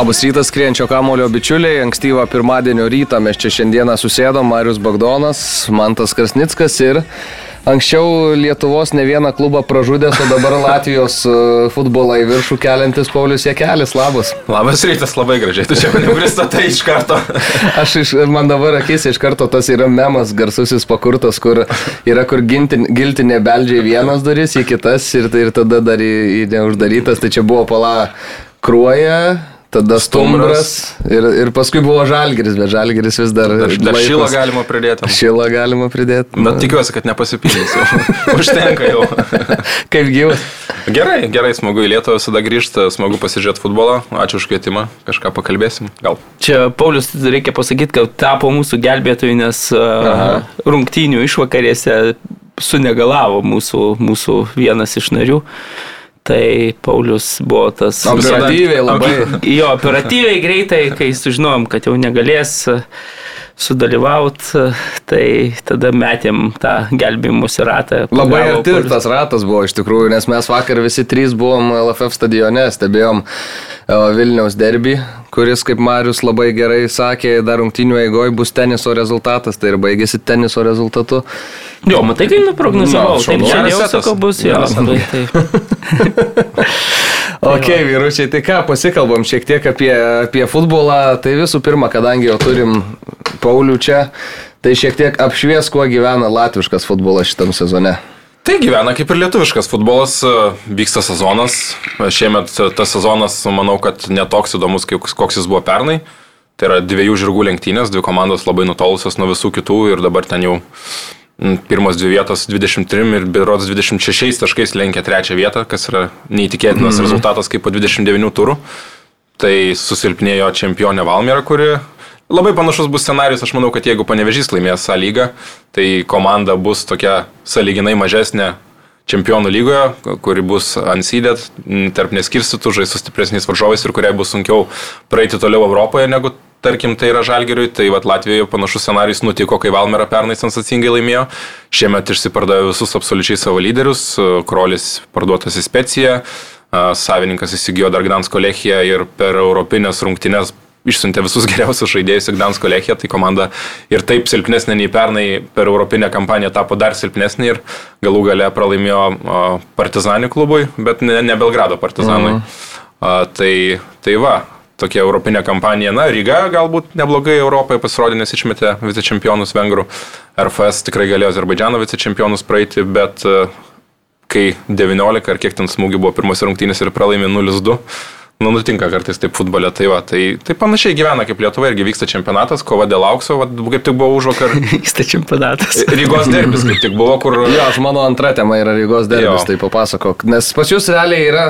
Labas rytas, skrienčio kamulio bičiuliai. Ankstyvą pirmadienio rytą mes čia šiandieną susėdom Marius Bagdonas, Mantas Krasnickas ir anksčiau Lietuvos ne vieną klubą pražudęs, o dabar Latvijos e, futbolą į viršų keliantis Paulius Jekelis. Labas. Labas rytas, labai gražiai, tu čia mane pristatai iš karto. Aš iš, man dabar akis iš karto tas yra memas garsusis pakurtas, kur yra kur gintin, giltinė beldžia į vienas duris, į kitas ir, ir tada dar į, į neuždarytas. Tai čia buvo pala kruoja, tada stumbras ir, ir paskui buvo žalgeris, bet žalgeris vis dar... Dar, dar šilą galima pridėti. Šilą galima pridėti. Bet tikiuosi, kad nepasipildys jau. Užtenka jau. Kaip gyvas. Gerai, gerai, smagu į Lietuvą visada grįžti, smagu pasižiūrėti futbolą. Ačiū už kvietimą, kažką pakalbėsim. Gal. Čia Paulius reikia pasakyti, kad tapo mūsų gelbėtojų, nes uh, rungtynių išvakarėse sunegalavo mūsų, mūsų vienas iš narių. Tai Paulius buvo tas... Operatyviai labai. Jo, operatyviai greitai, kai sužinojom, kad jau negalės sudalyvauti, tai tada metėm tą gelbimusi ratą. Labai arti tas ratas buvo iš tikrųjų, nes mes vakar visi trys buvom LFF stadione, stebėjom Vilniaus derbį, kuris, kaip Marius labai gerai sakė, dar rungtinių eigoje bus teniso rezultatas, tai ir baigėsi teniso rezultatu. Jo, matai, kaip nuprognozavau, no, taip šiandien jau sakau bus, jo, ok, vyručiai, tai ką, pasikalbam šiek tiek apie, apie futbolą. Tai visų pirma, kadangi jau turim Paulių čia, tai šiek tiek apšvies, kuo gyvena latviškas futbolas šitam sezone. Tai gyvena kaip ir lietuviškas futbolas, vyksta sezonas. Šiemet tas sezonas, manau, kad netoks įdomus, koks jis buvo pernai. Tai yra dviejų žirgų lenktynės, dvi komandos labai nutolusios nuo visų kitų ir dabar ten jau pirmos dvi vietos 23 ir birods 26 taškais lenkia trečią vietą, kas yra neįtikėtinas mm -hmm. rezultatas kaip po 29 turų. Tai susilpnėjo čempionė Valmiera, kuri labai panašus bus scenarius, aš manau, kad jeigu panevežys laimės tą lygą, tai komanda bus tokia saliginai mažesnė čempionų lygoje, kuri bus unseeded, tarp neskirstytų, žais su stipresniais varžovais ir kuriai bus sunkiau praeiti toliau Europoje negu tarkim, tai yra Žalgiriui, tai vat, Latvijoje panašus scenarius nutiko, kai Valmera pernai sensacingai laimėjo. Šiemet išsipardavė visus absoliučiai savo lyderius, Krolis parduotas į Speciją, savininkas įsigijo dar Gdansko Lechiją ir per Europinės rungtynės išsiuntė visus geriausius žaidėjus į Gdansko Lechiją, tai komanda ir taip silpnesnė nei pernai per Europinę kampaniją tapo dar silpnesnė ir galų gale pralaimėjo Partizanį klubui, bet ne, ne Belgrado Partizanui. Mhm. A, tai, tai va, tokia europinė kampanija. Na, Ryga galbūt neblogai Europoje pasirodė, nes išmetė vicečempionus vengrų. RFS tikrai galėjo Azerbaidžiano vicečempionus praeiti, bet e, kai 19 ar kiek ten smūgių buvo pirmos rungtynės ir pralaimė 0-2. Nu, nutinka kartais taip futbole, tai va, tai, tai panašiai gyvena kaip Lietuva, irgi vyksta čempionatas, kova dėl aukso, va, kaip tik buvo už vakar. Vyksta čempionatas. Rygos derbis kaip tik buvo, kur... Jo, aš mano antra tema yra Rygos derbis, jo. tai papasakok, nes pas jūs realiai yra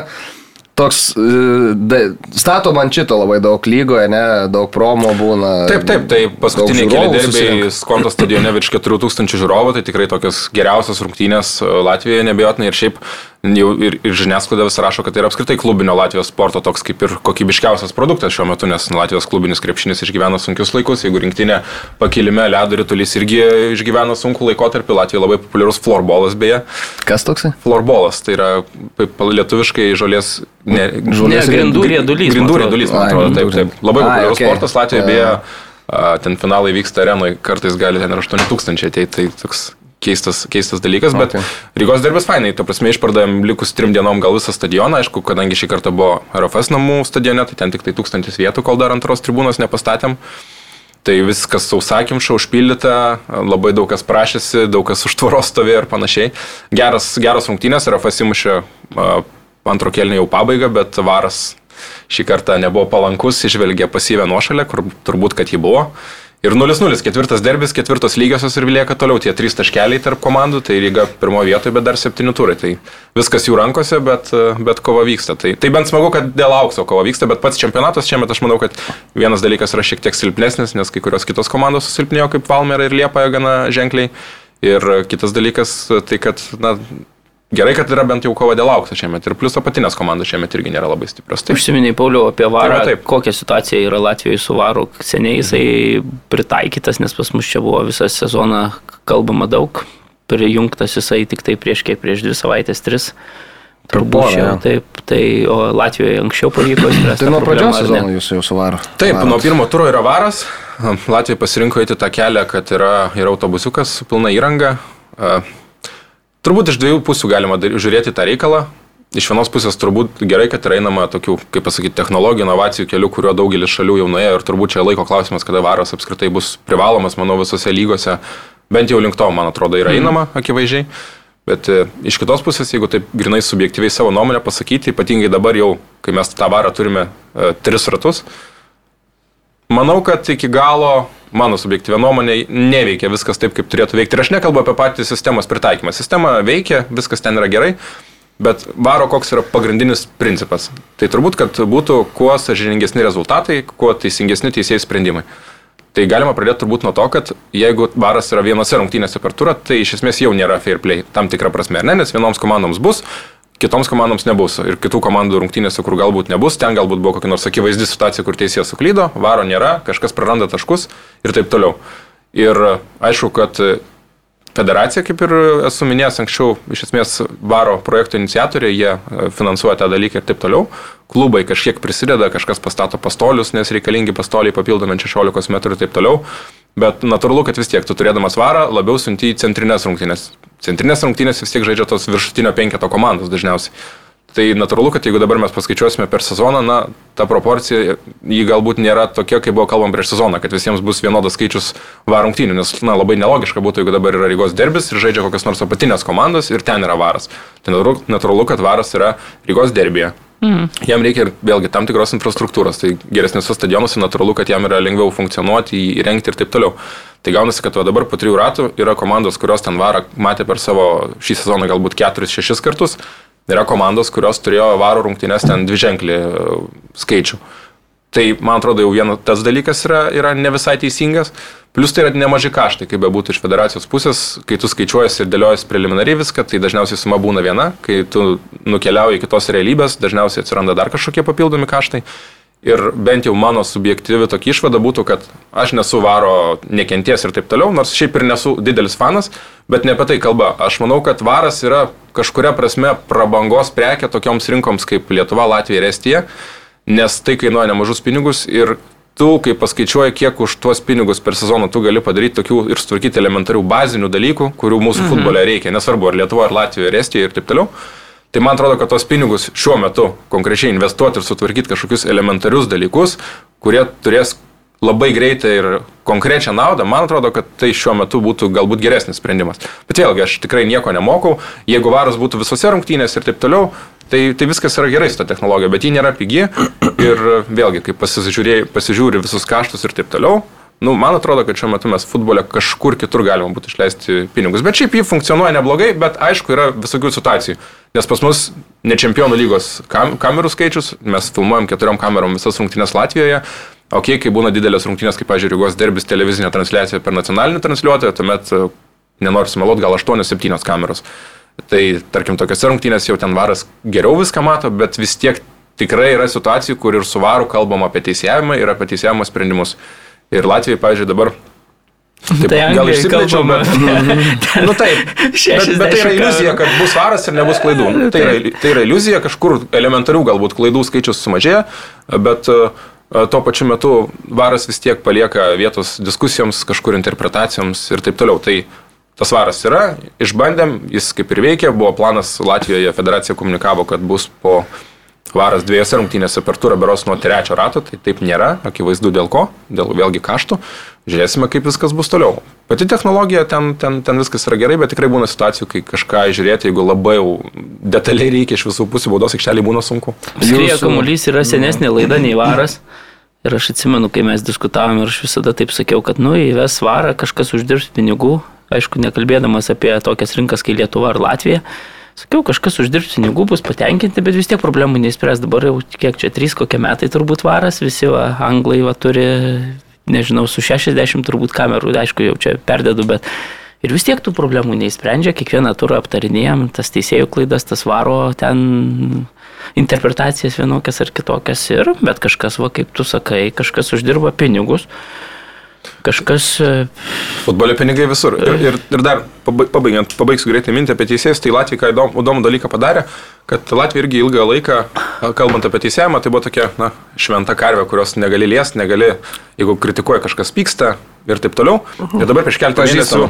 toks, e, stato man šito labai daug lygoje, ne, daug promo būna. Taip, taip, tai paskutiniai keli derbiai Skonto stadione virš 4000 žiūrovų, tai tikrai tokios geriausios rungtynės e, Latvijoje nebejotinai ir šiaip jau ir, ir žiniasklaida vis rašo, kad tai yra apskritai klubinio Latvijos sporto toks kaip ir kokybiškiausias produktas šiuo metu, nes Latvijos klubinis krepšinis išgyvena sunkius laikus, jeigu rinktinė pakilime ledo rytulys irgi išgyvena sunkų laikotarpį, Latvijoje labai populiarus florbolas beje. Kas toksai? Florbolas, tai yra lietuviškai žolės, ne, žolės ne, grindų riedulys. Grindų riedulys, man atrodo, taip, taip. Labai populiarus okay. sportas Latvijoje, beje, ten finalai vyksta arenoje, kartais gali ten ir 8000 ateiti, tai toks keistas, keistas dalykas, bet okay. Rygos derbis fainai, to prasme išpardavėm likus trim dienom gal visą stadioną, aišku, kadangi šį kartą buvo RFS namų stadione, tai ten tik tai tūkstantis vietų, kol dar antros tribūnos nepastatėm. Tai viskas sausakimša, užpildyta, labai daug kas prašėsi, daug kas už tvoros stovėjo ir panašiai. Geras, geras rungtynės, RFS įmušė antro kelnio jau pabaigą, bet varas šį kartą nebuvo palankus, išvelgė pasyvę nuošalę, kur turbūt, kad ji buvo. Ir 0-0, ketvirtas derbis, ketvirtos lygiosios ir lieka toliau tie trys taškeliai tarp komandų, tai lyga pirmo vietoje, bet dar septyni turai. Tai viskas jų rankose, bet, bet kova vyksta. Tai, tai bent smagu, kad dėl aukso kova vyksta, bet pats čempionatas šiemet aš manau, kad vienas dalykas yra šiek tiek silpnesnis, nes kai kurios kitos komandos susilpnėjo kaip Valmera ir Liepaja gana ženkliai. Ir kitas dalykas, tai kad na, Gerai, kad yra bent jau kova dėl aukso šiemet ir plus apatinės komandos šiemet irgi nėra labai stiprios. Taip. Užsiminiai, Pauliau, apie varą. Taip, taip. Kokia situacija yra Latvijoje su varu? Seniai jisai pritaikytas, nes pas mus čia buvo visą sezoną kalbama daug. Prijungtas jisai tik tai prieš kiek, prieš dvi savaitės, tris. Turbūt jo. taip, tai o Latvijoje anksčiau pavyko spręsti. Tai nuo pradžios sezono jūs jau suvaro. Taip, Varot. nuo pirmo turo yra varas. Latvija pasirinko eiti tą kelią, kad yra, yra autobusiukas su pilna įranga. A, Turbūt iš dviejų pusių galima žiūrėti tą reikalą. Iš vienos pusės turbūt gerai, kad yra einama tokių, kaip pasakyti, technologijų, inovacijų kelių, kuriuo daugelis šalių jau nuėjo ir turbūt čia laiko klausimas, kada varas apskritai bus privalomas, manau, visose lygose. Bent jau link to, man atrodo, yra einama akivaizdžiai. Bet e, iš kitos pusės, jeigu taip grinai subjektyviai savo nuomonę pasakyti, ypatingai dabar jau, kai mes tą varą turime e, tris ratus, Manau, kad iki galo, mano subjektyvė nuomonė, neveikia viskas taip, kaip turėtų veikti. Ir aš nekalbu apie patį sistemos pritaikymą. Sistema veikia, viskas ten yra gerai, bet varo koks yra pagrindinis principas. Tai turbūt, kad būtų kuo sažiningesni rezultatai, kuo teisingesni teisėjai sprendimai. Tai galima pradėti turbūt nuo to, kad jeigu varas yra vienose rungtynėse per turą, tai iš esmės jau nėra fair play tam tikrą prasme, ne? Nes vienoms komandoms bus, kitoms komandoms nebus. Ir kitų komandų rungtynėse, kur galbūt nebus, ten galbūt buvo kokia nors akivaizdi situacija, kur teisėjas suklydo, varo nėra, kažkas praranda taškus ir taip toliau. Ir aišku, kad federacija, kaip ir esu minėjęs anksčiau, iš esmės varo projekto iniciatoriai, jie e, finansuoja tą dalyką ir taip toliau. Klubai kažkiek prisideda, kažkas pastato pastolius, nes reikalingi pastoliai papildomi ant 16 metrų ir taip toliau. Bet natūralu, kad vis tiek tu turėdamas varą labiau siunti į centrinės rungtynės. Centrinės rungtynės vis tiek žaidžia tos viršutinio penketo komandos dažniausiai. Tai natūralu, kad jeigu dabar mes paskaičiuosime per sezoną, na, ta proporcija, ji galbūt nėra tokia, kaip buvo kalbam prieš sezoną, kad visiems bus vienodas skaičius varungtynių, nes, na, labai nelogiška būtų, jeigu dabar yra Rygos derbis ir žaidžia kokios nors apatinės komandos ir ten yra varas. Tai natūralu- kad varas yra Rygos derbėje. Mm. Jam reikia ir vėlgi tam tikros infrastruktūros, tai geresnėse stadionuose natūralu, kad jam yra lengviau funkcionuoti, įrengti ir taip toliau. Tai gaunasi, kad dabar po trijų ratų yra komandos, kurios ten varą matė per savo šį sezoną galbūt 4-6 kartus, yra komandos, kurios turėjo varo rungtynės ten dviženklį e, skaičių. Tai, man atrodo, jau vienas tas dalykas yra, yra ne visai teisingas. Plus tai yra nemažai kaštai, kaip bebūtų iš federacijos pusės, kai tu skaičiuojasi ir dėliojasi preliminariai viską, tai dažniausiai suma būna viena, kai tu nukeliauji kitos realybės, dažniausiai atsiranda dar kažkokie papildomi kaštai. Ir bent jau mano subjektyvi tokia išvada būtų, kad aš nesu varo nekenties ir taip toliau, nors šiaip ir nesu didelis fanas, bet ne apie tai kalba. Aš manau, kad varas yra kažkuria prasme prabangos prekė tokioms rinkoms kaip Lietuva, Latvija ir Estija, nes tai kainuoja nemažus pinigus ir tu, kai paskaičiuoji, kiek už tuos pinigus per sezoną tu gali padaryti tokių ir sutvarkyti elementarių bazinių dalykų, kurių mūsų mhm. futbole reikia, nesvarbu ar Lietuva, ar Latvija, ar Estija ir taip toliau. Tai man atrodo, kad tos pinigus šiuo metu konkrečiai investuoti ir sutvarkyti kažkokius elementarius dalykus, kurie turės labai greitai ir konkrečią naudą, man atrodo, kad tai šiuo metu būtų galbūt geresnis sprendimas. Bet vėlgi, aš tikrai nieko nemokau, jeigu varas būtų visose rungtynėse ir taip toliau, tai, tai viskas yra gerai su ta technologija, bet ji nėra pigi ir vėlgi, kai pasižiūri visus kaštus ir taip toliau, Nu, man atrodo, kad šiuo metu mes futbole kažkur kitur galima būtų išleisti pinigus. Bet šiaip jį funkcionuoja neblogai, bet aišku, yra visokių situacijų. Nes pas mus ne čempionų lygos kam, kamerų skaičius, mes filmuojam keturiom kamerom visas rungtynės Latvijoje. O kiek, kai būna didelės rungtynės, kaip, pažiūrėjau, Rygos derbis televizinė transliacija per nacionalinį transliuotoją, tuomet, e, nenoriu sumeluoti, gal 8-7 kameros. Tai, tarkim, tokiose rungtynėse jau ten varas geriau viską mato, bet vis tiek tikrai yra situacijų, kur ir su varu kalbam apie teisėjimą ir apie teisėjimo sprendimus. Ir Latvijai, pažiūrėjau, dabar Taip, Tai gal išsiplėčiau, bet... nu taip, bet, bet tai yra 60 iliuzija, kad bus varas ir nebus klaidų. Tai yra, tai yra iliuzija, kažkur elementarių galbūt klaidų skaičius sumažėja, bet e, tuo pačiu metu varas vis tiek palieka vietos diskusijoms, kažkur interpretacijoms ir taip toliau. Tai tas varas yra, išbandėm, jis kaip ir veikia, buvo planas Latvijoje, federacija komunikavo, kad bus po varas dviejose rungtynėse per turą beros nuo trečio rato, tai taip nėra, akivaizdu dėl ko, dėl vėlgi kaštų. Žiūrėsime, kaip viskas bus toliau. Pati technologija, ten, ten, ten viskas yra gerai, bet tikrai būna situacijų, kai kažką žiūrėti, jeigu labai jau detaliai reikia iš visų pusių baudos aikštelį, būna sunku. Skrieja kamuolys yra senesnė laida nei varas. Ir aš atsimenu, kai mes diskutavom ir aš visada taip sakiau, kad, nu, įves varą, kažkas uždirbs pinigų. Aišku, nekalbėdamas apie tokias rinkas kaip Lietuva ar Latvija. Sakiau, kažkas uždirbs pinigų, bus patenkinti, bet vis tiek problemų neįspręs. Dabar jau kiek čia, trys kokie metai turbūt varas, visi va, anglai va, turi, nežinau, su 60 turbūt kamerų, aišku, jau čia perdedu, bet ir vis tiek tų problemų neįsprendžia, kiekvieną turą aptarinėjom, tas teisėjų klaidas, tas varo ten interpretacijas vienokias ar kitokias ir, bet kažkas, va, kaip tu sakai, kažkas uždirba pinigus. Kažkas. e, Futbolio pinigai visur. Ir, ir, ir dar pabai- pabaigiant, pabaigsiu greitai mintį apie teisėjus, tai Latvija ką įdomų, įdomų dalyką padarė, kad Latvija irgi ilgą laiką, kalbant apie teisėjimą, tai buvo tokia, na, šventa karvė, kurios negali liesti, negali, jeigu kritikuoja kažkas pyksta ir taip toliau. Ir dabar prieš keletą mėnesių,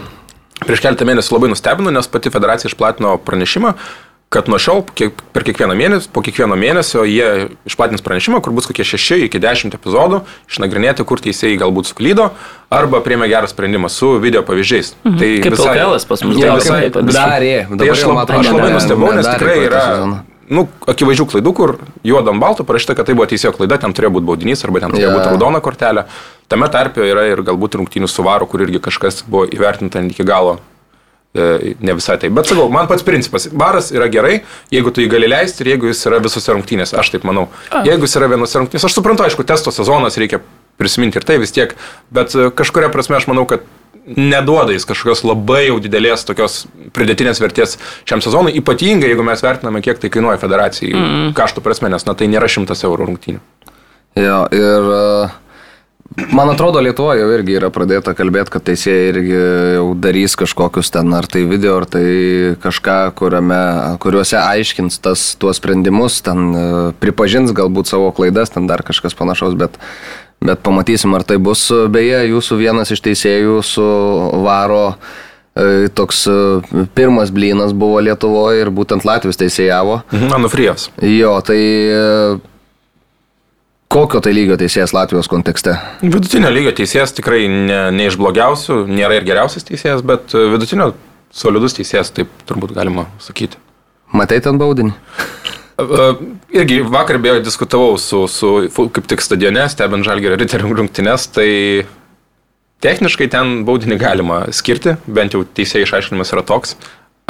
prieš keletą mėnesių labai nustebino, nes pati federacija išplatino pranešimą, kad nuo šiol kiek, per kiekvieną mėnesį, po kiekvieno mėnesio jie išplatins pranešimą, kur bus kokie 6 iki 10 epizodų, išnagrinėti, kur teisėjai galbūt suklydo, arba priemė gerą sprendimą su video pavyzdžiais. Mhm. Tai Kaip LKL pas mus tai daro, visai, kaip visai- darė. Tai Dabar aš, jau lab, aš labai nustebau, nes tikrai yra nu, akivaizdžių klaidų, kur juodam baltu parašyta, kad tai buvo teisėjo klaida, ten turėjo būti baudinys arba ten turėjo Jo. būti raudona kortelė. Tame tarpe yra ir galbūt rungtynių su varu, kur irgi kažkas buvo įvertinta iki galo. E, Ne visai taip. Bet sakau, man pats principas. Varas yra gerai, jeigu tu jį gali leisti ir jeigu jis yra visose rungtynėse. Aš taip manau. Jeigu jis yra vienose rungtynėse, aš suprantu, aišku, testo sezonas reikia prisiminti ir tai vis tiek, bet e, kažkuria prasme aš manau, kad neduoda jis kažkokios labai jau didelės tokios pridėtinės vertės šiam sezonui, ypatingai jeigu mes vertiname, kiek tai kainuoja federacijai mm. kaštų prasme, nes na, tai nėra šimtas eurų rungtynių. Jo, ir e, man atrodo, Lietuvoje jau irgi yra pradėta kalbėti, kad teisėjai irgi jau darys kažkokius ten, ar tai video, ar tai kažką, kuriame, kuriuose aiškins tas, tuos sprendimus, ten e, pripažins galbūt savo klaidas, ten dar kažkas panašaus, bet, bet pamatysim, ar tai bus. Beje, jūsų vienas iš teisėjų su varo e, toks e, pirmas blynas buvo Lietuvoje ir būtent Latvijos teisėjavo. Mhm. Anufrijas. Jo, tai e, kokio tai lygio teisėjas Latvijos kontekste? Vidutinio lygio teisėjas tikrai ne, ne iš blogiausių, nėra ir geriausias teisėjas, bet e, vidutinio solidus teisėjas, taip turbūt galima sakyti. Matai ten baudinį? E, Irgi vakar beje diskutavau su, su kaip tik stadione, stebint Žalgerio riterių rungtynes, tai techniškai ten baudinį galima skirti, bent jau teisėjai išaiškinimas yra toks.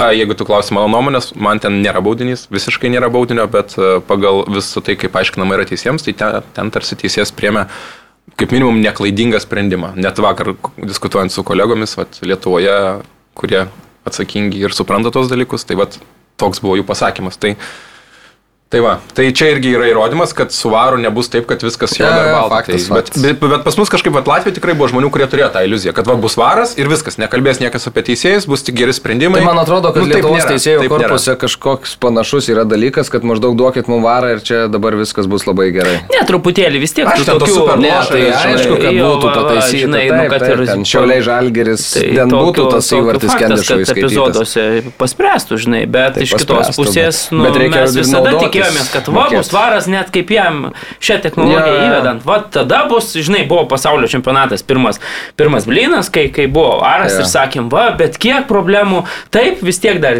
A, Jeigu tu klausi mano nuomonės, man ten nėra baudinys, visiškai nėra baudinio, bet e, pagal visą tai, kaip aiškinama yra teisėjams, tai ten, ten tarsi teisėjas priemė kaip minimum neklaidingą sprendimą. Net vakar diskutuojant su kolegomis vat, Lietuvoje, kurie atsakingi ir supranta tos dalykus, tai vat, toks buvo jų pasakymas. Tai, Tai va, tai čia irgi yra įrodymas, kad su varu nebus taip, kad viskas Jo, jo, balta. tai, bet, bet, bet pas mus kažkaip vat, Latvijoje tikrai buvo žmonių, kurie turėjo tą iliuziją, kad va, bus varas ir viskas, nekalbės niekas apie teisėjus, bus tik geri sprendimai. Tai man atrodo, kad Nu, nu, Lietuvos nėra, teisėjų taip nėra. korpuse kažkoks panašus yra dalykas, kad maždaug duokit mums varą ir čia dabar viskas bus labai gerai. Ne, truputėlį vis tiek. Aš ten to super Ne, Loša, tai aišku, kad jo, būtų pataisyta. žinai, taip, nu, kad taip, ir- ten šiauliai žalgeris, Tai ten būtų tokio- tas tokio įvartis skaitytas. epizoduose paspręstų, žinai, bet iš kitos pusės, bet- nu, bet reikia visada naudotis, tikėjomės, kad va bus varas, net kaip jam šią technologiją Jo, jo. įvedant, va tada bus, žinai, buvo pasaulio čempionatas pirmas, pirmas blinas, kai, kai buvo varas Jo. ir sakėm, va, bet kiek problemų, taip, vis tiek dar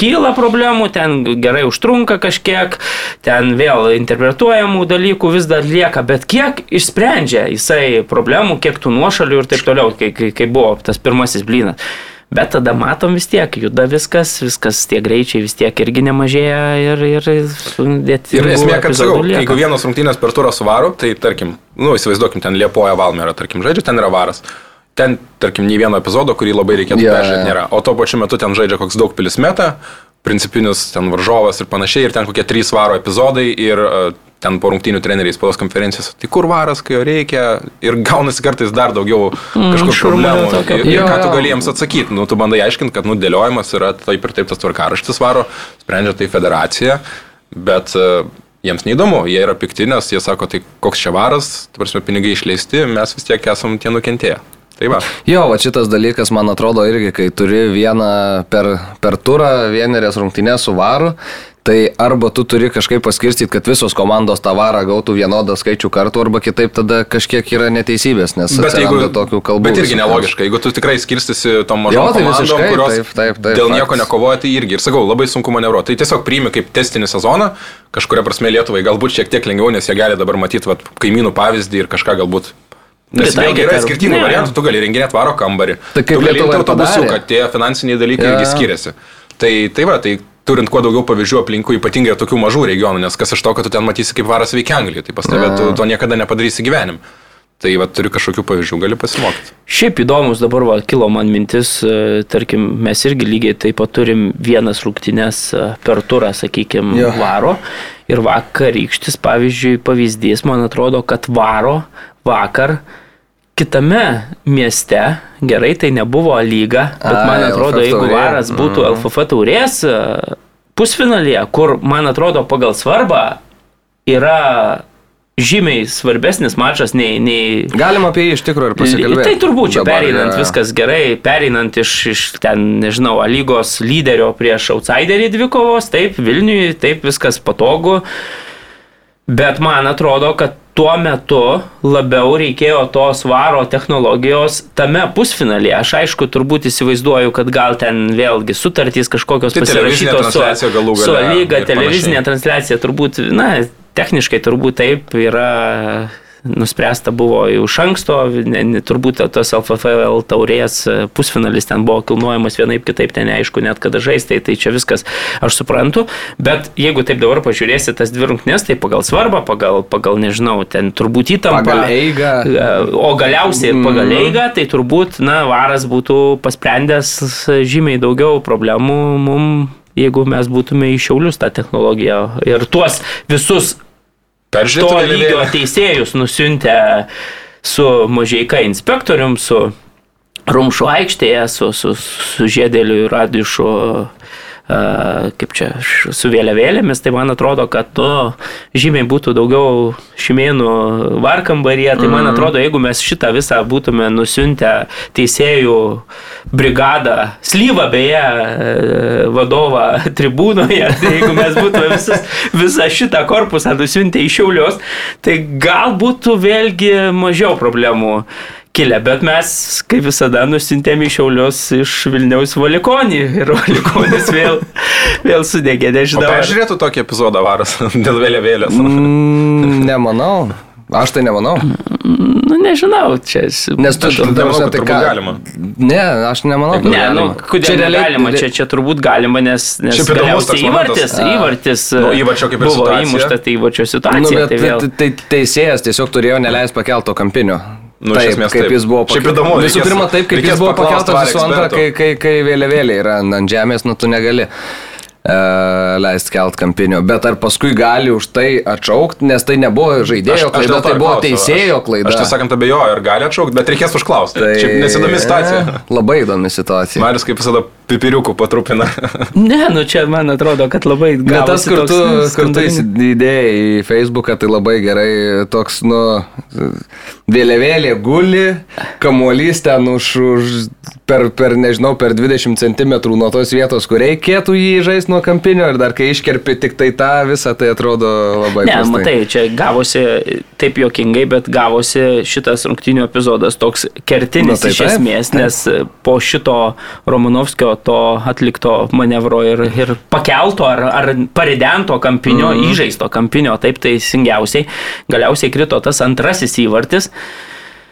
kyla problemų, ten gerai užtrunka kažkiek, ten vėl interpretuojamų dalykų vis dar lieka, bet kiek išsprendžia jisai problemų, kiek tų nuošalių ir taip toliau, kai, kai, kai buvo tas pirmasis blinas. Bet tada matom vis tiek, juda viskas, viskas tie greičiai vis tiek irgi nemažėja ir, ir sudėti. Ir esmė, kad sakau, jeigu vienos rungtynės per turą suvaro, tai tarkim, nu įsivaizduokim, ten Liepoja Valmėra, tarkim, žaidžia, ten yra varas. Ten, tarkim, nei vieno epizodo, kurį labai reikėtų yeah. peržiūrėti, nėra. O tuo pačiu metu ten žaidžia koks daug pilis meta, principinis ten varžovas ir panašiai, ir ten kokie trys varo epizodai ir uh, ten po rungtynių treneriai spaudos konferencijos, tai kur varas, kai jo reikia, ir gaunasi kartais dar daugiau kažkokių šurmulio problemų. tokio. Ir, ir Jo, ką tu gali jiems atsakyti, nu, tu bandai aiškinti, kad, nu, dėliojimas yra taip ir taip tas tvarkaraštis varo, sprendžia tai federacija, bet uh, jiems neįdomu, jie yra pikti, nes jie sako, tai koks čia varas, tu prasme, pinigai išleisti, mes vis tiek esam tie nukentėję. Tai va. Jo, va šitas dalykas, man atrodo, irgi, kai turi vieną per, per turą, vienerias rungtynės su varu, tai arba tu turi kažkaip paskirstyti, kad visos komandos tą varą gautų vienodą skaičių kartų, arba kitaip tada kažkiek yra neteisybės, nes Bet, jeigu, tokių kalbų. bet irgi nelogiška, jeigu tu tikrai skirstysi tom mažom Jo, tai komandom, visiškai, kurios taip, taip, taip, dėl nieko faktas. nekovoja, tai irgi. Ir sakau, labai sunku manevruoti. Tai tiesiog priimi kaip testinį sezoną, kažkuria prasme Lietuvai galbūt šiek tiek lengviau, nes jie gali dabar matyti vat, kaimynų pavyzdį ir kažką galbūt. Nes vėlgi yra skirtingų Ne, variantų, tu gali renginėti varo kambarį. Tai kaip tu gali Lietuva imti ir autobusiuką, tie finansiniai dalykai Jo, irgi skiriasi. Tai, tai va, tai turint kuo daugiau pavyzdžių aplinkui, ypatingai tokių mažų regionų, nes kas iš to, kad tu ten matysi, kaip varas veikia Anglijoje, tai pas tave tu to niekada nepadarysi gyvenim. Tai va, turi kažkokių pavyzdžių, gali pasimokyti. Šiaip įdomus dabar va, kilo man mintis, e, tarkim, mes irgi lygiai taip pat turim vienas rungtynes e, per turą, sakykime, Jo. varo. Ir vakarykštis, pavyzdžiui, pavyzdys, man atrodo, kad varo vakar kitame mieste, gerai, tai nebuvo lyga, bet Ai, man atrodo, LFF jeigu taurė. varas būtų LFF taurės e, pusfinalyje, kur, man atrodo, pagal svarbą yra žymiai svarbesnis mačas nei... nei Galim apie jį iš tikrųjų ir pasikalbėti. Tai turbūt čia Dabar, pereinant e, viskas gerai, pereinant iš, iš ten, nežinau, A lygos lyderio prieš outsiderį dvikovos, taip, Vilniui, taip, viskas patogu. Bet man atrodo, kad tuo metu labiau reikėjo tos varo technologijos tame pusfinalėje. Aš aišku, turbūt įsivaizduoju, kad gal ten vėlgi sutartys kažkokios Tai pasirašytos su, galų su lyga, televizinė transliacija turbūt, na, techniškai turbūt taip yra nuspręsta buvo jau iš anksto, ne, ne, turbūt tas LFFL taurės e, pusfinalis ten buvo kilnojamas vienaip kitaip, ten neaišku net kada žaisti, tai, tai čia viskas aš suprantu, bet jeigu taip dabar pažiūrėsi tas dvi rungtynės, tai pagal svarbą, pagal, pagal nežinau, ten turbūt įtampa. Pagal eigą. E, O galiausiai ir pagal eigą, tai turbūt, na, varas būtų pasprendęs žymiai daugiau problemų mum, jeigu mes būtume į šiaulius tą technologiją ir tuos visus to Peržiūrėti lygio vėliavėlę. teisėjus nusiuntę su mažieika inspektorium, su Rumšų aikštėje, su, su, su Žėdėliu ir Radišu, kaip čia, su vėliavėlėmis, tai man atrodo, kad nu, žymiai būtų daugiau šimėnų varkambaryje, tai man atrodo, jeigu mes šitą visą būtume nusiuntę teisėjų brigadą, slyvą beje, e, vadovą tribūnoje, tai jeigu mes būtume visus, visą šitą korpusą nusiuntę į šiaulius, tai gal būtų vėlgi mažiau problemų kilę, bet mes, kaip visada, nusintėm į šiaulius iš Vilniaus Valikonį ir Valikonis vėl, vėl sudegė, nežinau. ar- peržiūrėtų tokį epizodą varas dėl vėliavėlės. Mm, nemanau. Aš tai nemanau. Nu, nežinau, čia. Nes tu, tu, ta tai ką? galima. Ne, aš nemanau, kad Ne, nu, galima. kodėl čia galima, čia, čia turbūt galima, nes, nes Šiaip įdomus galiausiai toks momentas. įvartis, įvartis Nu, įvarčio kaip ir buvo įmušta, tai įvarčio Nu, situacija. bet tai vėl... tai, tai teisėjas tiesiog turėjo neleis pakelto kampinio. Nu, taip, esmės kaip taip. jis buvo Šiaip pakel- įdomu, Visų pirma, taip, kaip jis buvo pakeltas, visų antra, kai, ekspertų. kai, kai vėliavėlė yra ant žemės, nu tu negali leisti kelt kampinio. Bet ar paskui gali už tai atšaukti, nes tai nebuvo žaidėjo klaida, dėl to tai buvo klausiu. teisėjo Aš- klaida. Aš tiesą sakant abejoju, ar gali atšaukti, bet reikės užklausti. Tai... Šiaip nesidomi situacija. Labai įdomi situacija. Marius kaip visada pipiriukų patrupina. Ne, nu čia man atrodo, kad labai Bet tas, gavosi kur tu, kur tu įdėjai į Facebooką, tai labai gerai toks, nu, vėliavėlė guli, kamuolys ten už, už per, per, nežinau, per 20 cm nuo tos vietos, kur reikėtų jį žaisti nuo kampinio ir dar kai iškerpi tik tai tą visą, tai atrodo labai Ne, prastai. matai, čia gavosi taip jokingai, bet gavosi šitas rungtinių epizodas toks kertinis Na, tai iš taip, esmės, taip. nes po šito Romanovskio to atlikto manevro ir, ir pakelto ar, ar paridento kampinio, mm. įžeisto kampinio, taip teisingiausiai, galiausiai krito tas antrasis įvartis.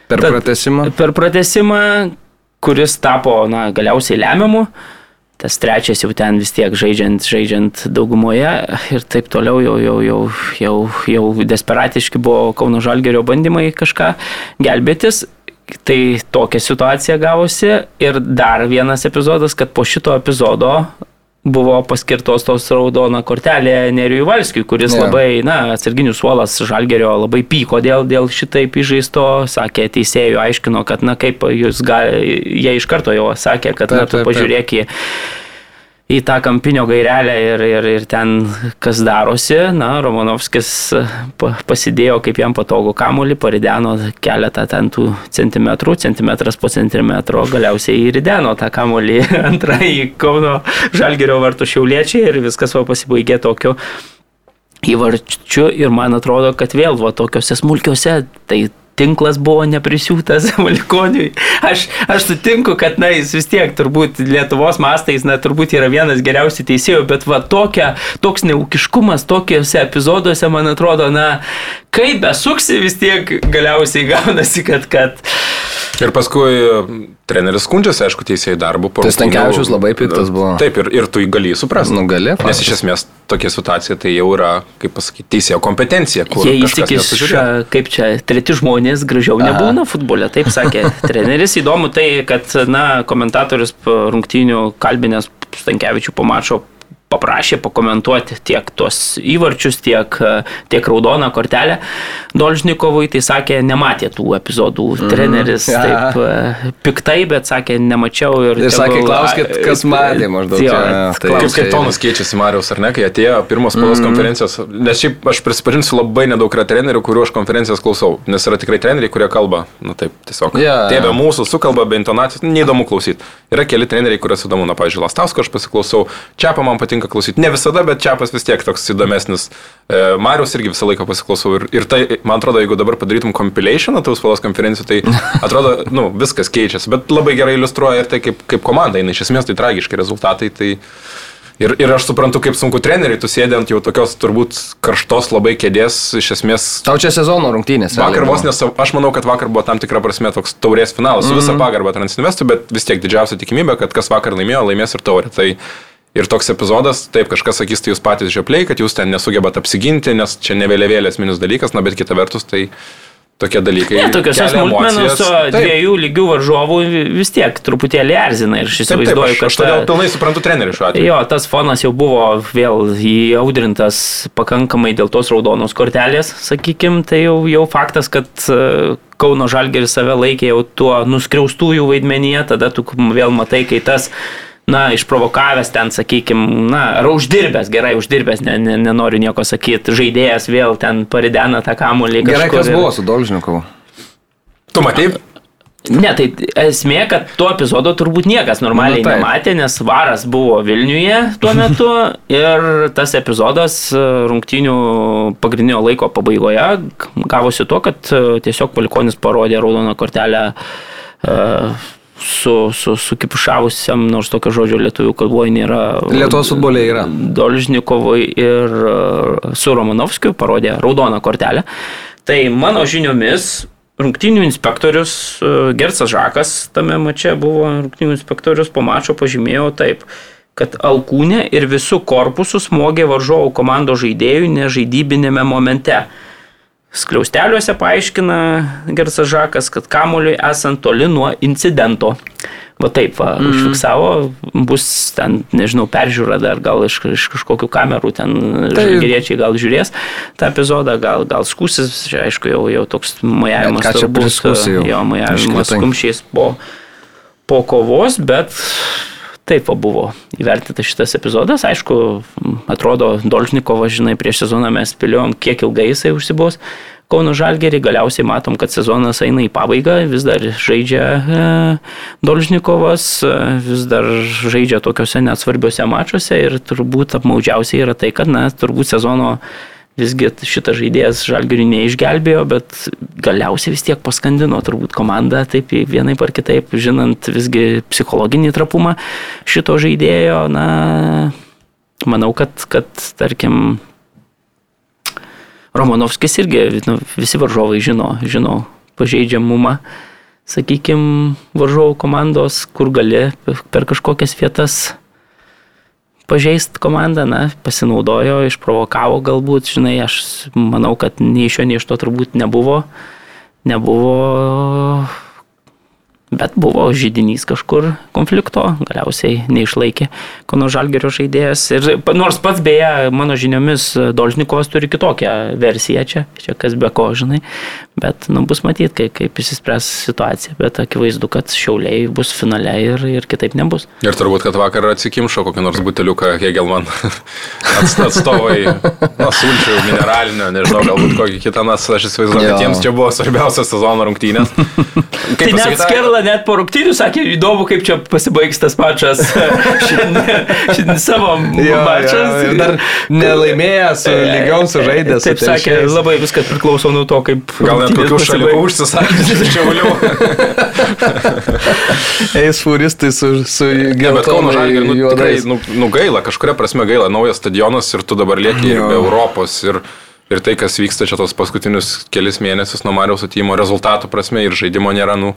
Per pratesimą. Per pratesimą, kuris tapo, na, galiausiai lemiamu. Tas trečias jau ten vis tiek žaidžiant, žaidžiant daugumoje ir taip toliau jau, jau, jau, jau, jau desperatiški buvo Kauno Žalgerio bandymai kažką gelbėtis. Tai tokia situacija gavosi ir dar vienas epizodas, kad po šito epizodo buvo paskirtos tos raudona kortelė Nerijui Valskiui, kuris yeah. labai, na, atsarginių suolas Žalgerio labai pyko dėl, dėl šitaip įžeisto, sakė teisėjų, aiškino, kad, na, kaip jūs gali, jie iš karto jau sakė, kad, Taip, na, tu taip, taip. pažiūrėk į į tą kampinio gairelę ir, ir, ir ten kas darosi. Na, Romanovskis pa- pasidėjo, kaip jam patogu kamuolį, parideno keletą ten tų centimetrų, centimetras po centimetro, galiausiai įrideno tą kamuolį antrąjį Kauno Žalgerio vartų šiauliečiai ir viskas va pasibaigė tokiu įvarčiu ir man atrodo, kad vėl va tokiuose smulkiuose, tai tinklas buvo neprisiūtas Valikoniui. Aš, aš sutinku, kad na, jis vis tiek turbūt Lietuvos mastais, na, turbūt yra vienas geriausių teisėjų, bet va tokia, toks neukiškumas tokiuose epizoduose, man atrodo, na, kaip besuksi, vis tiek galiausiai gaunasi, kad, kad Ir paskui treneris skundžiasi, aišku, teisėjai darbu. po Tai. Stankevičius labai piktas buvo. Taip, ir, ir tu jį gali suprasti. Nu, gali, Nes faktas. iš esmės tokia situacija tai jau yra, kaip pasakyti, teisėjo kompetencija, kur Jie nesužiūrėjo. kaip čia, treti žmonės gražiau nebūna futbole, taip sakė treneris. Įdomu tai, kad, na, komentatorius po rungtynių kalbinės Stankievičių po mačo paprašė pakomentuoti tiek tuos įvarčius, tiek, tiek raudoną kortelę Dolžnikovui, tai sakė, nematė tų epizodų. Mm. Treneris ja. taip e, piktai, bet sakė, nemačiau. Ir, ir sakė, klauskit, kas matė maždaug. Jo, čia, tai, kaip, kaip tonas keičiasi Marijos ar ne, kai atėjo pirmos spaudos mm konferencijos, nes šiaip aš prisipažinsiu, labai nedaug yra trenerių, kuriuo aš konferencijas klausau, nes yra tikrai treneriai, kurie kalba, na taip, tiesiog. Yeah. Tėvė mūsų sukalba be intonacijos, neįdomu klausyti. Yra keli treneriai, kuriuos įdomu, na, pavyzdžiui, Lastausko aš pasiklausau, Čiapą man patinka klausyti, ne visada, bet Čiapas vis tiek toks įdomesnis. E, Marius irgi visą laiką pasiklausau ir, ir tai, man atrodo, jeigu dabar padarytum compilationą tų spaudos konferencijų, tai atrodo, nu, viskas keičiasi, bet labai gerai iliustruoja ir tai, kaip, kaip komanda eina, iš esmės tai tragiški rezultatai. Tai, Ir, ir aš suprantu, kaip sunku treneriui, tu sėdė ant jau tokios turbūt karštos labai kėdės, iš esmės. Tau čia sezono rungtynės. Vakar vos nes, aš manau, kad vakar buvo tam tikra prasme toks taurės finalas, mm -hmm. su visą mhm. pagarbą Transinvestų, bet vis tiek didžiausia tikimybė, kad kas vakar laimėjo, laimės ir taurė. Tai Ir toks epizodas, taip, kažkas sakys, tai jūs patys žiopliai, kad jūs ten nesugebat apsiginti, nes čia ne vėliavėlės minus dalykas, na bet kita vertus, tai tokie dalykai. Ne, tokiuose smulkmenuose dviejų lygių varžovų vis tiek truputėlį erzina ir aš įsivaizduoju, kad... Aš todėl pilnai suprantu trenerių šiuo atveju. Jo, tas fonas jau buvo vėl įaudrintas pakankamai dėl tos raudonos kortelės, sakykim, tai jau, jau faktas, kad e, Kauno Žalgeris save laikė jau tuo nuskriaustųjų vaidmenyje, tada tu vėl matai, kai tas na, išprovokavęs ten, sakykime, na, ar uždirbęs, gerai uždirbęs, ne, ne, nenoriu nieko sakyti, žaidėjas vėl ten paridena tą kamuolį. Gerai, kas ir... buvo su Dolžnikovu? Tu matai? Ne, tai esmė, kad tuo epizodu turbūt niekas normaliai nu, nematė, nes varas buvo Vilniuje tuo metu ir tas epizodas e, rungtinių pagrindinio laiko pabaigoje gavosi to, kad e, tiesiog Palikonis parodė raudoną kortelę uh, su, su, su kipušavusiam, nors tokio žodžio lietuvių kalboje nėra. Lietuvos futbolė yra. Dolžnikovui ir e, su Romanovskiu parodė raudoną kortelę. Tai mano žiniomis rungtinių inspektorius e, Gersas Žakas tame mače buvo rungtinių inspektorius po mačo pažymėjo taip kad alkūnė ir visų korpusų smogė varžovų komandos žaidėjų nežaidybinėme momente. Skliausteliuose paaiškina Gersas Žakas, kad kamuoliui esant toli nuo incidento. Va taip, va, mm. užfiksavo, bus ten, nežinau, peržiūra dar, gal iš, iš kažkokių kamerų ten tai... geriečiai gal žiūrės tą epizodą, gal, gal skusis, čia aišku, jau, jau toks majavimas. Ką čia bus, jo, majavimas kumščiais po, po kovos, bet Taip buvo įvertintas šitas epizodas. Aišku, atrodo, Dolžnikovas, žinai, prieš sezoną mes spėliojom, kiek ilgai jisai užsibos. Kauno Žalgerį, galiausiai matom, kad sezonas eina į pabaigą, vis dar žaidžia e, Dolžnikovas, e, vis dar žaidžia tokiuose net svarbiuose mačiuose ir turbūt apmaudžiausiai yra tai, kad, na, turbūt sezono visgi šitas žaidėjas žalgirių neišgelbėjo, bet galiausiai vis tiek paskandino turbūt komandą, taip vienaip ar kitaip, žinant visgi psichologinį trapumą šito žaidėjo, na, manau, kad, kad tarkim, Romanovskis irgi, nu, visi varžovai žino, žino pažeidžiamumą, sakykime, varžovų komandos, kur gali per kažkokias vietas pažeist komandą, na, pasinaudojo, išprovokavo galbūt, žinai, aš manau, kad nei iš jo, nei iš to turbūt nebuvo, nebuvo Bet buvo žydinys kažkur konflikto, galiausiai neišlaikė Kono Žalgerio žaidėjas. Ir nors pats beje, mano žiniomis, Dolžnikovas turi kitokią versiją čia, čia kas be ko, žinai. Bet nu, bus matyti, kaip, kaip įsispręs situacija. Bet akivaizdu, kad šiauliai bus finale ir, ir kitaip nebus. Ir turbūt, kad vakar atsikimšo kokį nors buteliuką Hegelman atstovai, na, sulčių, mineralinio, nežinau, galbūt kokį kitą, nes aš įsivaizduoju, kad jiems čia buvo svarbiausias sezono rungtynės. Kaip tai net Skerla net po rungtynių sakė, įdomu, kaip čia pasibaigs tas mačas šiandien, šiandien savo mačas. Ir dar nelaimėjęs, lygiom sužaidęs. Taip sakė, labai viskas priklauso nuo to, kaip... Gal net kokių šalių užsisakė, čia valiau. Eis furistai su, su geltonu. Bet Kauno Žalgiris, nu, tikrai, nu, nu gaila, kažkuria prasme gaila, naujas stadionas ir tu dabar lieki Europos. Ir, ir tai, kas vyksta čia tos paskutinius kelis mėnesius nuo Marijos atėjimo rezultatų prasme ir žaidimo nėra, nu,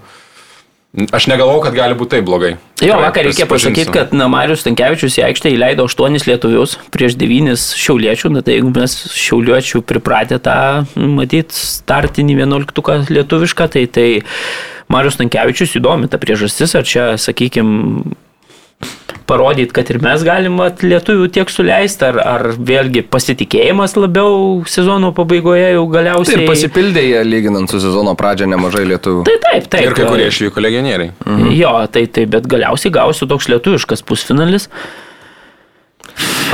Aš negalvojau, kad gali būti taip blogai. Jo, vakar reikia pasakyti, kad na, Marius Tankievičius į aikštę įleido 8 lietuvius prieš 9 šiauliečių, na tai jeigu mes šiauliečių pripratę tą, matyt, startinį 11 lietuvišką, tai, tai Marius Tankievičius įdomi ta priežastis, ar čia, sakykime, parodyti, kad ir mes galim lietuvių tiek suleisti, ar, ar vėlgi pasitikėjimas labiau sezono pabaigoje jau galiausiai. Ir pasipildė jie lyginant su sezono pradžia nemažai lietuvių. Tai taip, taip. Ir kai kurie iš jų legionieriai. Mhm. Jo, tai taip, bet galiausiai gausiu toks lietuviškas pusfinalis.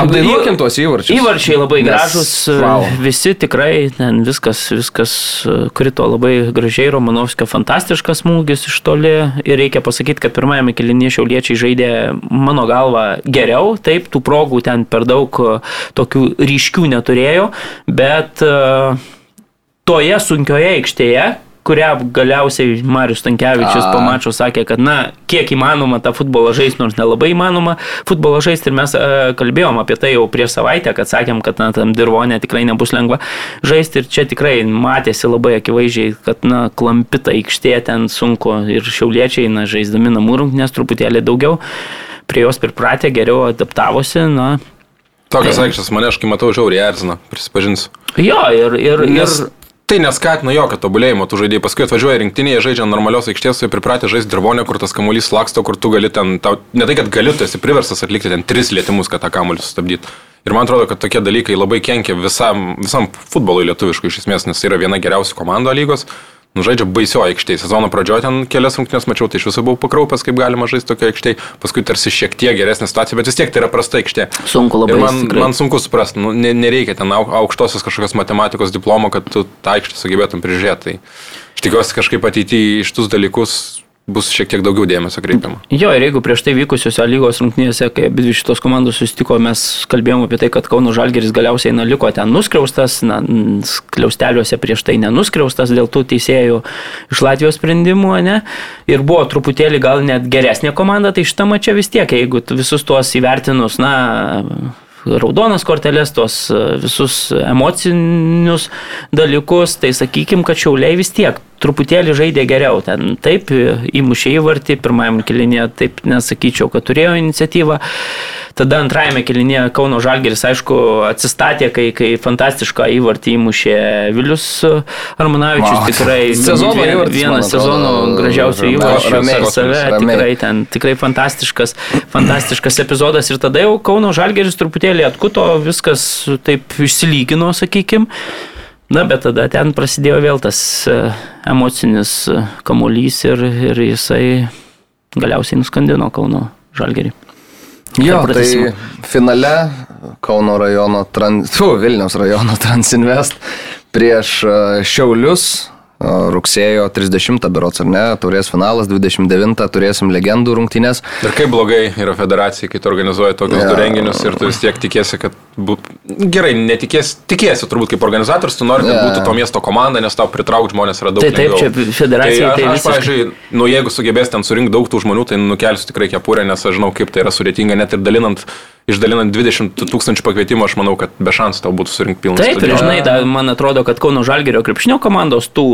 Apdainuokim tuos įvarčius. Įvarčiai labai Nes- gražus, vau. visi tikrai, ten viskas, viskas e, krito labai gražiai, Romanovskio fantastiškas smūgis iš toli ir reikia pasakyti, kad pirmajame kilinėje šiauliečiai žaidė mano galva geriau, taip, tų progų ten per daug e, tokių ryškių neturėjo, bet e, toje sunkioje aikštėje, kurią galiausiai Marius Tankievičius pamačiau, sakė, kad, na, kiek įmanoma tą futbolą žaisti, nors nelabai įmanoma futbolą žaisti ir mes e, kalbėjom apie tai jau prieš savaitę, kad sakėm, kad na, tam dirvonė tikrai nebus lengva žaisti ir čia tikrai matėsi labai akivaizdžiai, kad, na, klampita aikštė ten sunku ir šiauliečiai, na, žaisdami namų rungtynės truputėlį daugiau, prie jos pripratę, geriau adaptavosi, na, Tokias aikštės mane, aš kai matau, žiauriai erzina, prisipažinsiu. jo, ir, ir, Nes ir tai neskatina jokio tobulėjimo, tu žaidėjai paskui atvažiuoja rinktinėje, žaidžia normalios aikštės, jau pripratę žaisti dirvonę, kur tas kamuolys laksto, kur tu gali ten, tau, ne tai kad gali, tu esi priversas atlikti ten tris lietimus, kad tą kamuolį sustabdyti. Ir man atrodo, kad tokie dalykai labai kenkia visam, visam futbolui lietuviškui iš esmės, nes yra viena geriausių komandų lygos. Nužaidžia baisio aikštėje. Sezono pradžioje ten kelias rungtynės mačiau, tai iš viso buvau pakraupęs, kaip galima žaisti tokia aikštėje. Paskui tarsi šiek tiek geresnė situacija, bet vis tiek tai yra prasta aikštė. sunku labai. Ir man, tikrai. man sunku suprasti, nu, ne, nereikia ten au- aukštosios kažkokios matematikos diplomo, kad tu tą aikštę sugebėtum prižiūrėti. Tai aš tikiuosi kažkaip ateityje iš tus dalykus bus šiek tiek daugiau dėmesio kreipiama. Jo, ir jeigu prieš tai vykusiuose lygos rungtynėse, kai abi šitos komandos susitiko, mes kalbėjome apie tai, kad Kauno Žalgeris galiausiai na, liko ten nuskriaustas, na, kliausteliuose prieš tai nenuskriaustas dėl tų teisėjų iš Latvijos sprendimų, ne? Ir buvo truputėlį gal net geresnė komanda, tai šitą mačią vis tiek, jeigu visus tuos įvertinus, na, raudonas korteles, tuos e, visus emocinius dalykus, tai sakykim, kad šiauliai vis tiek truputėlį žaidė geriau. Ten taip įmušė įvartį, pirmajam kilinėje taip nesakyčiau, kad turėjo iniciatyvą. Tada antrajame kilinėje Kauno Žalgeris, aišku, atsistatė, kai, kai fantastišką įvartį įmušė Vilius Armanavičius. Wow. Tikrai Sezono įvartis, vienas sezono gražiausių įvarčių per save. ramiai. Tikrai ten tikrai fantastiškas, fantastiškas epizodas. Ir tada jau Kauno Žalgeris truputėlį atkuto, viskas taip išsilygino, sakykim. Na, bet tada ten prasidėjo vėl tas e, emocinis e, kamuolys ir, ir jisai galiausiai nuskandino Kauno Žalgerį. Jo, tai finale Kauno rajono, trans, tu, Vilniaus rajono Transinvest prieš e, Šiaulius rugsėjo 30 berots ar ne, turės finalas, 29 turėsim legendų rungtynės. Ir kaip blogai yra federacija, kai tu organizuoji tokius Jo. du renginius ir tu vis tiek tikėsi, kad... Bu... Gerai, netikėsi, tikėsi turbūt kaip organizatorius, tu nori, kad Jo. būtų to miesto komanda, nes tau pritraukti žmonės yra daug Tai taip, lengviau. čia federacijai Tai tai aš, aš visiškai- pavyzdžiui, nu jeigu sugebės ten surinkti daug tų žmonių, tai nukelsiu tikrai kepurę, nes aš žinau, kaip tai yra sudėtinga, net ir dalinant, išdalinant 20 tūkstančių pakvietimų, aš manau, kad be šansų tau būtų surinkti pilną Taip, ir žinai, da, man atrodo, kad Kauno Žalgerio krepšinio komandos tų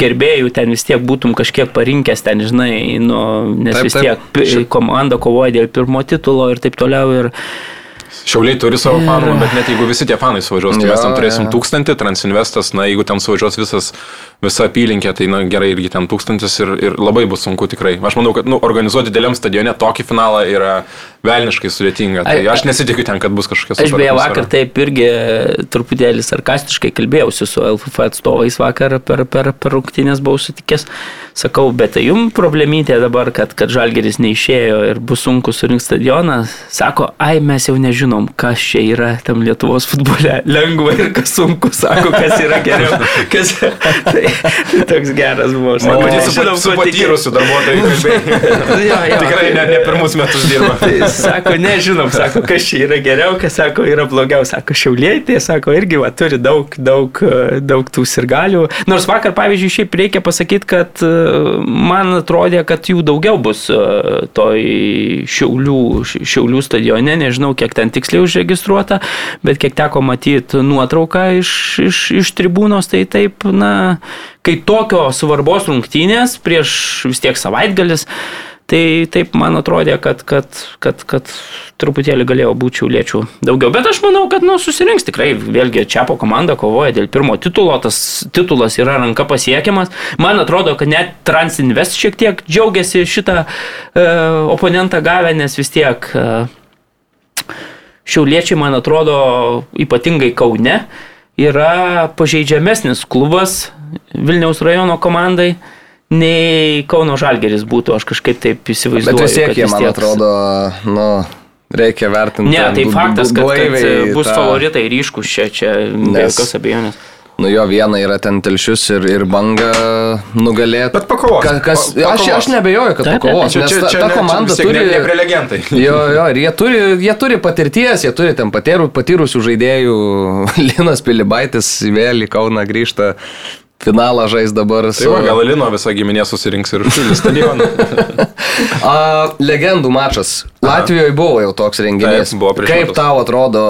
gerbėjų ten vis tiek būtum kažkiek parinkęs, ten, žinai, nu, nes Taip, vis taip. tiek pi- komanda kovoja dėl pirmo titulo ir taip toliau. Ir, Šiauliai turi savo fanų, bet net jeigu visi tie fanai suvažiuos, tai Jo, mes ten turėsim jo. tūkstantį, Transinvestas, na jeigu ten suvažiuos visas, visa apylinkė, tai na gerai irgi ten tūkstantis ir, ir labai bus sunku tikrai. Aš manau, kad nu, organizuoti dideliam stadione tokį finalą yra velniškai sudėtinga. Tai Ai- aš nesitikiu ten, kad bus kažkokia Aš beje vakar taip irgi truputėlį sarkastiškai kalbėjausi su LFF atstovais vakar per, per, per rungtynės buvau sutikęs. Sakau, bet tai jums problemytė dabar, kad, kad Žalgeris neišėjo ir bus sunku surinkti stadioną. Sako, ai mes jau nežinom, kas čia yra tam Lietuvos futbole. Lengva ir kas sunku, sako, kas yra geriau. Kas... tai, tai toks geras buvo. Man matyt, su, nežinom, su patyrusiu darbuotoju kalbėjai. Jo, jo. Tikrai ne, ne pirmus metus dirba. Tai sako, nežinom, sako, kas čia yra geriau, kas sako, yra blogiau. Sako, šiauliai, tai sako, irgi va, turi daug, daug, daug tų sirgalių. Nors vakar, pavyzdžiui, šiaip reikia pasakyti, kad e, man atrodė, kad jų daugiau bus e, toj šiaulių, šiaulių stadione, nežinau, kiek ten tiksliai užregistruota, bet kiek teko matyti nuotrauką iš, iš, iš tribūnos, tai taip, na, kai tokio svarbos rungtynės prieš vis tiek savaitgalis, Tai taip man atrodė, kad, kad, kad, kad truputėlį galėjo būti šiauliečių daugiau. Bet aš manau, kad nu, susirinks tikrai. Vėlgi, Čiapo komanda kovoja dėl pirmo titulo, tas titulas yra ranka pasiekiamas. Man atrodo, kad net Transinvest šiek tiek džiaugiasi šitą e, oponentą gavę, nes vis tiek e, šiauliečiai, man atrodo, ypatingai Kaune, yra pažeidžiamesnis klubas Vilniaus rajono komandai nei Kauno Žalgeris būtų, aš kažkaip taip įsivaizduoju. Bet vis tiek man tiek... atrodo, nu, reikia vertinti. Ne, tai faktas, kad, kad bus favoritai ryškus čia, čia be jokios abejonės. Nu jo, viena yra ten telšius ir, ir banga nugalėti. Bet pakovos. Ka, kas, pakovos. Aš, aš nebejoju, kad pakovos. Čia, čia, čia, ta, ta komanda čia, turi... Ne, ne prelegentai. Jo, jo, ir jie turi, jie turi patirties, jie turi ten patyrų, patyrusių žaidėjų. Linas Pilibaitis vėl į Kauną grįžta finalą žais dabar su... Tai va, gal Lino visa giminė susirinks ir užpildys stadioną. A, legendų mačas. Latvijoje buvo jau toks renginys. Taip, buvo Kaip tau atrodo,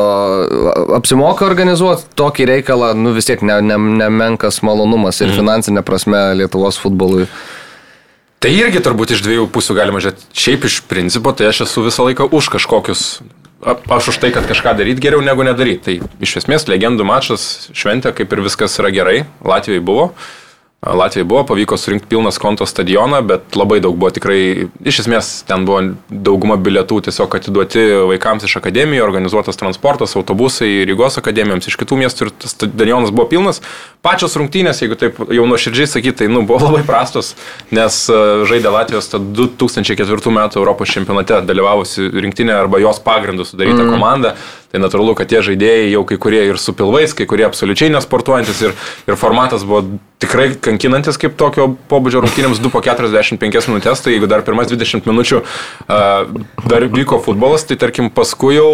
apsimoka organizuoti tokį reikalą, nu vis tiek nemenkas ne, ne malonumas ir mm. finansinė prasme Lietuvos futbolui. Tai irgi turbūt iš dviejų pusių galima žiūrėti. Šiaip iš principo, tai aš esu visą laiką už kažkokius aš už tai, kad kažką daryti geriau negu nedaryti. Tai iš esmės legendų mačas šventė, kaip ir viskas yra gerai. Latvijai buvo. Latvijai buvo, pavyko surinkti pilną konto stadioną, bet labai daug buvo tikrai, iš esmės ten buvo dauguma bilietų tiesiog atiduoti vaikams iš akademijų, organizuotas transportas, autobusai Rygos akademijoms iš kitų miestų ir stadionas buvo pilnas. Pačios rungtynės, jeigu taip jau nuoširdžiai sakyti, tai nu, buvo labai prastos, nes e, žaidė Latvijos 2004 metų Europos čempionate dalyvavusi rinktinė arba jos pagrindų sudaryta mm. komanda. Tai natūralu, kad tie žaidėjai jau kai kurie ir su pilvais, kai kurie absoliučiai nesportuojantis ir, ir formatas buvo tikrai kankinantis kaip tokio pobūdžio rungtynėms. 2 po 45 minutės, tai jeigu dar pirmas 20 minučių uh, dar vyko futbolas, tai tarkim paskui jau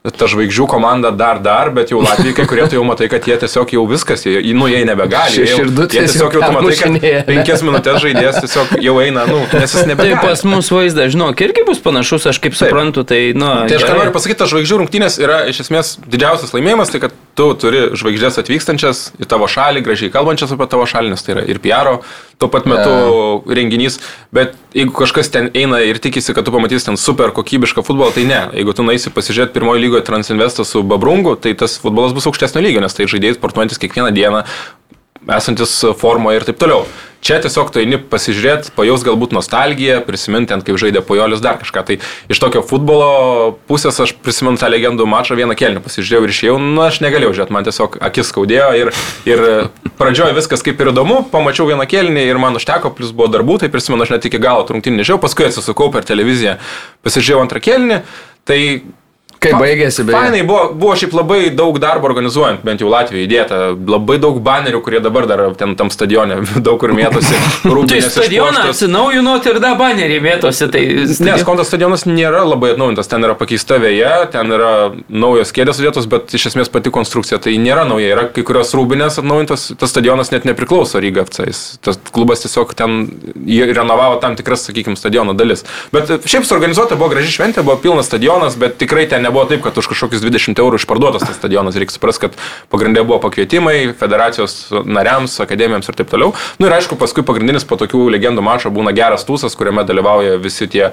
ta žvaigždžių komanda dar dar, bet jau Latvijai kai kurie tai jau matai, kad jie tiesiog jau viskas, jie, nu jie nebegali. Jie, jie tiesiog jau matai, kad penkias minutės žaidėjas tiesiog jau eina, nu, nes jis nebegali. Tai pas mus vaizdas, žinok, irgi bus panašus, aš kaip suprantu, tai, nu. Tai aš ką noriu pasakyti, tas žvaigždžių rungtynės yra iš esmės didžiausias laimėjimas, tai kad tu turi žvaigždės atvykstančias į tavo šalį, gražiai kalbančias apie tavo šalį, nes tai yra ir PR tuo pat metu yeah. renginys, bet jeigu kažkas ten eina ir tikisi, kad tu pamatysi ten super kokybišką futbolą, tai ne. Jeigu tu naisi pasižiūrėti pirmojo lygoje Transinvestą su Babrungu, tai tas futbolas bus aukštesnio lygio, nes tai žaidėjai sportuojantis kiekvieną dieną, esantis formoje ir taip toliau. Čia tiesiog tu eini pasižiūrėti, pajaus galbūt nostalgiją, prisiminti, kaip žaidė Pojolis dar kažką. Tai iš tokio futbolo pusės aš prisimenu tą legendų mačą vieną kelnį, pasižiūrėjau ir išėjau, nu aš negalėjau žiūrėti, man tiesiog akis skaudėjo ir, ir pradžioje viskas kaip ir įdomu, pamačiau vieną kelnį ir man užteko, plus buvo darbų, tai prisimenu, aš net iki galo trungtinį nežiau, paskui atsisukau per televiziją, pasižiūrėjau antrą kelnį, tai Kaip baigėsi, beje? Fainai, buvo, buvo šiaip labai daug darbo organizuojant, bent jau Latvijoje įdėta, labai daug banerių, kurie dabar dar ten tam stadione daug kur mėtosi. tai stadioną atsinaujinot ir dar baneriai mėtosi. Tai stadion... Nes kontas stadionas nėra labai atnaujintas, ten yra pakeista vėja, ten yra naujos kėdės sudėtos, bet iš esmės pati konstrukcija tai nėra nauja, yra kai kurios rūbinės atnaujintos, tas stadionas net nepriklauso Ryga FC, tas klubas tiesiog ten renovavo tam tikras, sakykime, stadiono dalis. Bet šiaip suorganizuota buvo graži šventė, buvo pilnas stadionas, bet tikrai ten nebuvo taip, kad už kažkokius 20 eurų išparduotas tas stadionas. Reikia suprasti, kad pagrindė buvo pakvietimai federacijos nariams, akademijams ir taip toliau. Na nu, ir aišku, paskui pagrindinis po tokių legendų mačo būna geras tūsas, kuriame dalyvauja visi tie a,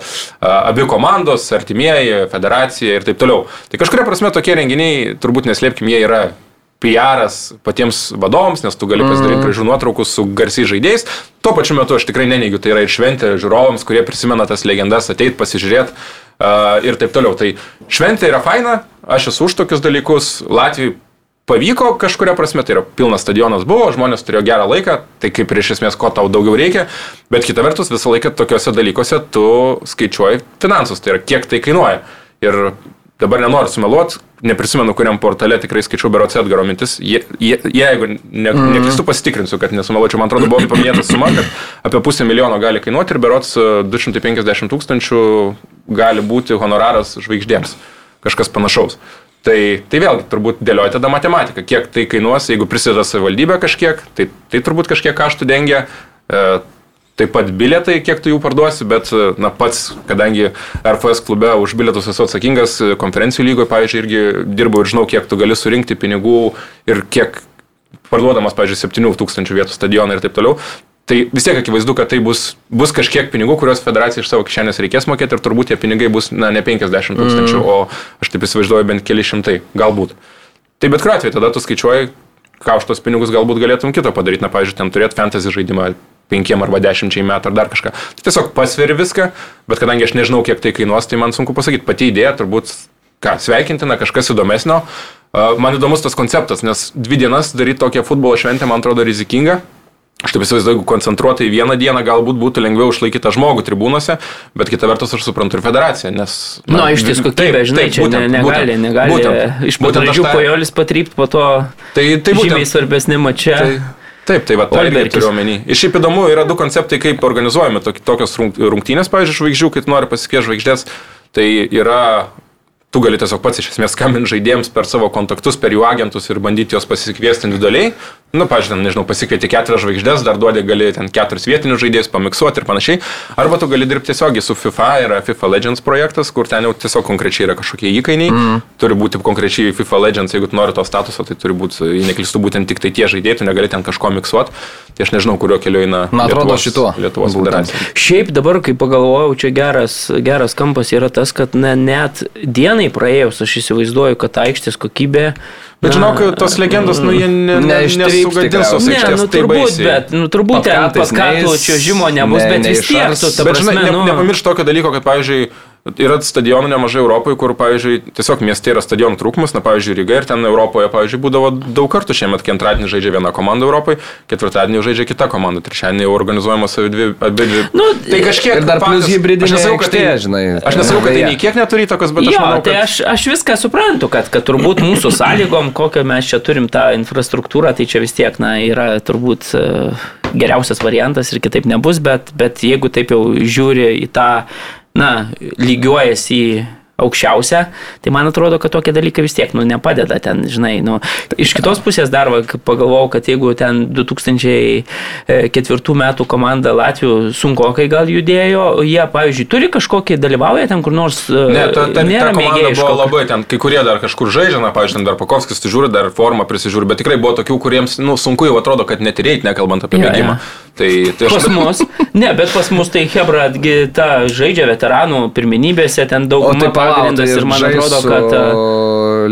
abi komandos, artimieji, federacija ir taip toliau. Tai kažkuria prasme tokie renginiai, turbūt neslėpkim, jie yra PR'as patiems vadovams, nes tu gali pasidaryti mm. gražių nuotraukų su garsiai žaidėjais. Tuo pačiu metu aš tikrai neneigiu, tai yra ir šventė žiūrovams, kurie prisimena tas legendas, ateit pasižiūrėti uh, ir taip toliau. Tai šventė yra faina, aš esu už tokius dalykus, Latvijai pavyko kažkuria prasme, tai yra pilnas stadionas buvo, žmonės turėjo gerą laiką, tai kaip ir iš esmės, ko tau daugiau reikia, bet kita vertus visą laiką tokiuose dalykuose tu skaičiuoji finansus, tai yra kiek tai kainuoja. Ir dabar nenoriu sumeluoti, neprisimenu, kuriam portale tikrai skaičiau Berots Edgaro mintis, je, je, jeigu ne, mm. neklystu pasitikrinsiu, kad nesumeluočiau, man atrodo, buvo paminėta suma, kad apie pusę milijono gali kainuoti ir Berots 250 tūkstančių gali būti honoraras žvaigždėms, kažkas panašaus. Tai, tai vėlgi turbūt dėlioja tada matematiką, kiek tai kainuos, jeigu prisideda savivaldybė kažkiek, tai, tai turbūt kažkiek kaštų dengia. E, Taip pat bilietai, kiek tu jų parduosi, bet, na, pats, kadangi RFS klube už bilietus esu atsakingas, konferencijų lygoje, pavyzdžiui, irgi dirbu ir žinau, kiek tu gali surinkti pinigų ir kiek parduodamas, pavyzdžiui, 7000 vietų stadioną ir taip toliau. Tai vis tiek akivaizdu, kad tai bus, bus kažkiek pinigų, kuriuos federacija iš savo kišenės reikės mokėti ir turbūt tie pinigai bus, na, ne 50 tūkstančių, mm. o aš taip įsivaizduoju bent keli šimtai, galbūt. Tai bet kuriuo atveju tada tu skaičiuoji, ką už tos pinigus galbūt galėtum kito padaryti, na, pavyzdžiui, ten turėti fantasy žaidimą penkiem arba dešimčiai metų ar dar kažką. Tai tiesiog pasveri viską, bet kadangi aš nežinau, kiek tai kainuos, tai man sunku pasakyti. Pati idėja turbūt, ką, sveikintina, kažkas įdomesnio. Man įdomus tas konceptas, nes dvi dienas daryti tokią futbolo šventę man atrodo rizikinga. Aš taip įsivaizduoju, jeigu koncentruotai vieną dieną galbūt būtų lengviau išlaikyti tą žmogų tribūnose, bet kita vertus aš suprantu ir federaciją, nes... Na, no, iš tiesų, kokybė, žinai, taip, čia būtent, negali, būtent, negali. Būtent, iš pradžių ta... pojolis patrypti, po to tai, tai būtent, žymiai svarbesni mačia. Tai, Taip, tai va, tai irgi turiu omeny. Ir šiaip įdomu, yra du konceptai, kaip organizuojami tokios rungtynės, pavyzdžiui, žvaigždžių, kai nori pasikviesti žvaigždės. Tai yra tu gali tiesiog pats iš esmės skambinti žaidėjams per savo kontaktus, per jų agentus ir bandyti juos pasikviesti individualiai. Nu, pažiūrėjau, nežinau, pasikvieti keturias žvaigždės, dar duodi gali ten keturis vietinius žaidėjus pamiksuoti ir panašiai. Arba tu gali dirbti tiesiogiai su FIFA, yra FIFA Legends projektas, kur ten jau tiesiog konkrečiai yra kažkokie įkainiai. Mm. Turi būti konkrečiai FIFA Legends, jeigu tu nori to statuso, tai turi būti, jei neklystu, būtent tik tai tie žaidėjai, tu negali ten kažko miksuoti. Tai aš nežinau, kuriuo keliu eina. Man atrodo, šituo. Lietuvos federacija. Šiaip dabar, kai pagalvojau, čia geras, geras kampas yra tas, kad ne, net dienai praėjus aš įsivaizduoju, kad aikštės kokybė Bet žinok, tos legendos, nu, jie ne, ne, nesugadins tos aikštės. Ne, nu, turbūt, tai bet, nu, turbūt ten paskatų čiuožimo nebus, ne, bet vis tiek tu tą Bet, žinai, ne, nu... nepamiršk tokio dalyko, kad, pavyzdžiui, Yra stadionų nemažai Europoje, kur, pavyzdžiui, tiesiog mieste yra stadionų trūkumas, na, pavyzdžiui, Ryga ir ten Europoje, pavyzdžiui, būdavo daug kartų šiemet, kai antradienį žaidžia viena komanda Europoje, ketvirtadienį žaidžia kita komanda, trečiadienį jau organizuojamos abi dvi. Nu, tai kažkiek dar plus hybridinė. Aš nesakau, kad tai, žinai, aš nesakau, kad tai nei kiek neturi įtakos, bet jo, aš manau, tai kad... Tai aš, aš viską suprantu, kad, kad turbūt mūsų sąlygom, kokią mes čia turim tą infrastruktūrą, tai čia vis tiek, na, yra turbūt uh, geriausias variantas ir kitaip nebus, bet, bet jeigu taip jau žiūri į tą na, lygiuojasi į aukščiausia, tai man atrodo, kad tokie dalykai vis tiek, nu, nepadeda ten, žinai, nu, iš kitos pusės dar pagalvojau, kad jeigu ten 2004 metų komanda Latvijų sunkokai gal judėjo, jie, pavyzdžiui, turi kažkokį dalyvauja ten kur nors. E, ne, ta, ta, ta komanda buvo labai ten, kai kurie dar kažkur žaidžia, na, pavyzdžiui, dar Pakovskis žiūri, dar formą prisižiūri, bet tikrai buvo tokių, kuriems, nu, sunku jau atrodo, kad net reikia, nekalbant apie bėgimą. Ja, ja. Tai, tai aš... Pas mus, ne, bet pas mus tai Hebra, ta žaidžia veteranų pirmenybėse, ten daug pagrindas tai ir man atrodo, kad...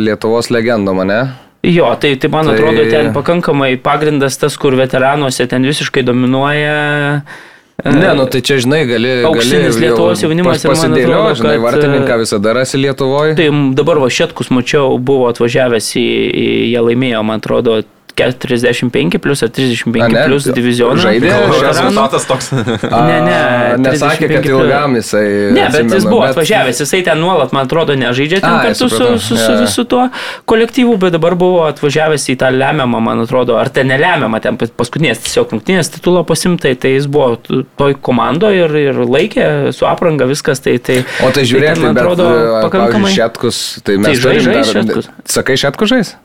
Lietuvos legendom, ne? Jo, tai, tai man tai... atrodo, ten pakankamai pagrindas tas, kur veteranuose ten visiškai dominuoja. Ne, nu tai čia, žinai, gali. Auksinis Lietuvos jaunimas ir pasidėlio, atrodo, žinai, kad, vartininką visada rasi Lietuvoje. Tai dabar va Šetkus mačiau, buvo atvažiavęs į, į jie laimėjo, man atrodo, 45 plus ar 35 A, ne, plus divizioną. Žaidė, rezultatas toks. ne, ne. Nesakė, kad ilgam jisai. Ne, bet atsimenu, jis buvo bet... atvažiavęs, jisai ten nuolat, man atrodo, nežaidžia ten A, kartu su, su, su visu tuo kolektyvu, bet dabar buvo atvažiavęs į tą lemiamą, man atrodo, ar ten nelemiamą, ten paskutinės tiesiog rungtynės titulo pasimtai, tai jis buvo toj komandoje ir, ir laikė su apranga viskas. Tai, tai, o tai žiūrėk, tai, man atrodo, pakankamai. Šetkus, tai mes tai žai, žai, šetkus. Sakai, šetkus žais?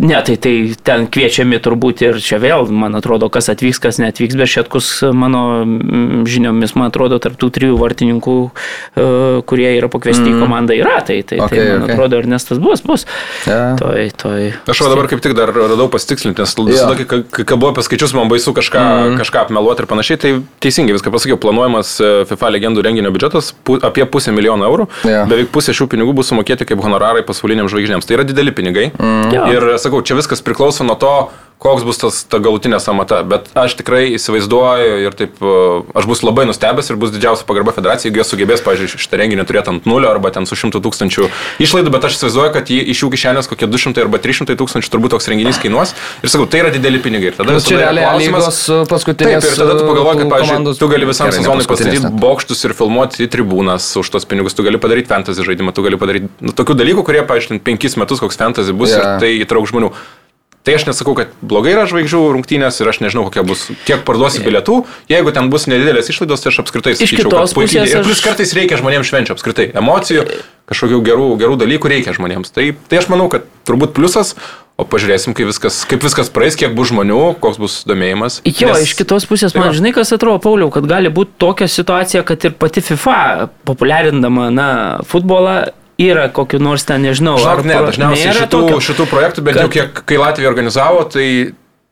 Ne, tai, tai ten kviečiami turbūt ir čia vėl, man atrodo, kas atvyks, kas netvyks, bet Šetkus, mano mm, žiniomis, man atrodo, tarptų trijų vartininkų, e, kurie yra pakviesti mm. į komandą, yra. Tai, tai, okay, tai man okay. atrodo, Ernestas bus, bus. Yeah. Toj, toj. Aš dabar kaip tik dar radau pasitikslinti, nes visada, yeah. kai, kai kalbu apie skaičius, man baisu kažką, mm. kažką apmeluoti ir panašiai, tai teisingai viską pasakiau, planuojamas e, FIFA legendų renginio biudžetas pu, apie pusę milijono eurų, yeah. beveik pusė šių pinigų bus sumokėti kaip honorarai pasauliniams žvaigždėms. Tai yra dideli pinigai. Mm. Ir sakau, čia viskas priklauso nuo to, koks bus tas ta galutinė samata, bet aš tikrai įsivaizduoju ir taip, e, aš bus labai nustebęs ir bus didžiausia pagarba federacijai, jeigu jie sugebės, pažiūrėjau, šitą renginį turėti ant nulio arba ten su šimtu tūkstančių išlaidų, bet aš įsivaizduoju, kad iš jų kišenės kokie 200 arba 300 tūkstančių turbūt toks renginys kainuos ir sakau, tai yra dideli pinigai. Ir tada nu, čia realiai lygos e, paskutinės. Taip, ir tada tu pagalvoji, kad, pavyzdžiui, tu gali visam sezonui pastatyti bokštus ir filmuoti į tribūnas už tos pinigus, tu gali padaryti fantasy žaidimą, tu gali padaryti nu, tokių dalykų, kurie, pavyzdžiui, penkis metus koks fantasy bus yeah. ir tai įtrauk žmonių. Tai aš nesakau, kad blogai yra žvaigždžių rungtynės ir aš nežinau, kokia bus, kiek parduosi bilietų. Jeigu ten bus nedidelės išlaidos, tai aš apskritai sakyčiau, kad puikiai. Ir plus kartais reikia žmonėms švenčių apskritai. Emocijų, kažkokių gerų, gerų dalykų reikia žmonėms. Tai, tai aš manau, kad turbūt pliusas, O pažiūrėsim, kaip viskas, kaip viskas praeis, kiek bus žmonių, koks bus domėjimas. Jo, nes... iš kitos pusės, man žinai, kas atrodo, Pauliau, kad gali būti tokia situacija, kad ir pati FIFA, populiarindama na, futbolą, yra kokiu nors ten, nežinau. Žinok, ne, dažniausiai šitų, tokio, šitų projektų, bent kad... jau kiek, kai Latvija organizavo, tai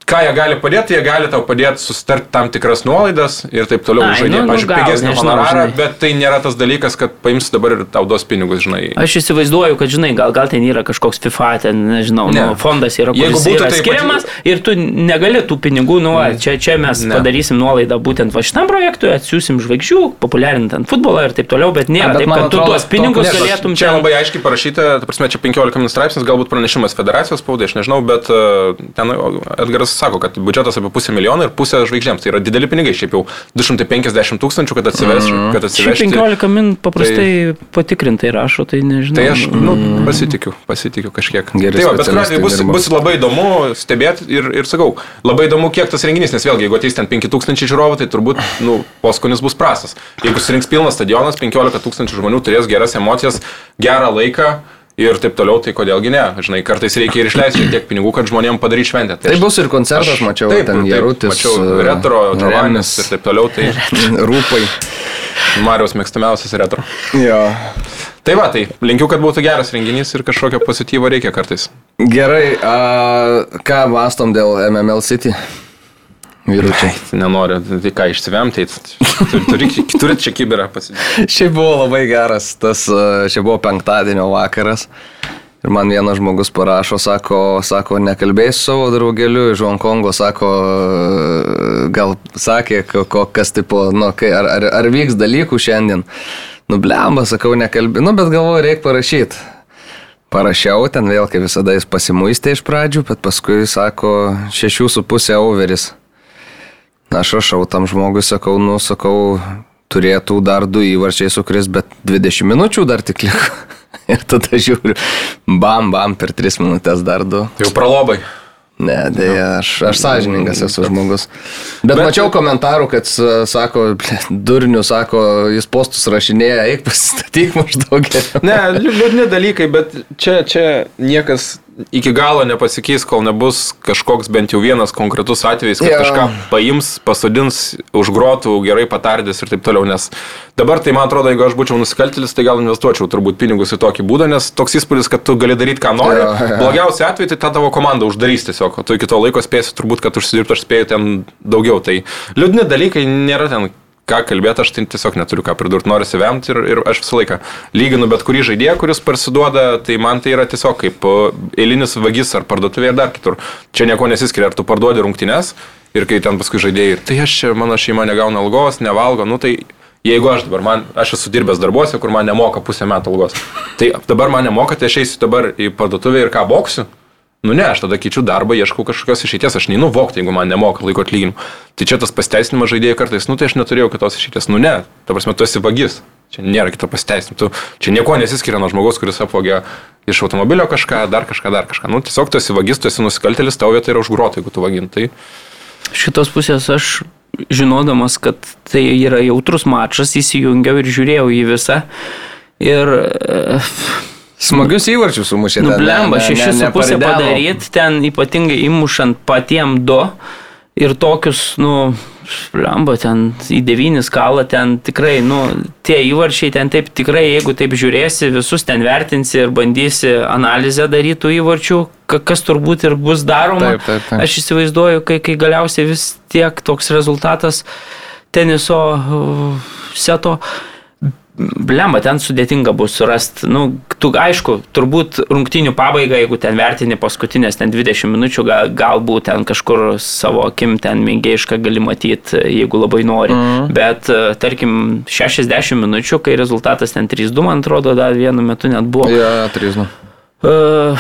ką jie gali padėti, jie gali tau padėti susitarti tam tikras nuolaidas ir taip toliau Ai, žaidėjai. nu, nu, Pavyzdžiui, gal, pigesnį honorarą, bet tai nėra tas dalykas, kad paims dabar ir tau duos pinigus, žinai. Aš įsivaizduoju, kad, žinai, gal, gal ten yra kažkoks FIFA, ten, nežinau, Ne. nu, fondas yra, kuris būtų yra tai skiriamas ir tu negali tų pinigų, nu, va, čia, čia mes Ne. padarysim nuolaidą būtent va šitam projektui, atsiųsim žvaigždžių, populiarint ant futbolą ir taip toliau, bet nėra bet taip, kad tu atrodo, tuos pinigus to- ne, galėtum Čia ten- labai aiškiai parašyta, ta prasme, čia 15 min straipsnis, galbūt pranešimas federacijos spaudai, aš nežinau, bet uh, ten Edgaras sako, kad biudžetas apie pusę milijono ir pusę žvaigždėms. Tai yra dideli pinigai, šiaip jau 250 tūkstančių, kad atsivežti. Mm. Kad atsivežti. 15 min paprastai patikrintai rašo, tai nežinau. Tai aš nu, pasitikiu, pasitikiu kažkiek. Geri tai va, bet kuriuo atveju bus, bus labai įdomu stebėti ir, ir sakau, labai įdomu, kiek tas renginys, nes vėlgi, jeigu ateis ten 5000 žiūrovų, tai turbūt nu, poskonis bus prastas. Jeigu surinks pilnas stadionas, 15 tūkstančių žmonių turės geras emocijas, gerą laiką. Ir taip toliau, tai kodėlgi ne? Žinai, kartais reikia ir išleisti šiek tiek pinigų, kad žmonėms padaryti šventę. Tai aš- bus ir koncertas, mačiau, taip, ten taip, Jarutis. Mačiau retro, Džovanis Remis, ir taip toliau. Tai Rūpai. Marijos mėgstamiausias retro. Jo. Tai va, tai linkiu, kad būtų geras renginys ir kažkokio pozityvo reikia kartais. Gerai, a, ką mastom dėl MML City? Vyručiai. Nenoriu, tai ką išsivemti, turi, turi, čia kiberą pasidėti. Šiaip buvo labai geras, tas, čia buvo penktadienio vakaras. Ir man vienas žmogus parašo, sako, sako nekalbėsiu savo draugeliu iš Hongkongo, sako, gal sakė, ko, kas tipo, nu, kai, ar, ar, ar vyks dalykų šiandien. Nublemba, sakau, nekalbė, nu, bet galvoju, reikia parašyti. Parašiau ten vėl, kaip visada jis pasimuistė iš pradžių, bet paskui sako, šešių su pusė overis. Aš rašau tam žmogui, sakau, nu, sakau, turėtų dar du įvarčiai sukris, bet 20 minučių dar tik liko. Ir tada žiūriu, bam, bam, per 3 minutės dar du. Jau pralobai. Ne, dėja, aš, aš sąžiningas esu žmogus. Bet, Bet- mačiau komentarų, kad sako, durnių, sako, jis postus rašinėja, eik pasistatyk maždaug geriau. Ne, liū- liūdni dalykai, bet čia, čia niekas iki galo nepasikeis, kol nebus kažkoks bent jau vienas konkretus atvejis, kad Jo. kažką paims, pasodins, užgrotų, gerai patardys ir taip toliau. Nes dabar tai man atrodo, jeigu aš būčiau nusikaltėlis, tai gal investuočiau turbūt pinigus į tokį būdą, nes toks įspūdis, kad tu gali daryti, ką nori. Jo, jo. Blogiausiu atveju tai tą tavo komandą uždarys tiesiog, o tu iki to laiko spėsi turbūt, kad užsidirbti aš spėju ten daugiau. Tai liūdni dalykai nėra ten ką kalbėti, aš tai tiesiog neturiu ką pridurti, noriu įsivemti ir, ir aš visą laiką lyginu bet kurį žaidėją, kuris parsiduoda, tai man tai yra tiesiog kaip eilinis vagis ar parduotuvė ar dar kitur. Čia nieko nesiskiria, ar tu parduodi rungtynes ir kai ten paskui žaidėjai, tai aš čia, mano šeima negauna algos, nevalgo, nu tai Jeigu aš dabar, man, aš esu dirbęs darbuose, kur man nemoka pusę metų algos, tai dabar man nemoka, tai aš eisiu dabar į parduotuvę ir ką boksiu, Nu ne, aš tada keičiu darbą, ieškau kažkokios išeities, aš neinu vokti, jeigu man nemoka laiko atlyginimų. Tai čia tas pasteisinimas žaidėjai kartais, nu tai aš neturėjau kitos išeities, nu ne, ta prasme, tu esi vagis, čia nėra kito pasteisinimo, čia nieko nesiskiria nuo žmogaus, kuris apvogė iš automobilio kažką, dar kažką, dar kažką. Nu tiesiog tu esi vagis, tu esi nusikaltelis, tavo vieta yra užgrota, jeigu tu vagin. Tai Šitos pusės aš žinodamas, kad tai yra jautrus mačas, įsijungiau ir žiūrėjau į visą. Ir e, Smagius įvarčius sumušė. nublemba, ne- ne- šeši su pusė padaryti, ten ypatingai įmušant patiem du. Ir tokius, nu, blemba, ten į devynis kalą, ten tikrai, nu, tie įvarčiai ten taip tikrai, jeigu taip žiūrėsi, visus ten vertinsi ir bandysi analizę darytų įvarčių, ka- kas turbūt ir bus daroma. Taip, taip, taip. Aš įsivaizduoju, kai, kai galiausiai vis tiek toks rezultatas teniso uh, seto. Blemba, ten sudėtinga bus surasti. Nu, tu, aišku, turbūt rungtinių pabaiga, jeigu ten vertini paskutinės ten 20 minučių, gal, galbūt ten kažkur savo akim ten mėgėjišką gali matyti, jeigu labai nori. Mm. Bet, e, tarkim, 60 minučių, kai rezultatas ten 3-2, man atrodo, dar vienu metu net buvo. Trys, nu. Uh,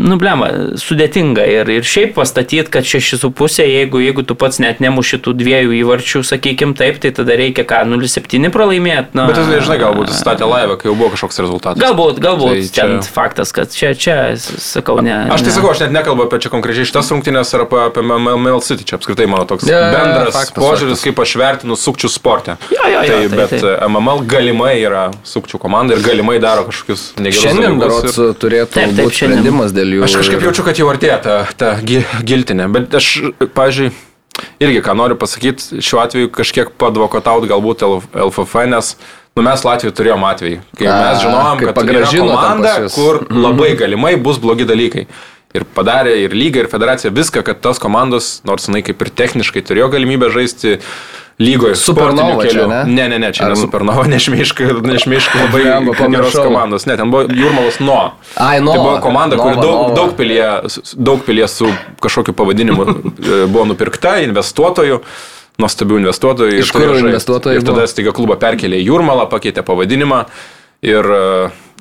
nu, blema, sudėtinga ir, ir šiaip pastatyti, kad 6,5, jeigu, jeigu tu pats net nemuši tų dviejų įvarčių, sakykim taip, tai tada reikia ką, 0,7 pralaimėti. Na, Bet jis, žinai, galbūt statė laivą, kai jau buvo kažkoks rezultatas. Galbūt, galbūt Tai čia- ten faktas, kad čia, čia, sakau, ne. Aš tai ne. sakau, aš net nekalbu apie čia konkrečiai šitas rungtynės ar apie, apie ML City, čia apskritai mano toks jo, bendras faktas, požiūris, faktas. kaip aš vertinu sukčių sportę. Jo, jo, jo, tai, tai- bet tai. MML galimai yra sukčių komanda ir galimai daro kažkokius negerus Šiandien dalykus ir- turėtų Taip, taip, sprendimas dėl jų. Aš kažkaip jaučiu, kad jau artėja ta, ta gi- giltinė, bet aš, pažiūrėjau, irgi ką noriu pasakyti, šiuo atveju kažkiek padvokotaut galbūt LFF, nes nu, mes Latvijoje turėjom atvejį, kai A, mes žinojom, kad pas jus. kur labai galimai bus blogi dalykai. Ir padarė ir lyga, ir federacija viską, kad tas komandos, nors jinai kaip ir techniškai turėjo galimybę žaisti lygoje. Supernova čia, ne? Ne, ne, ne, čia Ar- ne Supernova, nešmeiškai, nešmeiškai labai Blemba, geros komandos. Ne, ten buvo Jurmalas Nuo. Ai, Nova. Tai buvo komanda, kuri Nova, daug, Nova. daug, pilyje, daug pilyje su kažkokiu pavadinimu e, buvo nupirkta investuotojų. Nuostabių investuotojų. Iš turėjo kur investuotojai Ir tada staiga klubą perkelė į Jurmalą, pakeitė pavadinimą. Ir e,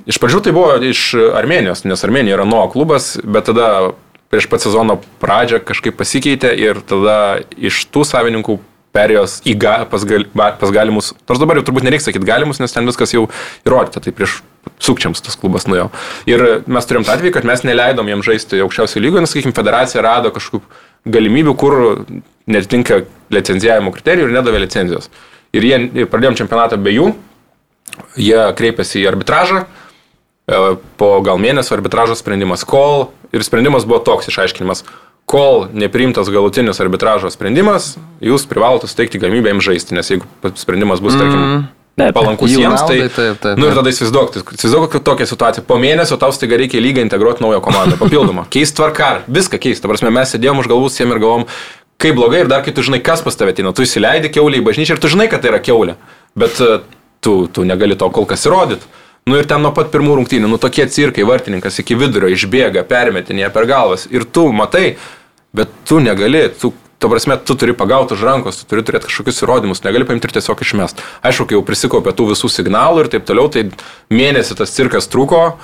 iš pradžių tai buvo iš Armenijos, nes Armenija yra nuo klubas, bet tada prieš pat sezono pradžią kažkaip pasikeitė ir tada iš tų savininkų perėjos į ga, pas, gal, pas galimus, nors dabar jau turbūt nereikia sakyti galimus, nes ten viskas jau įrodyta, tai prieš sukčiams tas klubas nuėjo. Ir mes turėjom tą atvejį, kad mes neleidom jiem žaisti aukščiausio lygio, nes, sakykime, federacija rado kažkokių galimybių, kur netitinka licenzijavimo kriterijų ir nedavė licenzijos. Ir jie ir pradėjom čempionatą be jų, jie kreipėsi į arbitražą, e, po gal mėnesio arbitražo sprendimas kol ir sprendimas buvo toks išaiškinimas, kol nepriimtas galutinis arbitražo sprendimas, jūs privalote suteikti galimybę jiems žaisti, nes jeigu sprendimas bus, tarkim, Taip. palankus jiems, tai... naudai, taip, taip, Nu ir taip. tada įsivaizduok, tai įsivaizduok, kad tokia situacija. Po mėnesio tau staiga reikia lygą integruoti naują komandą, papildomą. Keist tvarką, viską keist. Ta prasme, mes sėdėjom už galvų siem ir galvom, kaip blogai ir dar kai tu žinai, kas pas tave ateina. Tu įsileidi keulį į bažnyčią ir tu žinai, kad tai yra keulė. Bet e, tu, tu negali to kol kas įrodyti. Nu ir ten nuo pat pirmų rungtynių, nu tokie cirkai, vartininkas iki vidurio išbėga, permetinėje per galvas. Ir tu matai, bet tu negali, tu, ta prasme, tu turi pagauti už rankos, tu turi turėti kažkokius įrodymus, negali paimti ir tiesiog išmest. Aišku, kai jau prisikaupė tų visų signalų ir taip toliau, tai mėnesį tas cirkas truko.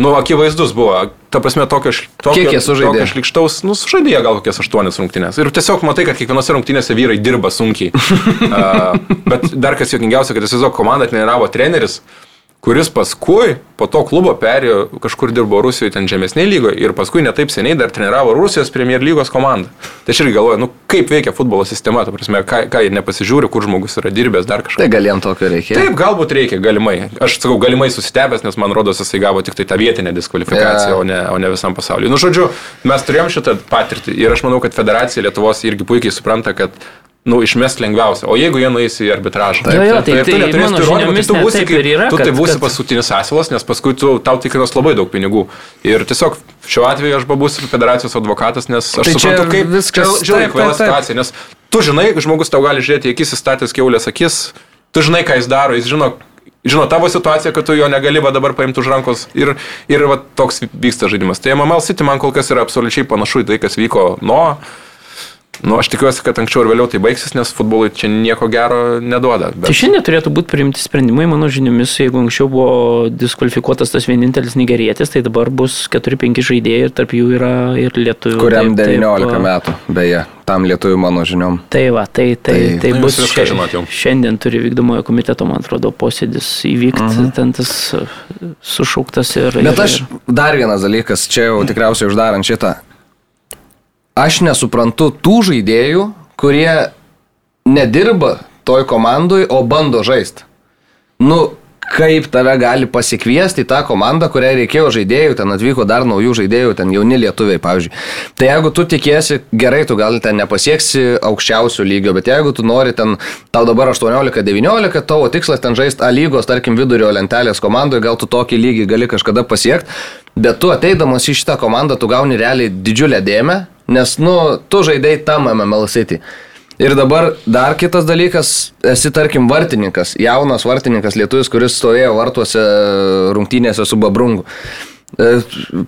Nu, akivaizdus buvo. Ta prasme, tokio, tokio, Kiek jie sužaidė? tokio šlikštaus, nu, sužaidė gal kokias aštuonias rungtynės. Ir tiesiog matai, kad kiekvienose rungtynėse vyrai dirba sunkiai. uh, bet dar kas juokingiausia, kad tiesiog komandą treniravo treneris, kuris paskui po to klubo perėjo, kažkur dirbo Rusijoje ten žemesnėje lygoje ir paskui netaip seniai dar treniravo Rusijos Premier lygos komandą. Tai aš irgi galvoju, nu kaip veikia futbolo sistema, ta prasme, ką, ką jie nepasižiūri, kur žmogus yra dirbęs, dar kažką. Tai galėjom tokio reikia. Taip, galbūt reikia, galimai. Aš sakau, galimai susitebęs, nes man rodos, jisai gavo tik tai tą vietinę diskvalifikaciją, Jo. o, ne, o ne visam pasauliu. Nu, žodžiu, mes turėjom šitą patirtį ir aš manau, kad federacija Lietuvos irgi puikiai supranta, kad Nu, išmest lengviausia. O jeigu jie nueis į arbitražą, Jo, jo, tai- ir tu tai neturėsi mano įrodymų, tai tu būsi, taip kaip, yra, tu tai būsi kad- paskutinis asilas, nes paskui tu, tau tikrinos labai daug pinigų. Ir tiesiog šiuo atveju aš būsiu federacijos advokatas, nes aš Tai suprantu, kaip viskas- taip, kvaila taip, taip. situacija, nes tu žinai, žmogus tau gali žiūrėti į akis įstatęs keulės akis, tu žinai, ką jis daro, jis žino, žino tavo situaciją, kad tu jo negali va dabar paimti už rankos ir, ir va toks vyksta žaidimas. Tai MML City man kol kas yra absoliučiai panašu į tai, kas vyko nuo. Nu, aš tikiuosi, kad anksčiau ir vėliau tai baigsis, nes futbolui čia nieko gero neduoda. Tai šiandien turėtų būti priimti sprendimai, mano žiniomis, jeigu anksčiau buvo diskvalifikuotas tas vienintelis nigerietis, tai dabar bus 4-5 žaidėjai ir tarp jų yra ir lietuvių. Kuriam Taip, taip, 19 a, metų, beje, tam lietuvių mano žiniom. Tai va, tai, tai, Tai- tai Nu, bus jūs viską žinot jau. šiandien turi vykdomojo komiteto, man atrodo, posėdis įvykti, uh -huh. ten tas uh, sušauktas ir... Bet ir, aš dar vienas dalykas, čia jau tikriausiai uždarant šitą. Aš nesuprantu tų žaidėjų, kurie nedirba toj komandai, o bando žaisti. Nu, kaip tave gali pasikviesti į tą komandą, kuriai reikėjo žaidėjų, ten atvyko dar naujų žaidėjų, ten jauni lietuviai, pavyzdžiui. Tai jeigu tu tikėsi, gerai, tu gal ten nepasieksi aukščiausio lygio, bet jeigu tu nori ten, tau dabar 18-19, tavo tikslas ten žaisti A lygos, tarkim, vidurio lentelės komandoje, gal tu tokį lygį gali kažkada pasiekti, bet tu ateidamas į šitą komandą, tu gauni realiai didžiulę dėmę, nes, nu, tu žaidėjai tam MML City. Ir dabar dar kitas dalykas, esi tarkim vartininkas, jaunas vartininkas lietuvis, kuris stovėjo vartuose rungtynėse su Babrungu. E,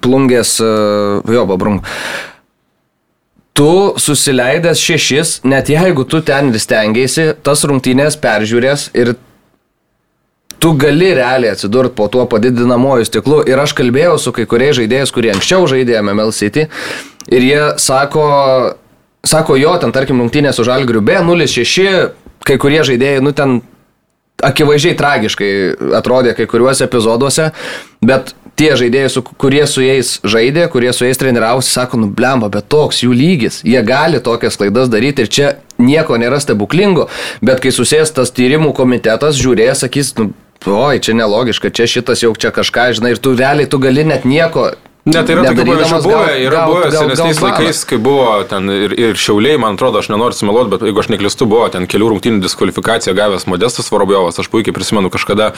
Plungės, e, jo, Babrungu. Tu susileidęs šešis, net jeigu tu ten vis tengiasi, tas rungtynės peržiūrės ir tu gali realiai atsidurti po tuo padidinamoju stiklu. Ir aš kalbėjau su kai kuriais žaidėjais, kurie anksčiau žaidė MML City. Ir jie sako, sako jo, ten tarkim rungtynės su Žalgiriu B06, kai kurie žaidėjai, nu ten akivaizdžiai tragiškai atrodė kai kuriuose epizoduose, bet tie žaidėjai, su, kurie su jais žaidė, kurie su jais treniravosi, sako, nu blemba, bet toks jų lygis, jie gali tokias klaidas daryti ir čia nieko nėra stebuklingo, bet kai susės tas tyrimų komitetas, žiūrės, sakys, nu, oi, čia nelogiška, čia šitas jau čia kažką, žinai, ir tu realiai tu gali net nieko Ne, tai yra tokių pavyzdžių buvę, yra buvę senesniais laikais, kai buvo ten ir, ir šiauliai, man atrodo, aš nenoriu sumeluoti, bet jeigu aš neklistu, buvo ten kelių rungtynių diskvalifikaciją gavęs Modestas Vorobjovas, aš puikiai prisimenu, kažkada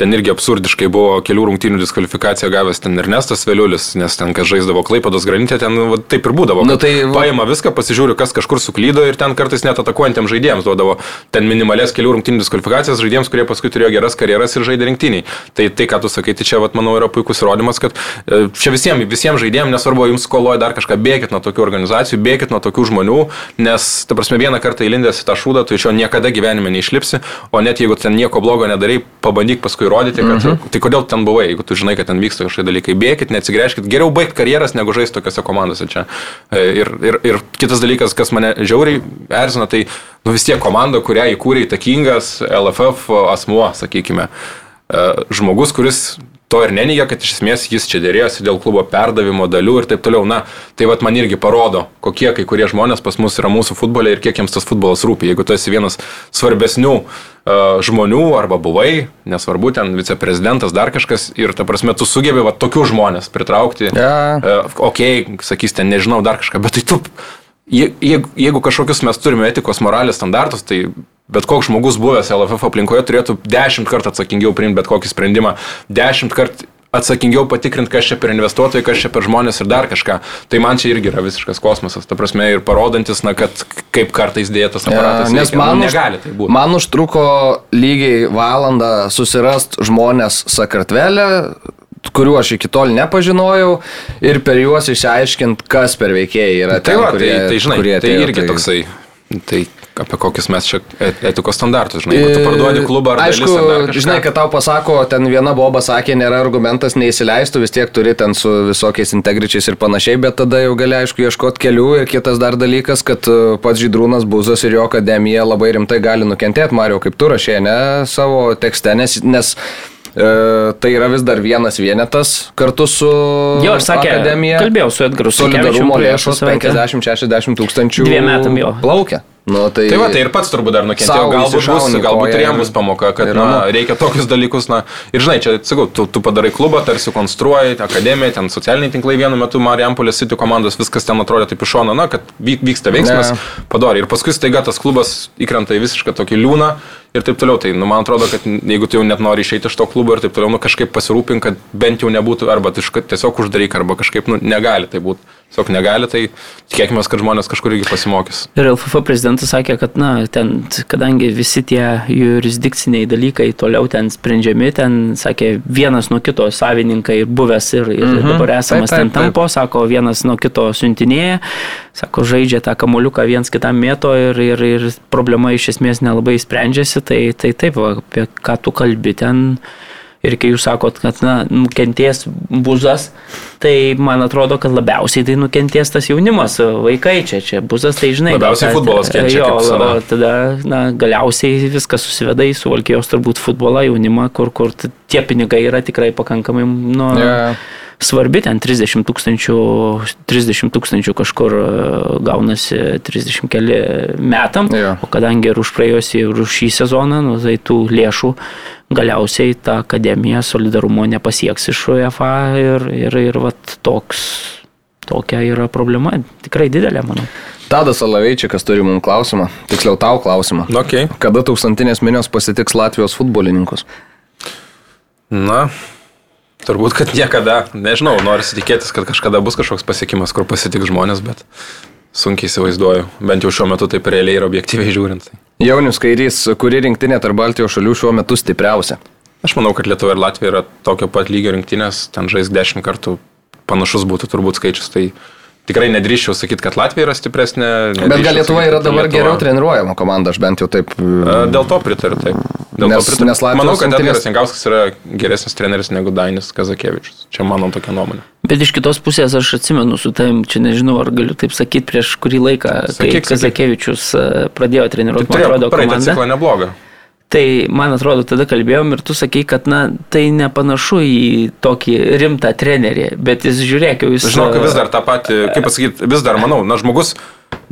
ten irgi absurdiškai buvo kelių rungtynių diskvalifikaciją gavęs ten Ernestas Veliulis, nes ten, kas žaisdavo Klaipados granitė, ten va, taip ir būdavo. Nu, kad tai paima viską, pasižiūri, kas kažkur suklydo ir ten kartais net atakuojantiems žaidėjams duodavo ten minimalės kelių rungtynių diskvalifikacijas žaidėjams, kurie paskui turėjo geras karjeras ir žaidė rinktiniai. Tai tai, ką tu sakai, tai čia, vat, manau, yra puikus įrodymas, kad e, čia visiems, visiems žaidėjams, nesvarbu, jums skoloja dar kažką, bėkit nuo tokių organizacijų, bėkit nuo tokių žmonių, nes, ta prasme, vieną kartą įlindęs į tą šūdą, tu iš jo niekada gyvenime neišlipsi, o net jeigu ten nieko blogo nedarai, pabandyk paskui įrodyti, kad mhm. tai kodėl ten buvai, jeigu tu žinai, kad ten vyksta kažkokie dalykai, bėkit, neatsigręžkit, geriau baigti karjeras, negu žaisti tokiose komandose čia. E, Ir, ir, ir kitas dalykas, kas mane žiauriai erzina, tai nu, vis tiek komanda, kurią įkūrė įtakingas LFF asmuo, sakykime. E, Žmogus, kuris to ir neneigia, kad iš esmės jis čia dėrėjosi dėl klubo perdavimo dalių ir taip toliau. Na, tai vad man irgi parodo, kokie kai kurie žmonės pas mus yra mūsų futbole ir kiek jiems tas futbolas rūpi. Jeigu tu esi vienas svarbesnių uh, žmonių arba buvai, nesvarbu, ten viceprezidentas, dar kažkas, ir ta prasme, tu sugebi va tokių žmonės pritraukti. Uh, ok, sakys ten, nežinau, dar kažką, bet tai tu Je- Jeigu, jeigu kažkokius mes turime etikos moralės standartus, tai bet koks žmogus buvęs LFF aplinkoje turėtų dešimt kartų atsakingiau priimti bet kokį sprendimą, dešimt kartų atsakingiau patikrinti, kas čia per investuotojai, kas čia per žmonės ir dar kažką. Tai man čia irgi yra visiškas kosmosas, ta prasme, ir parodantis, na, kad kaip kartais dėja tas aparatas. Ja, nes veikia. man, nu, negali tai būti. man užtruko lygiai valandą susirast žmonės Sakartvelė, kuriuo aš iki tol nepažinojau ir per juos išsiaiškinti, kas per veikėjai yra. Tai ten, va, kurie, tai, tai žinai, kurie tai atėjo, irgi toksai. Tai apie kokius mes čia et- etikos standartus, žinai, jeigu tu parduodi klubą ar Aišku, ar žinai, kad tau pasako, ten viena boba sakė, nėra argumentas neįsileistų, vis tiek turi ten su visokiais integričiais ir panašiai, bet tada jau gali, aišku, ieškoti kelių ir kitas dar dalykas, kad e, pats Žydrūnas Buzas ir jo akademija labai rimtai gali nukentėti, Mario, kaip tu rašė, ne, savo tekste, nes, nes e, tai yra vis dar vienas vienetas kartu su Jo, sakė, akademija. kalbėjau su Edgaru Solidarumo lėšos savaitę. 50-60 tūkstančių Dviem metam jo. plaukia. Nu, tai, Tai va, tai ir pats turbūt dar nukentėjo, galbūt, bus, galbūt ir jam bus pamoka, kad ir na, ramu. reikia tokius dalykus, na, ir žinai, čia, sakau, tu, tu padarai klubą, tarsi konstruoji, akademiją, ten socialiniai tinklai vienu metu, Marijampolės City komandos, viskas ten atrodo taip iš šono, na, kad vyk, vyksta veiksmas, Ne. padarė. Ir paskui staiga tas klubas įkrenta į visišką tokį liūną ir taip toliau. Tai, nu, man atrodo, kad jeigu tu jau net nori išeiti iš to klubo ir taip toliau, nu, kažkaip pasirūpink, kad bent jau nebūtų, arba tiesiog uždaryk, arba kažkaip, nu, negali tai būti. Tiesiog negali, tai tikėkime, kad žmonės kažkur irgi pasimokys. Ir LFF prezidentas sakė, kad, na, ten, kadangi visi tie jurisdikciniai dalykai toliau ten sprendžiami, ten, sakė, vienas nuo kito savininkai ir buvęs ir, ir mhm. dabar esamas Taip, taip, ten tampo, sako, vienas nuo kito siuntinėja, sako, žaidžia tą kamoliuką viens kitam mėto ir, ir, ir problema iš esmės nelabai sprendžiasi, tai, tai taip, va, apie ką tu kalbi ten. Ir kai jūs sakot, kad na, nukentės buzas, tai man atrodo, kad labiausiai tai nukentės tas jaunimas, vaikai čia, čia buzas, tai žinai. Labiausiai gal, futbolas kenčia, Jo, o tada na, galiausiai viskas susiveda į suvalkijos turbūt futbolą, jaunimą, kur, kur tie pinigai yra tikrai pakankamai nu, Yeah. Svarbi, ten 30 tūkstančių, 30 tūkstančių kažkur e, gaunasi 30 keli metam, Jo. o kadangi ir už praėjusį, ir už šį sezoną, nu, tai tų lėšų galiausiai ta akademija solidarumo nepasieks iš UEFA ir, ir, ir vat, toks, tokia yra problema, tikrai didelė, manau. Tadas Alaveičikas turi mums klausimą, tiksliau tau klausimą. Nu, okay. Kada tūkstantinės minios pasitiks Latvijos futbolininkus? Na, turbūt, kad niekada, nežinau, noriu tikėtis, kad kažkada bus kažkoks pasiekimas, kur pasitiks žmonės, bet sunkiai įsivaizduoju, bent jau šiuo metu taip realiai ir objektyviai žiūrint. Tai Jaunius Kairys, kuri rinktinė tarp Baltijos šalių šiuo metu stipriausia? Aš manau, kad Lietuva ir Latvija yra tokio pat lygio rinktinės, ten žais dešimt kartų panašus būtų turbūt skaičius, tai tikrai nedrįščiau sakyti, kad Latvija yra stipresnė. Bet gal Lietuva yra dabar Lietuva- geriau treniruojama komanda, aš bent jau taip. E, Dėl to pritariu, taip. Dėl Nes- to pritariu. nes Latvijos Manau, kad rinktinės- Edgaras Jankauskas yra geresnis treneris negu Dainis Kazakievičius. Čia mano tokia nuomonė. Bet iš kitos pusės aš atsimenu su tavim, čia nežinau, ar galiu taip sakyti, prieš kurį laiką, kai Sakyk, sakyk. Kazakevičius e, pradėjo treniruoti, man Turėjo atrodo, praeitą komandą. ciklą neblogą. Tai man atrodo, tada kalbėjom ir tu sakai, kad na, tai nepanašu į tokį rimtą trenerį, bet jis žiūrėk, jau jis... Žinau, kad vis dar tą patį, kaip pasakyti, vis dar manau, na žmogus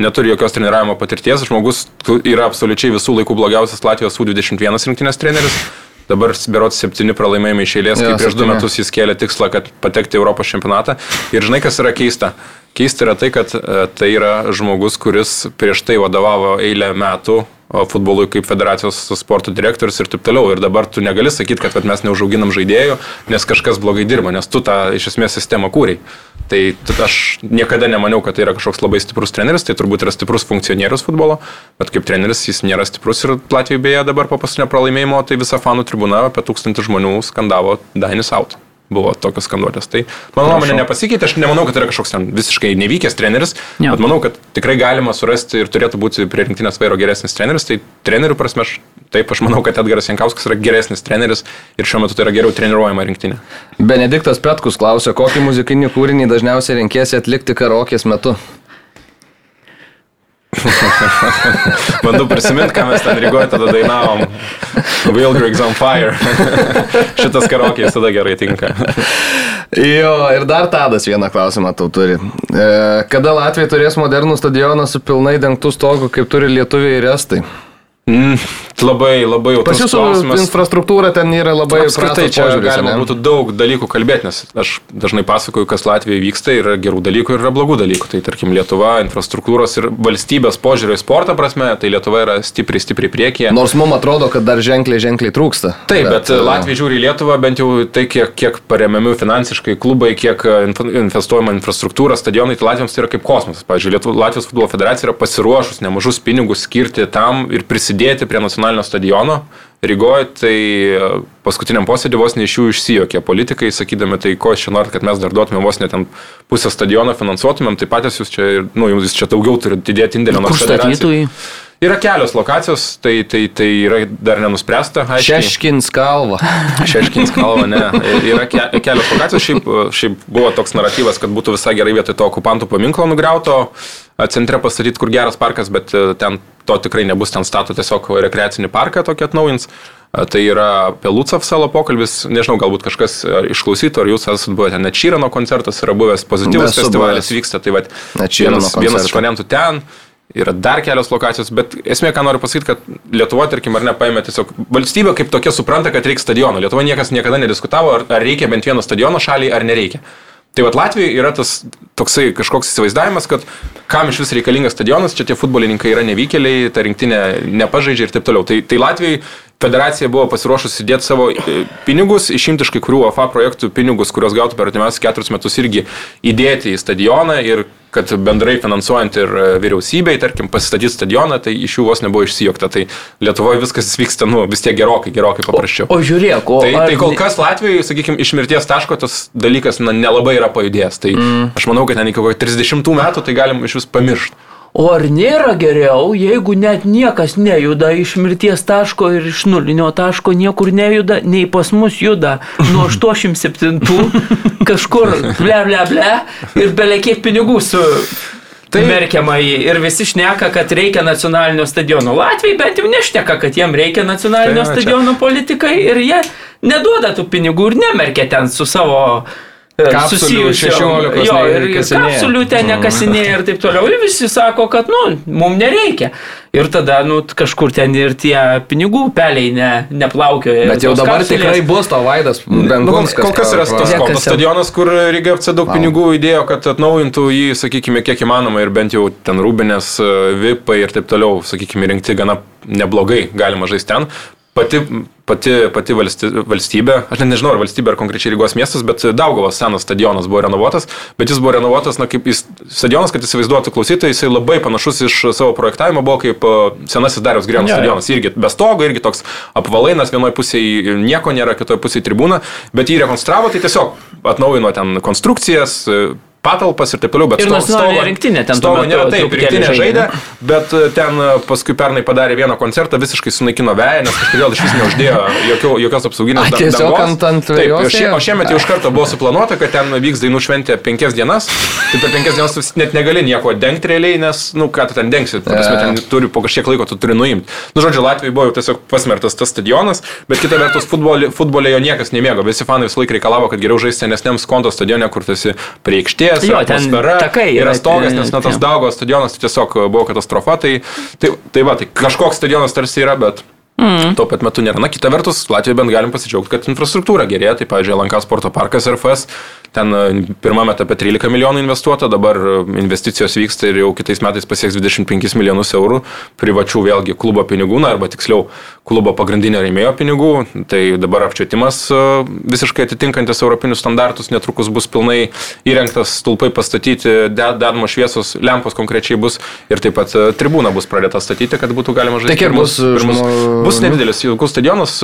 neturi jokios treniravimo patirties, žmogus yra absoliučiai visų laikų blogiausias Latvijos U21 rinktinės treneris, Dabar berots septyni pralaimėjimai iš eilės, kai prieš du metus jis kėlė tikslą, kad patekti į Europos čempionatą. Ir žinai, kas yra keista? Keista yra tai, kad e, tai yra žmogus, kuris prieš tai vadovavo eilę metų futbolui kaip federacijos sporto direktorius ir taip toliau. Ir dabar tu negali sakyti, kad vat, mes neužauginam žaidėjų, nes kažkas blogai dirba, nes tu tą iš esmės sistemą kūrei. Tai aš niekada nemaniau, kad tai yra kažkoks labai stiprus treneris, tai turbūt yra stiprus funkcionierius futbolo, bet kaip treneris jis nėra stiprus ir Latvijai beje dabar po paskutinio pralaimėjimo, tai visa fanų tribūna apie tūkstantį žmonių skandavo Dainis Out. Buvo tokios skanduotės. Tai mano nuomonė nepasikeitė, aš nemanau, kad yra kažkoks ten visiškai nevykęs treneris, Jo. bet manau, kad tikrai galima surasti ir turėtų būti prie rinktinės vairo geresnis treneris. Tai trenerių prasme, aš, taip, aš manau, kad Edgaras Jankauskas yra geresnis treneris ir šiuo metu tai yra geriau treniruojama rinktinė. Benediktas Petkus klausia, kokį muzikinį kūrinį dažniausiai renkėsi atlikti karokės metu. Bandau prisiminti, ką mes ten Rygoje tada dainavom. Will Griggs on Fire. Šitas karokė visada gerai tinka. Jo, ir dar Tadas vieną klausimą tau turi. E, kada Latvija turės modernų stadioną su pilnai dengtų stogu, kaip turi lietuviai ir estai? Mm, labai, labai jau Pas jūsų infrastruktūra ten yra labai prastas čia galima ane? būtų daug dalykų kalbėti, nes aš dažnai pasakoju, kas Latvijoje vyksta, yra gerų dalykų ir yra blogų dalykų. Tai tarkim Lietuva, infrastruktūros ir valstybės požiūrio į sportą prasme, tai Lietuva yra stipriai, stipriai priekyje. Nors mums atrodo, kad dar ženkliai, ženkliai trūksta. Taip, bet, bet e, Latvija žiūri į Lietuvą, bent jau tai, kiek, kiek paremiami finansiškai klubai, kiek e, investuojama infrastruktūra, stadionai, tai Latvijams tai yra kaip kosmosas. Pavyzdžiui, Lietu- Latvijos futbolo federacija yra pasiruošus nemažus pinigus skirti tam ir prisidėti prie nacionalinio stadiono. Rygoje tai e, paskutiniam posėdį vos ne iš jų išsijokė politikai, sakydami, tai ko čia norit, kad mes dar duotumėm vos net ten pusę stadiono finansuotumėm, tai patys jūs čia, ir, nu, jūs čia daugiau turite įdėti indėlio federacija- statytojai? Yra kelios lokacijos, tai, tai, tai yra dar nenuspręsta. aiškiai. Šeškins kalva. Šeškins kalva, ne. Yra ke, kelios lokacijos, šiaip, šiaip buvo toks naratyvas, kad būtų visai gerai vietoj to okupantų paminklo nugriauto, centre pastatyti, kur geras parkas, bet e, ten to tikrai nebus, ten stato tiesiog rekreacinį parką tokį atnaujins. Tai yra apie Lucov salo pokalbis, nežinau, galbūt kažkas išklausytų, ar jūs esate buvę ten, net Šyrano koncertas yra buvęs, pozityvus Esu festivalis buvęs. vyksta, tai va, vienas, vienas iš variantų ten. Yra dar kelios lokacijos, bet esmė, ką noriu pasakyti, kad Lietuva, tarkim, ar ne, paėmė tiesiog valstybė kaip tokia supranta, kad reikia stadiono. Lietuva niekas niekada nediskutavo, ar, ar reikia bent vieno stadiono šaliai, ar nereikia. Tai vad Latvijoje yra tas toksai kažkoks įsivaizdavimas, kad kam iš vis reikalingas stadionas, čia tie futbolininkai yra nevykėliai, ta rinktinė nepažaidžia ir taip toliau. Tai, tai Latvijai federacija buvo pasiruošusi dėti savo e, pinigus, išimti iš kai kurių AFA projektų pinigus, kuriuos gautų per artimiausius keturis metus irgi įdėti į stadioną ir kad bendrai finansuojant ir e, vyriausybei, tarkim, pasistatyti stadioną, tai iš jų vos nebuvo išsijokta. Tai Lietuvoje viskas vyksta, nu, vis tiek gerokai, gerokai paprasčiau. O žiūrėk, o... Tai, ar tai kol kas Latvijoje, sakykime, iš mirties taško tas dalykas na, nelabai yra pajudėjęs. Tai mm. aš manau, kad ten iki kokio 30 metų tai galim iš vis pamiršti. O ar nėra geriau, jeigu net niekas nejuda iš mirties taško ir iš nulinio taško niekur nejuda, nei pas mus juda nuo 87 kažkur ble ble ble ir beveik kiek pinigų su... Tai merkiama į ir visi šneka, kad reikia nacionalinio stadiono. Latvijai bent jau nešneka, kad jiem reikia nacionalinio Tai va, čia- stadiono politikai ir jie neduoda tų pinigų ir nemerkia ten su savo Kapsulių susijusiom- 16 Jo, ir, kapsulių ten nekasinėja ir taip toliau. Ir visi sako, kad, nu, mums nereikia. Ir tada, nu, kažkur ten ir tie pinigų peliai ne, neplaukioja. Bet jau dabar kapsulės- tikrai bus to Vaidas Nu, kol, Benkunskas. kol kas yra tas jau- stadionas, kur Ryga FC daug Wow. pinigų įdėjo, kad atnaujintų jį, sakykime, kiek įmanoma ir bent jau ten rūbinės, e, vipai ir taip toliau, sakykime, rinkti gana neblogai, galima žaisti ten. Pati, pati, pati valsti, valstybė, aš net nežinau, ar valstybė ar konkrečiai Rygos miestas, bet Daugavos senas stadionas buvo renovuotas, bet jis buvo renovuotas, na, kaip jis, stadionas, kad įsivaizduotų klausytojai, jisai labai panašus iš savo projektavimo buvo kaip e, senasis Dariaus Grėno stadionas, irgi be stogo, irgi toks apvalainas, vienoje pusėje nieko nėra, kitoje pusėje tribūna, bet jį rekonstravo, tai tiesiog atnaujino ten konstrukcijas, patalpas ir taip toliau, bet Ir nacionalinė rinktinė ten metu nėra, taip, rinktinė žaidė, bet e, ten e, paskui pernai padarė vieną koncertą, visiškai sunaikino veją, nes kažkodėl iš vis neuždėjo jokio, jokios apsauginės Ai, da- tiesiog dangos. ant- ant Taip, o šie-? O šiemet jau iš karto buvo suplanuota, kad ten vyks dainų šventė penkias dienas, tai per penkias dienas tu net negali nieko dengti realiai, nes, nu, ką tu ten dengsi, ta prasme, ten turi po kažkiek laiko tu turi nuimti. Nu, žodžiu, Latvijai buvo jau tiesiog pasmertas tas stadionas, bet kita vertus futbolė, futbolė jo niekas nemėgo. Visi fanai visą laiką reikalavo, kad geriau žaisti senesniam skonto stadione, kur tu esi prie aikštės, Jo, yra ten atmosfera, takai yra, stogas, nes e, tas tie. Daugos stadionas tai tiesiog buvo katastrofa. Tai, tai, tai va, tai kažkoks stadionas tarsi yra, bet Mm. Tuo pat metu nėra. Na, kita vertus, Latvijoje bent galim pasidžiaugti, kad infrastruktūra gerėja. Tai, pavyzdžiui, Lankas sporto parkas RFS, ten e, pirmame etape 13 milijonų investuota, dabar e, investicijos vyksta ir jau kitais metais pasieks 25 milijonus eurų privačių vėlgi klubo pinigų, na, arba tiksliau klubo pagrindinio rėmėjo pinigų. Tai dabar apšvietimas e, visiškai atitinkantis europinius standartus, netrukus bus pilnai įrengtas, stulpai pastatyti, dedamos šviesos, lempos konkrečiai bus ir taip pat tribūna bus pradėta statyti, kad būtų galima žaisti. Tai kiek bus, pirmus, Bus nedidelis jaukus stadionas,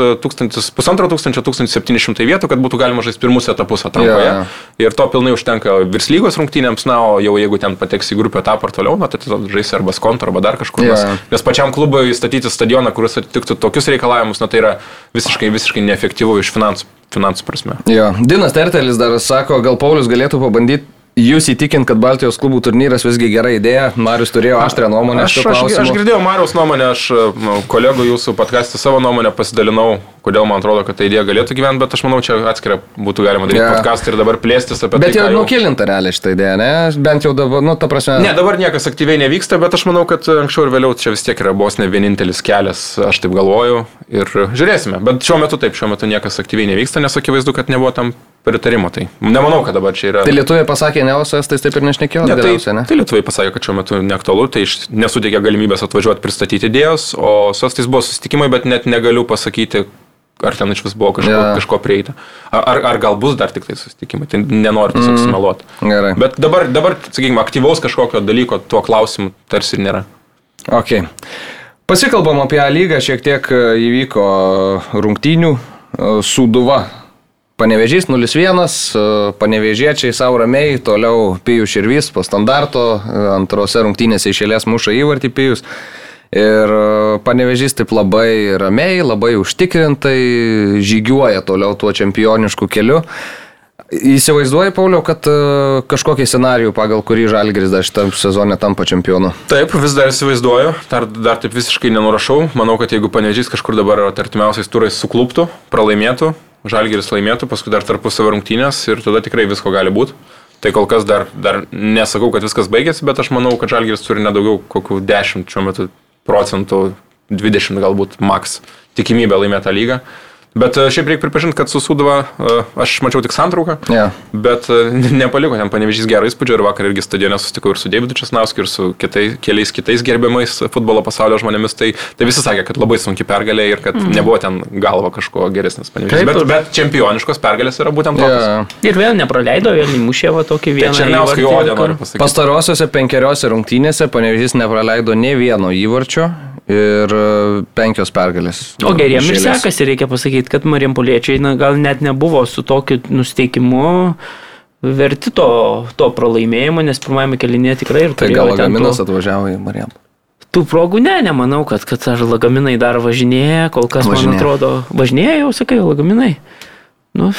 pusantro tūkstančio, 1700 vietų, kad būtų galima žaisti pirmus etapus atrankoje. Yeah. Ir to pilnai užtenka virs lygos rungtynėms, na, o jau jeigu ten pateks į grupę etapą ar toliau, na, tai žaisi arba skonto, arba dar kažkur. Yeah. Nes, nes pačiam klubui statyti stadioną, kuris atitiktų tokius reikalavimus, na, tai yra visiškai, visiškai neefektyvu iš finansų, finansų prasme. Jo. Dinas Tertelis dar sako, gal Paulius galėtų pabandyti Jūs įtikint, kad Baltijos klubų turnyras visgi gera idėja, Marius turėjo aštrę nuomonę. Aš, aš, aš girdėjau Marius nuomonę, aš nu, kolegų jūsų podcast'e savo nuomonę pasidalinau, kodėl man atrodo, kad ta idėja galėtų gyventi, bet aš manau, čia atskirą būtų galima daryti yeah. podcast'ą ir dabar plėstis apie bet tai. Bet jau nukilinta realiai šitą idėją, ne? Bent jau dabar, nu, ta prasme. Ne, dabar niekas aktyviai nevyksta, bet aš manau, kad anksčiau ir vėliau čia vis tiek yra vos ne vienintelis kelias, aš taip galvoju ir žiūrėsime. Bet šiuo metu taip, šiuo metu niekas aktyviai nevyksta, nes akivaizdu, kad nebuvo tam pritarimo. Tai nemanau, kad dabar čia yra. Tai lietuvai pasakė ne, o su estais taip ir nešnekėjo. Ne, tai, ne? tai lietuvai pasakė, kad šiuo metu neaktualu, tai nesuteikė galimybės atvažiuoti pristatyti idėjos, o su estais buvo susitikimai, bet net negaliu pasakyti, ar ten iš vis buvo kažko, ja. kažko prieita. Ar, ar gal bus dar tik tai susitikimai, tai nenoriu tiesiog mm. sumeluoti. Gerai. Bet dabar, dabar, sakykime, aktyvaus kažkokio dalyko tuo klausimu tarsi ir nėra. Ok. Pasikalbam apie lygą, šiek tiek e, įvyko rungtynių. E, Sūduva Panevežys 0-1, e, panevežiečiai savo ramiai, toliau Pijus Širvys po standarto, e, antrose rungtynėse išėlės muša įvartį Pijus. Ir e, panevežys taip labai ramiai, labai užtikrintai žygiuoja toliau tuo čempionišku keliu. Įsivaizduoji, Pauliau, kad kažkokį scenarijų, pagal kurį Žalgeris dar šitam sezonė tampa čempionu? Taip, vis dar įsivaizduoju, dar, dar taip visiškai nenurašau. Manau, kad jeigu panežys kažkur dabar artimiausiais turais sukluptų, pralaimėtų, Žalgeris laimėtų, paskui dar tarpusavio rungtynės ir tada tikrai visko gali būti. Tai kol kas dar, dar nesakau, kad viskas baigėsi, bet aš manau, kad Žalgeris turi nedaugiau kokių 10 šiuo metu procentų, 20 galbūt maks tikimybę laimėti tą lygą. Bet e, šiaip reikia pripažinti, kad su Sudova e, aš mačiau tik santrauką, yeah. bet e, nepaliko ten panevežys gerą įspūdį ir vakar irgi stadione susitikau ir su Davidu Česnauskiu, ir su kitai, keliais kitais gerbiamais futbolo pasaulio žmonėmis. Tai, tai visi sakė, kad labai sunki pergalė ir kad mm. nebuvo ten galva kažko geresnis panevežys. Bet, bet čempioniškos pergalės yra būtent tokios. Yeah. Ir vėl nepraleido, vėl įmušė va tokį vieną. Tai Černiauskai odė, noriu pasakyti. Pastarosiuose penkeriose rungtynėse panevežys nepraleido ne vieno įvarčio ir e, penkios pergalės. O geriem ir sekasi, reikia pasakyti, kad Marijampoliečiai na, gal net nebuvo su tokiu nusteikimu verti to, to pralaimėjimo, nes pirmajame kelinėje tikrai ir tai gal Lagaminas to... atvažiavo į Marijampolę. Tų progų ne, nemanau, kad, kad ar lagaminai dar važinėja, kol kas važinėja. man atrodo, važinėja jau, sakai, lagaminai. Nu,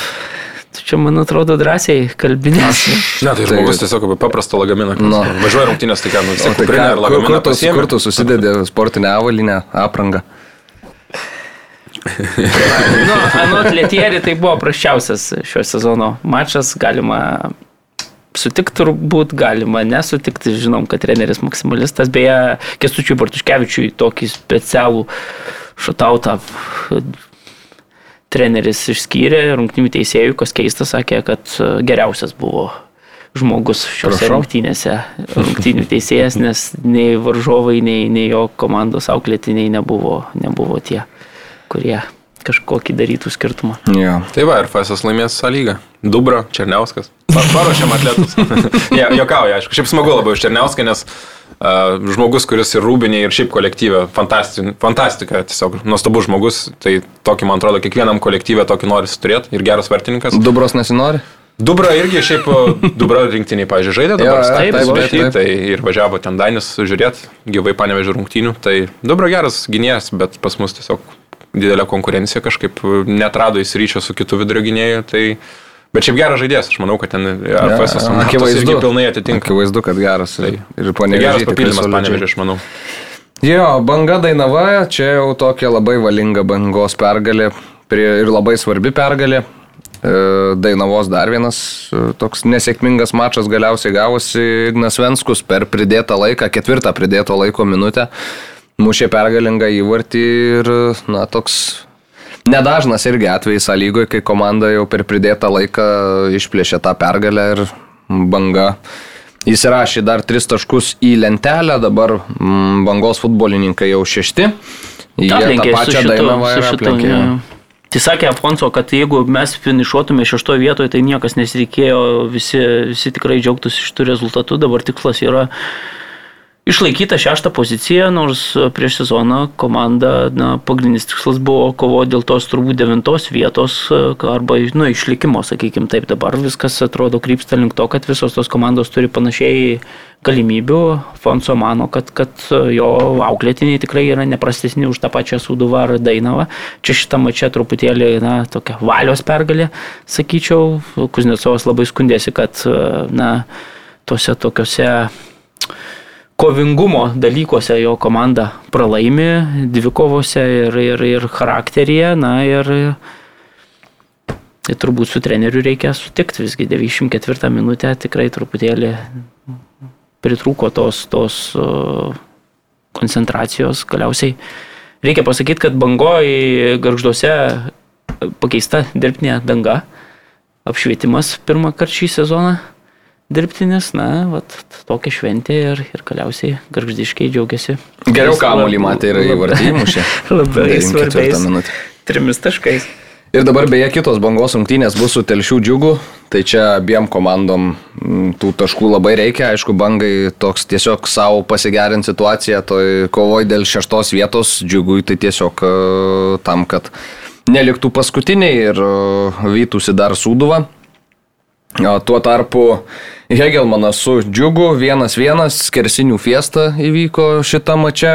Čia, man atrodo, drąsiai kalbinės. Ne, tai žmogus tiesiog paprastą lagaminą. No. Važiuoja rungtynės, tai ką, nu, tiek kuprinė ar lagaminą. Kur, kur, tu susidedi sportinę avalinę aprangą? nu, anot Lietierį tai buvo praščiausias šio sezono mačas, galima sutikti turbūt, galima nesutikti, žinom, kad treneris maksimalistas, beje, Kestučiui Bartuškevičiui tokį specialų šatautą treneris išskyrė rungtinių teisėjų, kas keista, sakė, kad e, geriausias buvo žmogus šiuose Prašau. rungtynėse, rungtynių teisėjas, nes nei varžovai, nei, nei jo komandos auklėtiniai nebuvo, nebuvo tie, kurie kažkokį darytų skirtumą. Ja. Tai va, ir FSS laimės sąlygą. Dubra, Černiauskas. Paruošėm atletus. ja, jokauja, aišku. Šiaip smagu labai už Černiauską, nes uh, žmogus, kuris ir rūbinė, ir šiaip kolektyvė, fantastika, tiesiog nuostabus žmogus. Tai tokį, man atrodo, kiekvienam kolektyvė tokį nori turėti ir geras vartininkas. Dubros nesinori? Dubra irgi šiaip, Dubra rinktiniai, pažiūrėjau, žaidė dabar, taip, taip, taip. tai ir važiavo ten Danis žiūrėti, gyvai panevežė rungtynių, tai Dubra geras gynėjas, bet pas mus tiesiog didelė konkurencija, kažkaip netrado įsiryčio su kitu vidurio gynėju. Tai... Bet šiaip geras žaidėjas, aš manau, kad ten RFS ja, akivaizdu pilnai atitinka. Akivaizdu, kad geras. Tai, ir panevežė. Geras papildymas panevežė, aš manau. Jo, banga Dainava, čia jau tokia labai valinga bangos pergalė ir labai svarbi pergalė. E, Dainavos dar vienas e, toks nesėkmingas mačas galiausiai gavosi Ignas Venskus per pridėtą laiką, ketvirtą pridėto laiko minutę mušė pergalingą įvartį ir, na, toks nedažnas irgi atvejis lygoje, kai komanda jau per pridėtą laiką išplėšė tą pergalę ir banga. Įsirašė dar tris taškus į lentelę, dabar mm, bangos futbolininkai jau šešti. Jie tą pačią dainą aplenkė. Tai sakė Afonso, kad jeigu mes finišuotume šeštoje vietoje, tai niekas nesireikėjo, visi, visi tikrai džiaugtųsi šitų rezultatų. Dabar tikslas yra išlaikyta šeštą poziciją, nors prieš sezoną komanda, na, pagrindinis tikslas buvo kovo dėl tos turbūt devintos vietos arba, nu, išlikimo, sakykime taip, dabar viskas atrodo krypsta link to, kad visos tos komandos turi panašiai galimybių. Fonso mano, kad, kad jo auklėtiniai tikrai yra neprastesni už tą pačią Suduvą ar Dainavą. Čia šitą mačią truputėlį, na, tokia valios pergalė, sakyčiau. Kuznecovas labai skundėsi, kad, na, tuose tokiuose kovingumo dalykuose jo komanda pralaimi, dvikovose ir, ir, ir charakteryje, na ir tai turbūt su treneriu reikia sutikti, visgi 94 minutę tikrai truputėlį pritrūko tos, tos koncentracijos galiausiai. Reikia pasakyti, kad bangoji garžduose pakeista dirbtinė danga, apšvietimas pirmą kartą šį sezoną dirbtinis, na, vat, tokia šventė ir, ir galiausiai garždiškai džiaugiasi. Geriau kamuolį matė ir įvartymušė. Labai svarbiais. Trimis taškais. Ir dabar beje kitos bangos rungtynės bus su telšių džiugu, tai čia abiem komandom tų taškų labai reikia, aišku, bangai toks tiesiog savo pasigerinti situaciją, toj kovoj dėl šeštos vietos džiugui, tai tiesiog tam, kad neliktų paskutiniai ir vytųsi dar sūduvą. Tuo tarpu Hegelmanas su Džiugu 1-1, skersinių fiesta įvyko šitą mačią,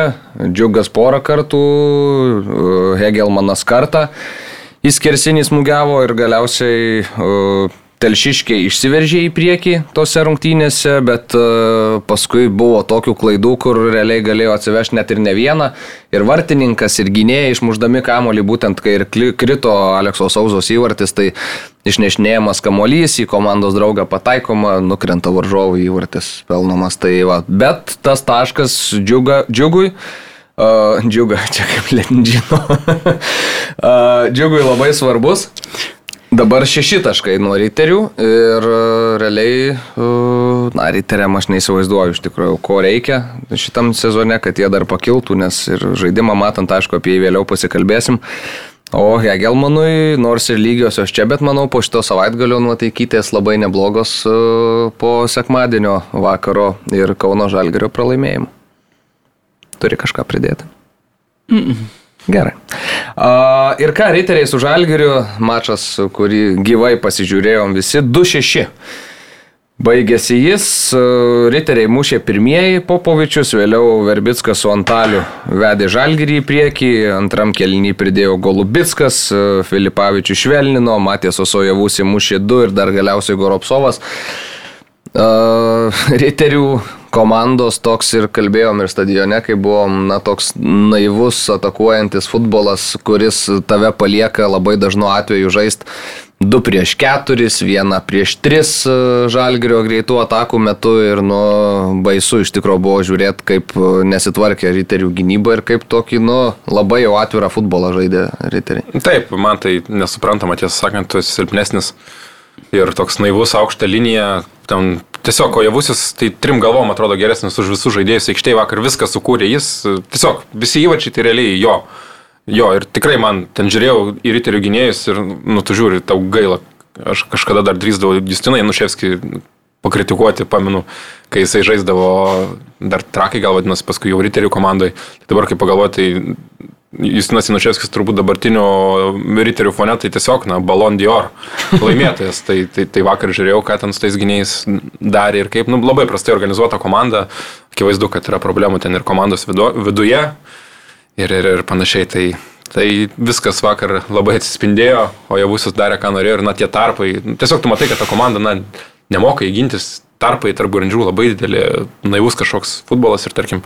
Džiugas porą kartų, Hegelmanas kartą. Jis skersinį smūgiavo ir galiausiai telšiškiai išsiveržė į priekį tose rungtynėse, bet paskui buvo tokių klaidų, kur realiai galėjo atsivežti net ir ne vieną. Ir vartininkas, ir gynėjai išmuždami kamolį, būtent kai ir krito Alekso Sauzos įvartis, tai išnešinėjamas kamolys į komandos draugą pataikoma, nukrenta varžovų įvartis pelnomas. Tai va. Bet tas taškas džiuga, džiugui. Uh, džiuga, čia kaip lendžino. uh, džiugui labai svarbus. Dabar šeši taškai nuo riterių ir realiai, na, riteriam aš neįsivaizduoju iš tikrųjų, ko reikia šitam sezone, kad jie dar pakiltų, nes ir žaidimą matant, aišku, apie jį vėliau pasikalbėsim. O Hegelmanui, nors ir lygiosios čia, bet manau, po šito savaitgalio nuotaikytės labai neblogos po sekmadienio vakaro ir Kauno Žalgerio pralaimėjimo. Turi kažką pridėti? Mm -mm. Gerai. Uh, ir ką, riteriai su Žalgiriu, mačas, kurį gyvai pasižiūrėjom visi, 2-6. Baigėsi jis, riteriai mušė pirmieji Popovičius, vėliau Verbickas su Antaliu vedė Žalgirį į priekį, antram kelnį pridėjo Golubickas, Filipavičius švelnino, Matės Osojavus įmušė 2 ir dar galiausiai Goropsovas. Uh, riterių komandos toks ir kalbėjom ir stadione, kai buvom, na, toks naivus atakuojantis futbolas, kuris tave palieka labai dažnu atveju žaisti 2 prieš 4, 1 prieš 3 žalgerio greitų atakų metu ir nu baisu iš tikrųjų buvo žiūrėti, kaip nesitvarkė riterių gynyba ir kaip tokį, nu, labai jau atvirą futbolą žaidė riteriai. Taip, man tai nesuprantama, tiesą sakant, tu esi silpnesnis ir toks naivus aukštą liniją, ten tiesiog kojavusis, tai trim galvom atrodo geresnis už visus žaidėjus aikštėje vakar viską sukūrė, jis tiesiog visi įvačiai tai realiai jo. Jo, ir tikrai man ten žiūrėjau į riterių gynėjus ir, nu, tu žiūri, tau gaila. Aš kažkada dar drįsdavau Justinai Nuševskį pakritikuoti, pamenu, kai jisai žaisdavo, dar trakai gal vadinasi, paskui jau riterių komandai. Dabar, kai pagalvoju, tai Justinas Inuševskis turbūt dabartinių riterių fone, tai tiesiog, na, Balon Dior laimėtojas. tai, tai, tai vakar žiūrėjau, ką ten su tais gynėjais darė ir kaip, nu, labai prastai organizuota komanda. Akivaizdu, kad yra problemų ten ir komandos vidu, viduje ir, ir, ir panašiai. Tai, tai viskas vakar labai atsispindėjo, o jau visus darė, ką norėjo ir, na, tie tarpai. Tiesiog tu matai, kad ta komanda, na, nemoka įgintis. Tarpai tarp grandžių labai didelė, naivus kažkoks futbolas ir, tarkim,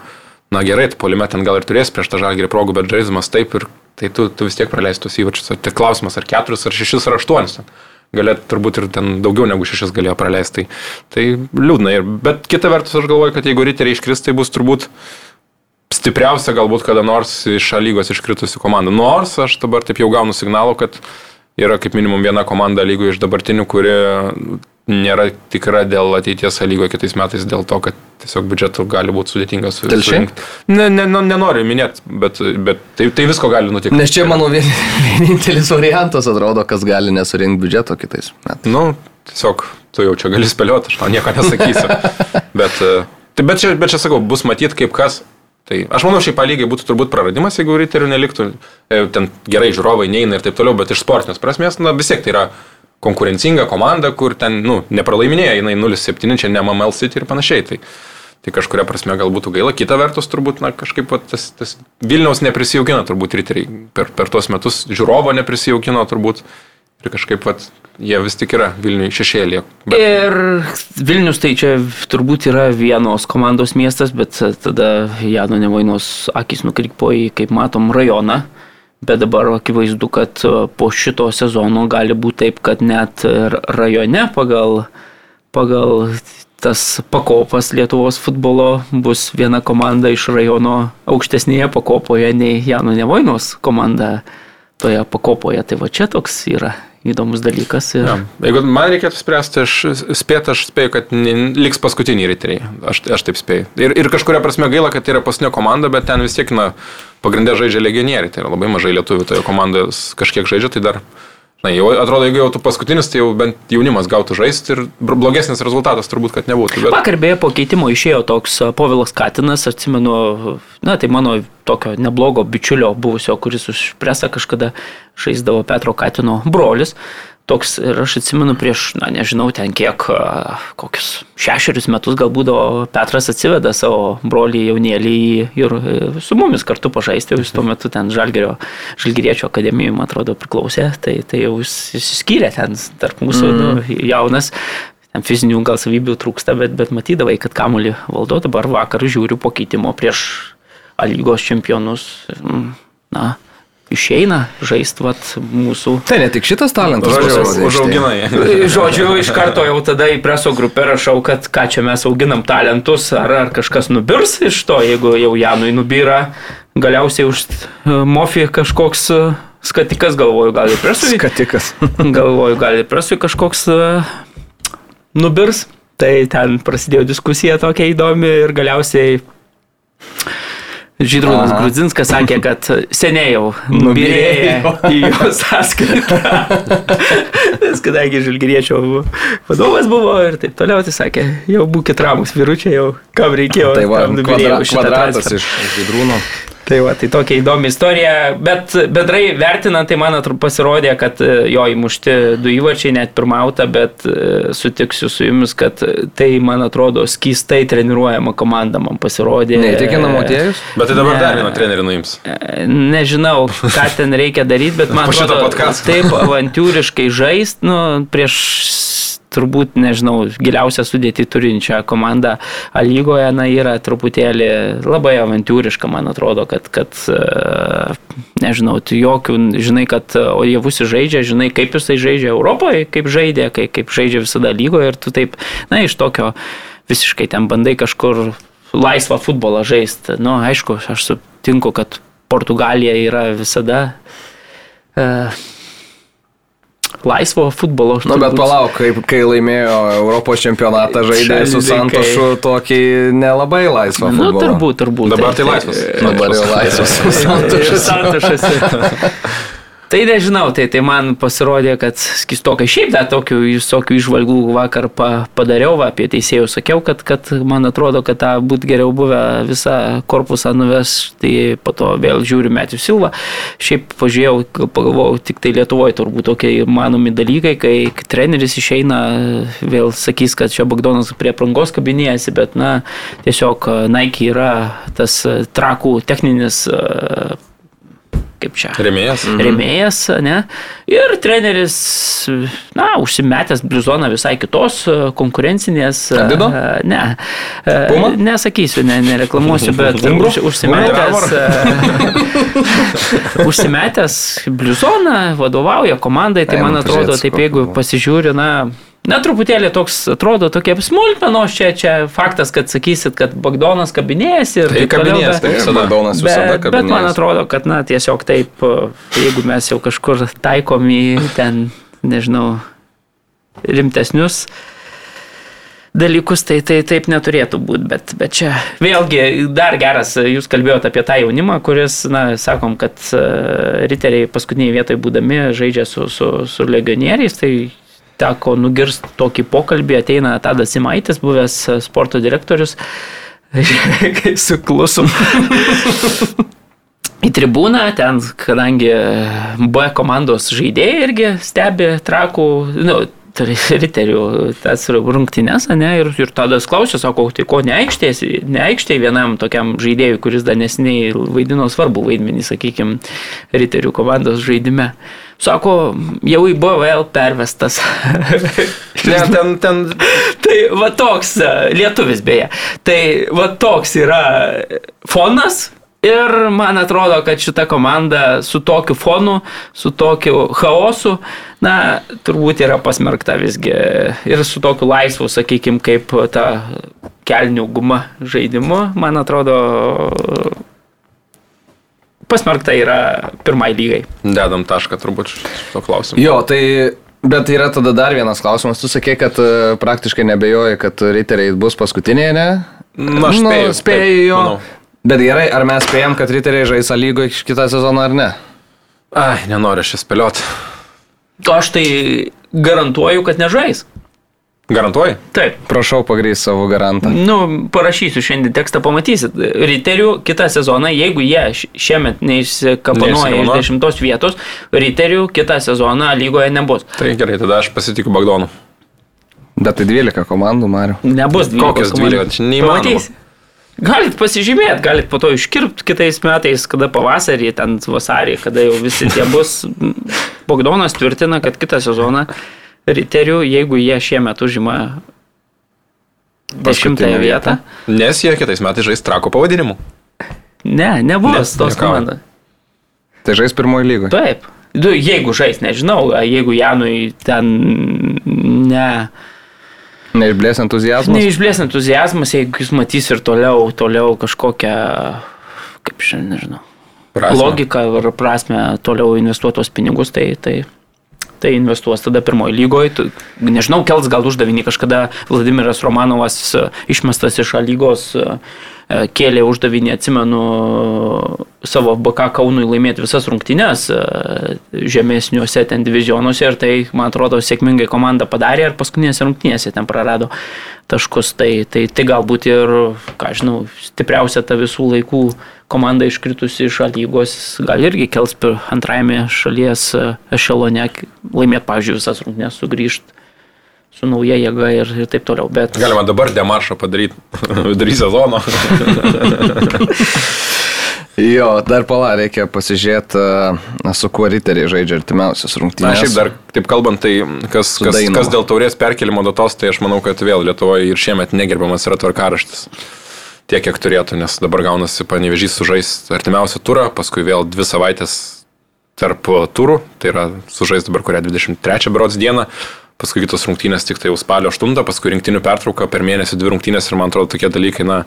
na gerai, polime ten gal ir turės prieš tą žalgerį progų, bet žaidimas taip ir tai tu, tu vis tiek praleistus įvačius. Tai klausimas, ar keturis, ar šešis, ar aštuonis. Galėtų turbūt ir ten daugiau negu šešis galėjo praleisti. Tai, tai liūdna. Ir, bet kita vertus, aš galvoju, kad jeigu riteriai iškris, tai bus turbūt stipriausia galbūt kada nors iš lygos iškritusi komanda. Nors aš dabar taip jau gaunu signalų, kad yra kaip minimum viena komanda lygoje iš dabartinių, kuri nėra tikra dėl ateities lygoje kitais metais, dėl to, kad tiesiog biudžetų gali būti sudėtinga su, surinkti. Ne, ne, ne, nenoriu minėti, bet, bet tai, tai visko gali nutikti. Nes čia, manau, vien, vienintelis variantas atrodo, kas gali nesurinkti biudžeto kitais metais. Nu, tiesiog tu jau čia gali spėlioti, aš tau nieko nesakysiu. bet, tai, bet, čia, bet čia sakau, bus matyti kaip kas. Tai aš manau, šiaip palygiai būtų turbūt praradimas, jeigu riterių neliktų. E, ten gerai žiūrovai neina ir taip toliau, bet iš sportinės prasmės, na vis tiek tai yra konkurencinga komanda, kur ten, nu, nepralaiminėja, jinai 0-7, čia ne MML City ir panašiai. Tai, tai kažkuria prasme gal būtų gaila. Kita vertus, turbūt, na, kažkaip tas, tas Vilniaus neprisijaukino turbūt riteriai per, per tuos metus, žiūrovo neprisijaukino turbūt. Ir kažkaip vat, jie vis tik yra Vilniui šešėlė. Bet... Ir Vilnius tai čia turbūt yra vienos komandos miestas, bet tada Jano Nevainos akis nukrypo į, kaip matom, rajoną. Bet dabar akivaizdu, kad e, po šito sezono gali būti taip, kad net rajone pagal, pagal tas pakopas Lietuvos futbolo bus viena komanda iš rajono aukštesnėje pakopoje nei Jano Nevainos komanda toje pakopoje. Tai va čia toks yra įdomus dalykas. Ir... Ja. Jeigu man reikėtų spręsti, aš spėt, aš spėju, kad liks paskutiniai riteriai. Aš, aš taip spėju. Ir, ir kažkuria prasme gaila, kad tai yra pasnio komanda, bet ten vis tiek, na, pagrindė žaidžia legionieriai. Tai yra labai mažai lietuvių toje komandoje kažkiek žaidžia, tai dar Na, jau atrodo, jeigu jau tu paskutinis, tai jau bent jaunimas gautų žaisti ir blogesnis rezultatas turbūt, kad nebūtų. Bet... Vakar beje po keitimo išėjo toks Povilas Katinas, atsimenu, na tai mano tokio neblogo bičiulio buvusio, kuris už presą kažkada žaisdavo Petro Katino brolis toks ir aš atsimenu prieš, na nežinau, ten kiek, kokius šešerius metus gal būdavo Petras atsiveda savo brolį jaunėlį ir e, su mumis kartu pažaisti, jis tuo metu ten Žalgerio, Žalgeriečio akademijoje, man atrodo, priklausė, tai, tai jau jis išsiskyrė ten tarp mūsų mm. nu, jaunas. Ten fizinių gal savybių trūksta, bet, bet matydavai, kad kamuolį valdo, dabar vakar žiūriu po keitimo prieš A lygos čempionus. Na, išeina žaisti vat, mūsų. Tai ne tik šitas talentas, užaugina jie. Žodžiu, iš karto jau tada į preso grupę rašau, kad ką čia mes auginam talentus, ar, ar kažkas nubirs iš to, jeigu jau Janui nubyra, galiausiai už uh, Mofį kažkoks uh, skatikas, galvoju, gal ir presui. Skatikas. galvoju, gal ir presui kažkoks uh, nubirs. Tai ten prasidėjo diskusija tokia įdomi ir galiausiai Žydrūnas Grudzinskas sakė, kad seniai jau nubirėjo į jo sąskaitą. Nes kadangi Žilgiriečio vadovas buvo ir taip toliau, tai sakė, jau būkite ramus vyručiai, jau kam reikėjo. Tai va, kvadra, kvadratas iš Žydrūno. Tai va, tai tokia įdomi istorija, bet bendrai vertinant, tai man atrodo pasirodė, kad e, jo įmušti du įvarčiai net pirmauta, bet e, sutiksiu su jumis, kad tai, man atrodo, skystai treniruojama komanda man pasirodė. Neįtikina motiejus? Bet tai dabar ne, dar vieną trenerių nuims. E, nežinau, ką ten reikia daryti, bet man atrodo, taip avantūriškai žaisti, nu, prieš turbūt, nežinau, giliausią sudėtį turinčią komandą lygoje, na, yra truputėlį labai avantūriška, man atrodo, kad, kad e, nežinau, tu jokių, žinai, kad o jie visi žaidžia, žinai, kaip jisai žaidžia Europoje, kaip žaidė, kaip, kaip žaidžia visada lygoje ir tu taip, na, iš tokio visiškai ten bandai kažkur laisvą futbolą žaisti. Na, nu, aišku, aš sutinku, kad Portugalija yra visada uh, laisvo futbolo. Na, nu, bet palauk, kai, kai laimėjo Europos čempionatą žaidė su Santošu tokį nelabai laisvą futbolą. Na, turbūt, turbūt. Dabar tai laisvas. Dabar jau laisvas. Santošas. Tai nežinau, tai, tai man pasirodė, kad skistokai šiaip dar tokių visokių išvalgų vakar pa, padariau, va, apie teisėjų sakiau, kad, kad man atrodo, kad tą būtų geriau buvę visą korpusą nuves, tai po to vėl žiūriu Metų Silvą. Šiaip pažiūrėjau, pagalvojau, tik tai Lietuvoje turbūt tokie manomi dalykai, kai treneris išeina, vėl sakys, kad čia Bagdonas prie prangos kabinėjasi, bet na, tiesiog Nike yra tas trakų techninis kaip čia. Remėjas. Mhm. Remėjas, ne. Ir treneris, na, užsimetęs bliuzoną visai kitos e, konkurencinės. Adido? E, ne. E, Puma? Nesakysiu, ne, nereklamuosiu, bet už, užsimetęs. užsimetęs bliuzoną, vadovauja komandai, tai man atrodo, taip jeigu pasižiūri, na, Na, truputėlį toks atrodo tokie smulkmenos, čia, čia faktas, kad sakysit, kad Bagdonas kabinėjasi ir Tai kabinėjasi, tai Ir Bagdonas visada Bet, bet man kabinėjasi. atrodo, kad, na, tiesiog taip, jeigu mes jau kažkur taikom į ten, nežinau, rimtesnius dalykus, tai, tai taip neturėtų būti, bet, bet čia vėlgi dar geras, jūs kalbėjote apie tą jaunimą, kuris, na, sakom, kad e, riteriai paskutiniai vietoje būdami žaidžia su, su, su legionieriais, tai teko nugirsti tokį pokalbį, ateina Tadas Simaitis, buvęs e, sporto direktorius, kai suklusum į tribūną, ten, kadangi B komandos žaidėjai irgi stebi trakų, nu, riterių tas rungtynes, ne, ir, ir tada klausė, sako, tai ko neaikštės, neaikštė vienam tokiam žaidėjui, kuris dar nesiniai vaidino svarbu vaidmenį, sakykime, riterių komandos žaidime. Sako, jau į BVL pervestas. Ne, ten, ten Tai va toks, e, lietuvis beje, tai va toks yra fonas. Ir man atrodo, kad šita komanda su tokiu fonu, su tokiu chaosu, na, turbūt yra pasmerkta visgi ir su tokiu laisvu, sakykime, kaip ta kelnių guma žaidimu, man atrodo, pasmerkta yra pirmai lygai. dedam tašką turbūt šito klausimu. Jo, tai Bet yra tada dar vienas klausimas. Tu sakei, kad e, praktiškai nebejoji, kad riteriai bus paskutiniai, ne? Na, aš Nu, spėju taip, jo. Bet gerai, ar mes spėjom, kad riteriai žais lygoje kitą sezoną ar ne? Ai, nenoriu aš čia spėlioti. Aš tai garantuoju, kad nežais. Garantuoji? Taip. Prašau pagrįsti savo garantą. Nu, parašysiu šiandien tekstą, pamatysit. Riterių kitą sezoną, jeigu jie šiemet neišsikapanoja iš dešimtos vietos, riterių kitą sezoną lygoje nebus. Tai gerai, tada aš pasitikiu Bagdonu. Bet tai 12 komandų, Mariu. Nebus 12 Kokios komandų. 12? Čia neįmanoma. Pamatysi. Galit pasižymėti, galit po to iškirpti kitais metais, kada pavasarį, ten vasarį, kada jau visi tie bus. Bogdonas tvirtina, kad kitą sezoną riterių, jeigu jie šiemet užima dešimtąją Paskutinę vietą, Nes jie kitais metais žais trako pavadinimu. ne, nebus Ne, tos komandos. Tai žais pirmoji lygoje. Taip. Du, jeigu žais, nežinau, a, jeigu Janui ten ne, Neišblės entuzijazmas. neišblės entuzijazmas, jeigu jis matys ir toliau, toliau kažkokią, kaip šiandien, nežinau, Prasme. logiką ir prasme toliau investuotos pinigus, tai, tai, tai investuos tada pirmoji lygoje. Nežinau, kels gal uždavinį kažkada Vladimiras Romanovas e, išmestas iš A lygos e, kėlė uždavinį, atsimenu, savo BK Kaunui laimėti visas rungtynes e, žemesniuose ten divizionuose ir tai, man atrodo, sėkmingai komanda padarė ir paskutinėse rungtynėse ten prarado taškus. Tai, tai, tai galbūt ir, ką žinau, stipriausia ta visų laikų komanda iškritusi iš lygos gal irgi kels antrajame šalies e, ešelone laimėti, pavyzdžiui, visas rungtynės, sugrįžti su nauja jėga ir, ir taip toliau. Bet Galima dabar demaršą padaryti vidury sezono. Jo, dar pala, reikia pasižiūrėti, e, su kuo riteriai žaidžia artimiausias Na, rungtynės. šiaip dar, taip kalbant, tai kas, kas, kas dėl taurės perkelimo datos, tai aš manau, kad vėl Lietuvoje ir šiemet negerbiamas yra tvarkaraštis. Tiek, kiek turėtų, nes dabar gaunasi panevežys sužais artimiausią turą, paskui vėl dvi savaitės tarp turų, tai yra sužais dabar kurią 23 berods dieną, paskui kitos rungtynės tik tai jau spalio 8, paskui rinktinių pertrauka per mėnesį dvi rungtynės ir man atrodo tokie dalykai, na,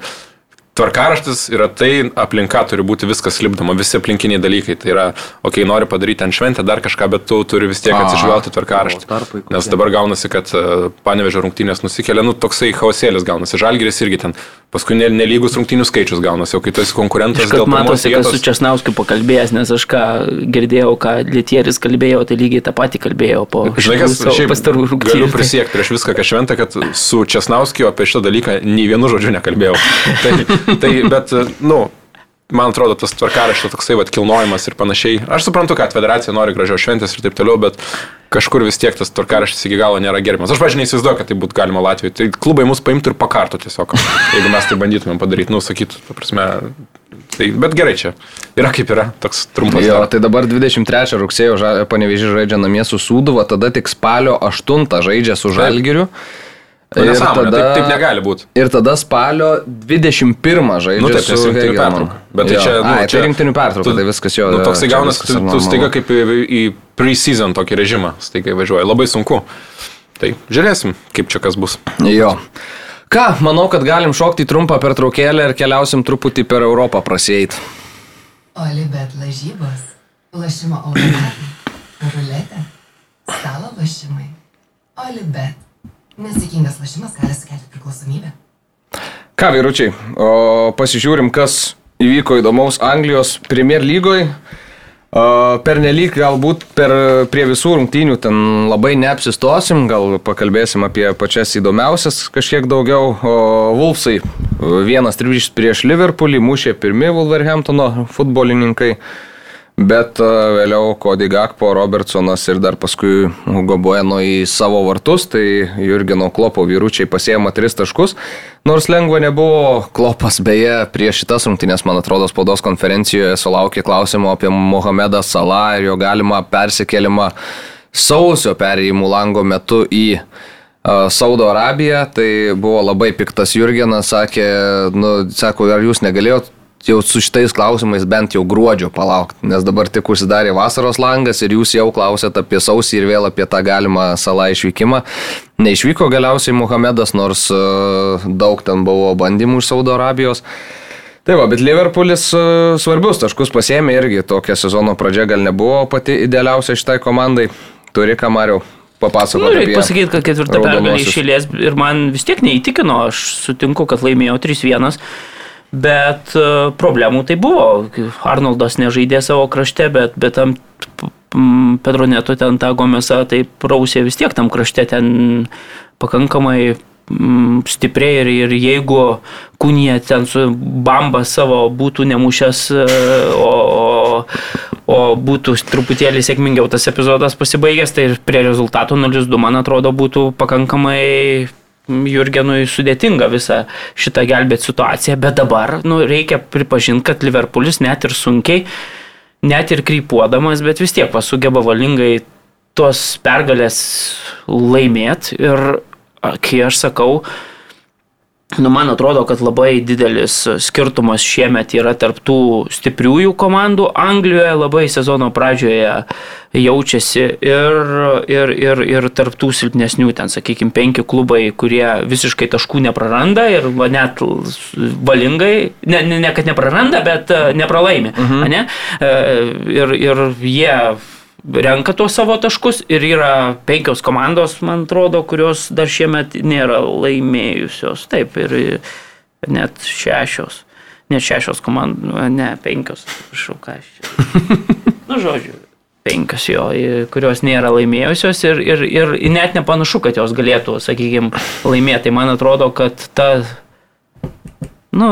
Tvarkaraštis yra tai, aplinka turi būti viskas lipdoma, visi aplinkiniai dalykai. Tai yra, okei, okay, nori padaryti ant šventę dar kažką, bet tu turi vis tiek atsižvelgti į tvarkaraštį. Nes dabar gaunasi, kad uh, panevežė rungtynės nusikelia, nu toksai chaosėlis gaunasi. Žalgeris irgi ten, paskui ne- nelygus rungtynių skaičius gaunasi, o kai tu esi konkurentas Kad dėl pirmos matosi, kad su vietos. Česnauskiu pakalbėjęs, nes aš ką girdėjau, ką Lietieris kalbėjo, tai lygiai tą patį kalbėjo po pastarų galiu rungtynių. Tai- prisiekti prieš viską, ką šventą, kad su Česnauskiu apie šitą dalyką nei vienu žodžiu nekalbėjau. tai, tai, bet, nu, man atrodo, tas tvarkaraščio toksai vat, kilnojimas ir panašiai. Aš suprantu, kad federacija nori gražios šventės ir taip toliau, bet kažkur vis tiek tas tvarkaraštis iki galo nėra gerbiamas. Aš pažiūrėjau, neįsivaizduoju, kad tai būtų galima Latvijoje. Tai klubai mus paimtų ir pakartų tiesiog, jeigu mes tai bandytumėm padaryti, nu, sakytų, ta prasme. Tai, bet gerai čia. Yra kaip yra, toks trumpas. Jo, dar. tai dabar 23 rugsėjo Panevežys žaidžia namie su Sūduva, tada tik spalio 8 žaidžia su Žalgiriu. Nu, nesąmonė, taip, taip negali būti. Ir tada spalio 21 žaidžia Nu taip, su nes rinktinių pertrauka. Bet tai čia, nu, Ai, čia tai rinktinių pertrauka, tai viskas jo. Nu, toksai viskas tu, tu staiga kaip į, į pre-season tokį režimą, staiga važiuoji. Labai sunku. Tai žiūrėsim, kaip čia kas bus. Jo. Ką, manau, kad galim šokti į trumpą pertraukėlę ir keliausim truputį per Europą prasėjti. Olibet lažybos, lašimo automatai, ruletė, stalo lašimai. Olibet. Nesėkmingas lašimas gali sukelti priklausomybę. Ką, vyručiai, o pasižiūrim, kas įvyko įdomaus Anglijos Premier lygoje. Per nelik galbūt per, prie visų rungtynių ten labai neapsistosim, gal pakalbėsim apie pačias įdomiausias kažkiek daugiau. O Vulfsai vienas triviš prieš Liverpoolį mušė pirmi Wolverhamptono futbolininkai. Bet vėliau Cody Gakpo, Robertsonas ir dar paskui Hugo Bueno į savo vartus, tai Jurgeno Klopo vyručiai pasėmė tris taškus. Nors lengva nebuvo, Klopas beje prieš šitas rungtynės, man atrodo, spaudos konferencijoje sulaukė klausimo apie Mohamedą Salą ir jo galimą persikėlimą sausio perėjimų lango metu į Saudo Arabiją, tai buvo labai piktas Jurgenas, sakė, nu, sako, ar jūs negalėjot jau su šitais klausimais bent jau gruodžio palaukti, nes dabar tik užsidarė vasaros langas ir jūs jau klausėt apie sausį ir vėl apie tą galimą salą išvykimą. Neišvyko galiausiai Muhamedas, nors daug ten buvo bandymų iš Saudo Arabijos. Tai va, bet Liverpoolis svarbius taškus pasėmė irgi, tokia sezono pradžia gal nebuvo pati idealiausia šitai komandai. Turi ką Mariau papasakoti. Reikia pasakyti, kad ketvirta pergalė išėlės ir man vis tiek neįtikino, aš sutinku, kad laimėjau 3-1. Bet uh, problemų tai buvo. Arnoldas nežaidė savo krašte, bet, bet tam Pedro Neto ten tą gomesą tai prausė vis tiek tam krašte ten pakankamai stipriai ir, ir jeigu kūnė ten su bamba savo būtų nemušęs, o, o, o būtų truputėlį sėkmingiau tas epizodas pasibaigęs, tai prie rezultato 0-2 man atrodo būtų pakankamai Jurgenui sudėtinga visą šitą gelbėti situaciją, bet dabar nu, reikia pripažinti, kad Liverpoolis net ir sunkiai, net ir krypuodamas, bet vis tiek pasugeba valingai tos pergalės laimėti ir kai aš sakau, Nu, man atrodo, kad labai didelis skirtumas šiemet yra tarptų stipriųjų komandų. Anglijoje labai sezono pradžioje jaučiasi ir, ir, ir, ir tarptų silpnesnių, ten, sakykime, penki klubai, kurie visiškai taškų nepraranda ir net valingai, ne, ne, kad nepraranda, bet nepralaimi. Uh -huh. ne? ir, ir jie renka tuos savo taškus ir yra penkios komandos, man atrodo, kurios dar šiemet nėra laimėjusios. Taip, ir net šešios. Net šešios komandos, ne penkios, prašau, ką aš čia. nu, žodžiu, penkios jo, kurios nėra laimėjusios ir, ir, ir net nepanašu, kad jos galėtų, sakykime, laimėti. Tai man atrodo, kad ta, nu,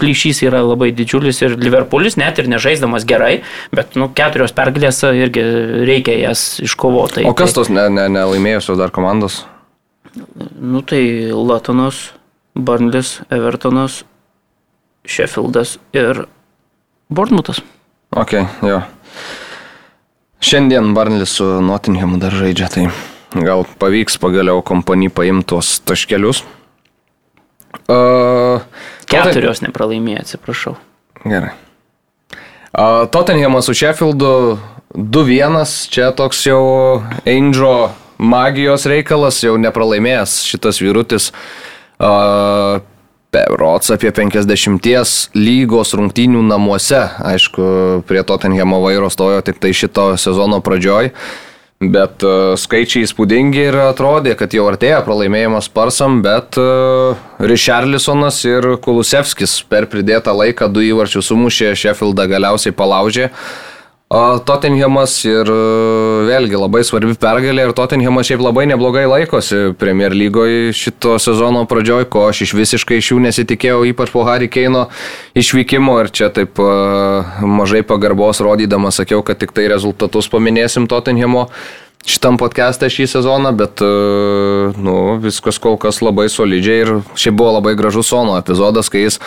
plyšys yra labai didžiulis ir Liverpoolis net ir nežaisdamas gerai, bet nu, keturios pergalės irgi reikia jas iškovoti. O kas tos nelaimėjusios ne, ne dar komandos? Nu tai Latonas, Barnlis, Evertonas, Sheffieldas ir Bournemouthas. Ok, jo. Šiandien Barnlis su Nottinghamu dar žaidžia, tai gal pavyks pagaliau kompanijai paimti tuos taškelius. Uh, Keturios nepralaimėjo, atsiprašau. Gerai. Tottenhamas su Sheffieldu 2-1, čia toks jau Angel magijos reikalas, jau nepralaimėjęs šitas vyrutis. Uh, Rots apie 50 lygos rungtynių namuose, aišku, prie Tottenhamo vairo stojo tik tai šito sezono pradžioj. Uh, Bet uh, skaičiai įspūdingi ir atrodė, kad jau artėja pralaimėjimas Parsam, bet uh, Richarlisonas ir Kulusevskis per pridėtą laiką du įvarčius sumušė, Sheffieldą galiausiai palaužė. Uh, Tottenhamas ir e, vėlgi labai svarbi pergalė ir Tottenhamas šiaip labai neblogai laikosi Premier lygoje šito sezono pradžioj, ko aš iš visiškai iš jų nesitikėjau, ypač po Harry Keino išvykimo. Ir čia taip mažai pagarbos rodydamas sakiau, kad tik tai rezultatus paminėsim Tottenhamo šitam podcast'e šį sezoną, bet nu, viskas kol kas labai solidžiai ir šiaip buvo labai gražus Sono epizodas, kai jis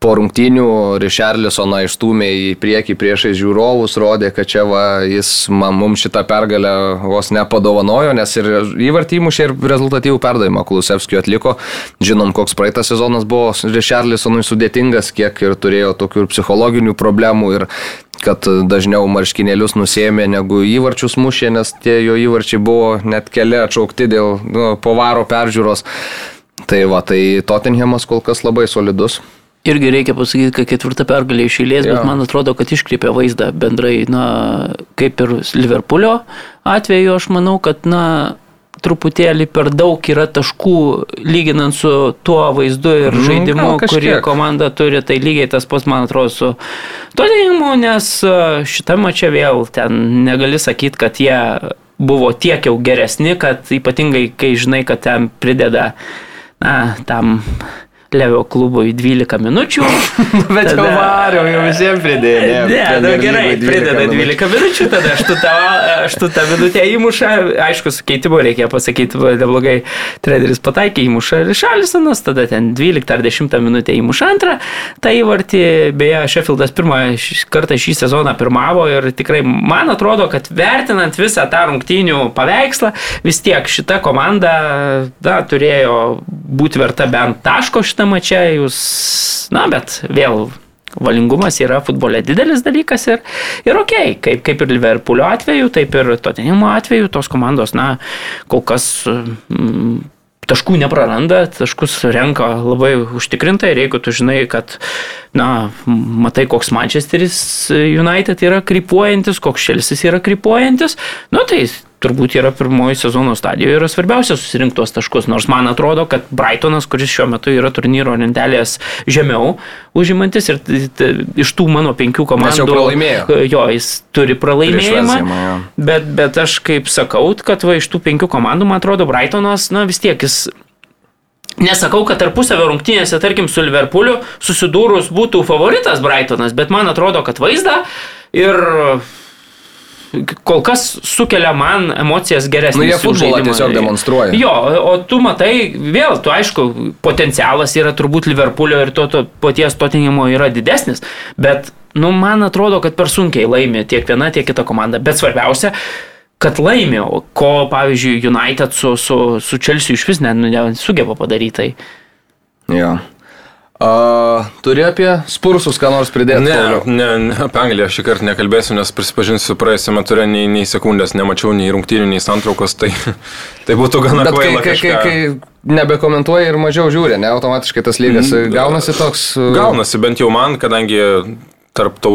po rungtynių Richarlisoną išstumė į priekį priešais žiūrovus, rodė, kad čia va, jis man, mums šitą pergalę vos nepadovanojo, nes ir įvartymų šią ir rezultatyvų perdavimą Kulusevskijų atliko. Žinom, koks praeitas sezonas buvo Richarlisonui sudėtingas, kiek ir turėjo tokių ir psichologinių problemų ir kad dažniau marškinėlius nusėmė negu įvarčius mušė, nes tie jo įvarčiai buvo net keli atšaukti dėl nu, povaro peržiūros. Tai va, tai Tottenhamas kol kas labai solidus. Irgi reikia pasakyti, kad ketvirta pergalė iš eilės, bet man atrodo, kad iškreipia vaizdą bendrai, na, kaip ir Liverpoolio atveju, aš manau, kad, na, truputėlį per daug yra taškų lyginant su tuo vaizdu ir Mm, žaidimu, kažkiek. kurį komanda turi, tai lygiai tas pats, man atrodo, su Tottenhamu, nes a, šitame čia vėl ten negali sakyti, kad jie buvo tiek jau geresni, kad ypatingai, kai žinai, kad ten prideda, na, tam Levio klubui 12 minučių. Bet jau Tada- vario, jau visiems pridėjo. Ne, nu, gerai, prideda 12 minučių, tada 8 minutę įmuša, aišku, su keitimu reikia pasakyti, neblogai treneris pataikė, įmuša Šalisonas, tada ten 12 ar 10 minutę įmuša antrą, tą įvartį, beje, Sheffieldas pirmą kartą šį sezoną pirmavo ir tikrai man atrodo, kad vertinant visą tą rungtynių paveikslą, vis tiek šita komanda, na, turėjo būti verta bent taško šitą mačią, jūs, na, bet vėl valingumas yra futbole didelis dalykas ir, ir ok, kaip, kaip ir Liverpoolio atveju, taip ir Tottenhamo atveju, tos komandos, na, kol kas mm, taškų nepraranda, taškus renka labai užtikrintai ir jeigu tu žinai, kad, na, matai, koks Manchesteris United yra krypuojantis, koks Šelsis yra krypuojantis, nu tai turbūt yra pirmoji sezono stadijoje yra svarbiausia susirinkti tuos taškus, nors man atrodo, kad Brightonas, kuris šiuo metu yra turnyro lentelės žemiau užimantis ir iš tų mano penkių komandų, jau pralaimėjo. jo, jis turi pralaimėjimą, bet, bet aš kaip sakau, kad va iš tų penkių komandų, man atrodo, Brightonas, na vis tiek jis Nesakau, kad tarpusavio rungtynėse, tarkim, su Liverpooliu susidūrus būtų favoritas Brightonas, bet man atrodo, kad vaizdą ir kol kas sukelia man emocijas geresnės. Nu, jie futbolą tiesiog demonstruoja. Jo, o tu matai, vėl, tu aišku, potencialas yra turbūt Liverpoolio ir to, to paties Tottenhamo yra didesnis, bet, nu, man atrodo, kad per sunkiai laimi tiek viena, tiek kita komanda. Bet svarbiausia, kad laimi, ko, pavyzdžiui, United su, su, su Chelsea iš vis ne- nesugeba padaryti. Tai. Jo. Uh, turi apie spursus ką nors pridėti? Ne, Pauliau? ne, ne, apie Angliją šį kartą nekalbėsiu, nes prisipažinsiu, praėjusiame turė nei, nei sekundės nemačiau nei rungtynių, nei santraukos, tai, tai būtų gana Bet kai, kvaila kai, kai, kažką- kai nebekomentuoji ir mažiau žiūri, ne, automatiškai tas lygas gaunasi toks... uh, Gaunasi bent jau man, kadangi tarp tų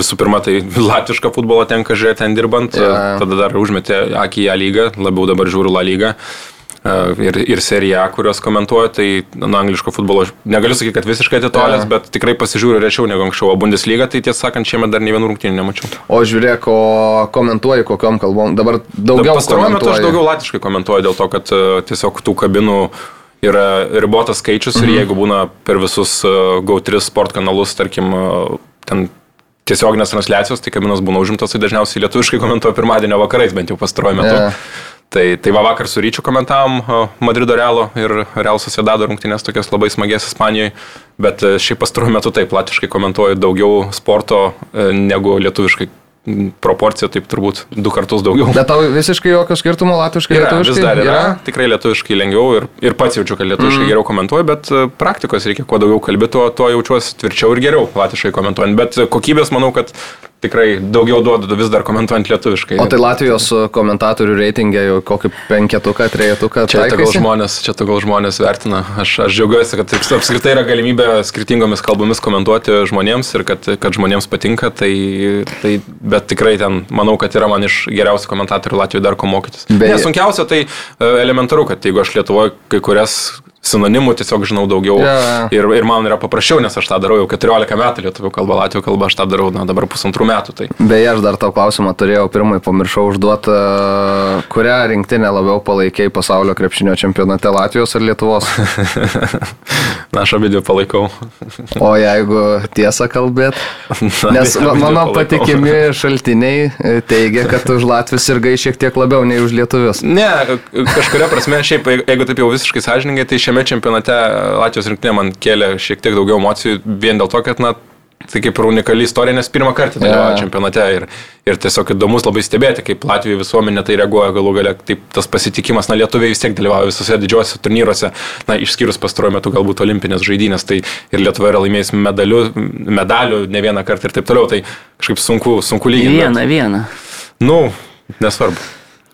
visų pirma, tai latvišką futbolą tenka žiūrėti ten dirbant, Jo. tada dar užmetė akį į ją lygą, labiau dabar žiūriu La lygą. e, Ir, ir serija, kurios komentuoja, tai nuo angliško futbolo negaliu sakyti, kad visiškai atitolęs, bet tikrai pasižiūriu rečiau negu anksčiau. O Bundesliga, tai tiesą sakant, šiemet dar nei vienų rungtynių nemačiau. O žiūrėk, o komentuoji kokiam kalbom. Dabar daugiau Pastaruoju metu aš daugiau latviškai komentuoju dėl to, kad e, tiesiog tų kabinų yra ribotas skaičius mhm. ir jeigu būna per visus e, GO3 sport kanalus, tarkim, e, ten tiesioginės transliacijos, tai kabinos būna užimtos, tai dažniausiai lietuviškai komentuoju pirmadienio vakarais, bent jau pastaruoju metu. Jo. Tai, tai va vakar su Ryčiu komentavom e, Madrido Realo ir Real Sociedado rungtynės tokias labai smagės Ispanijoje, bet e, šiaip pastaruoju metu taip latviškai komentuoju daugiau sporto e, negu lietuviškai. Proporcija taip turbūt du kartus daugiau. Bet tau visiškai jokio skirtumo latviškai Yra, lietuviškai? vis dar yra. yra. Tikrai lietuviškai lengviau ir, ir pats jaučiu, kad lietuviškai mm. geriau komentuoju, bet praktikos reikia kuo daugiau kalbėti, tuo, tuo jaučiuosi tvirčiau ir geriau latviškai komentuojant. Bet kokybės manau, kad tikrai daugiau duodu vis dar komentuojant lietuviškai. O tai Latvijos uh, komentatorių reitingė jau kokį penketuką, trejetuką. Čia taikaisi? žmonės, čia tegul žmonės vertina. Aš, aš džiaugiuosi, kad apskritai yra galimybė skirtingomis kalbomis komentuoti žmonėms ir kad, kad žmonėms patinka. Tai, tai, bet tikrai ten manau, kad yra man iš geriausių komentatorių Latvijoje dar ko mokytis. Beje- Beje, sunkiausia tai e, elementaru, kad jeigu aš Lietuvoje kai kurias sinonimų tiesiog žinau daugiau Jo. ir, ir man yra paprasčiau, nes aš tą darau jau 14 metų lietuvių kalbą, latvių kalbą aš tą darau na, dabar pusantrų metų. Tai Beje, aš dar tau klausimą turėjau, pirmai pamiršau užduoti, uh, kurią rinktinę labiau palaikiai pasaulio krepšinio čempionate Latvijos ar Lietuvos? na, aš abidvi palaikau. O jeigu tiesą kalbėt, nes abidvi ma- mano patikimi šaltiniai e, teigia, kad už Latvijos ir gai šiek tiek labiau nei už Lietuvius. Ne, kažkuria prasme, šiaip, jeigu taip jau visiškai sąžininkai, tai šiame čempionate Latvijos rinktinė man kėlė šiek tiek daugiau emocijų vien dėl to, kad, na, tai kaip ir unikali istorija, nes pirmą kartą dalyvauja Jo. čempionate ir, ir tiesiog įdomus labai stebėti, kaip Latvijos visuomenė tai reaguoja galų galia, taip tas pasitikimas, na lietuviai vis tiek dalyvauja visose didžiuosiuose turnyruose, na išskyrus pastaruoju metu galbūt olimpinės žaidynės, tai ir Lietuva yra laimėjus medalių, medalių ne vieną kartą ir taip toliau, tai kažkaip sunku, sunku lyginti. bet- Vieną, vieną. Nu, nesvarbu.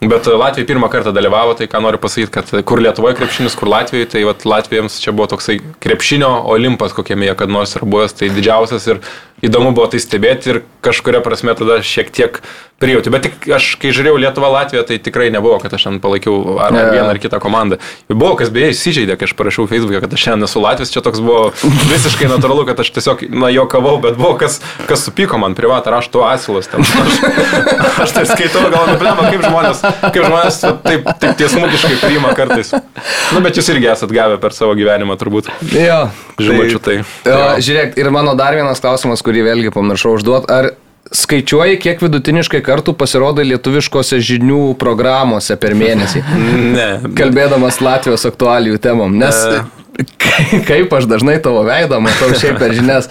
Bet Latvija pirmą kartą dalyvavo, tai ką noriu pasakyti, kad kur Lietuvoje krepšinis, kur Latvijoje, tai vat, Latvijams čia buvo toksai krepšinio olimpas, kokiame jie kad nors yra buvęs, tai didžiausias ir įdomu buvo tai stebėti ir kažkuria prasme tada šiek tiek prijauti. Bet tik aš, kai žiūrėjau Lietuvą Latviją, tai tikrai nebuvo, kad aš ten palaikiau ar jo. vieną ar kitą komandą. Buvo, kas beje įsižeidė, kai aš parašiau Facebook'e, kad aš šiandien esu Latvijas, čia toks buvo visiškai natūralu, kad aš tiesiog, na, jokavau, bet buvo kas, kas supyko man privatą, aš tu asilas ten. Aš, aš tai skaitau, gal neblema, kaip žmonės, kaip žmonės taip, taip tiesmukiškai priima kartais. Na, bet jūs irgi esat gavę per savo gyvenimą turbūt. Jo, Žinučių tai. Jo, žiūrėk, ir mano dar vienas klausimas, kurį vėlgi pamiršau užduoti. Ar skaičiuoji, kiek vidutiniškai kartų pasirodo lietuviškose žinių programuose per mėnesį? Ne. Kalbėdamas Latvijos aktualijų temom. Nes E. kaip aš dažnai tavo veidą matau šiaip per žinias.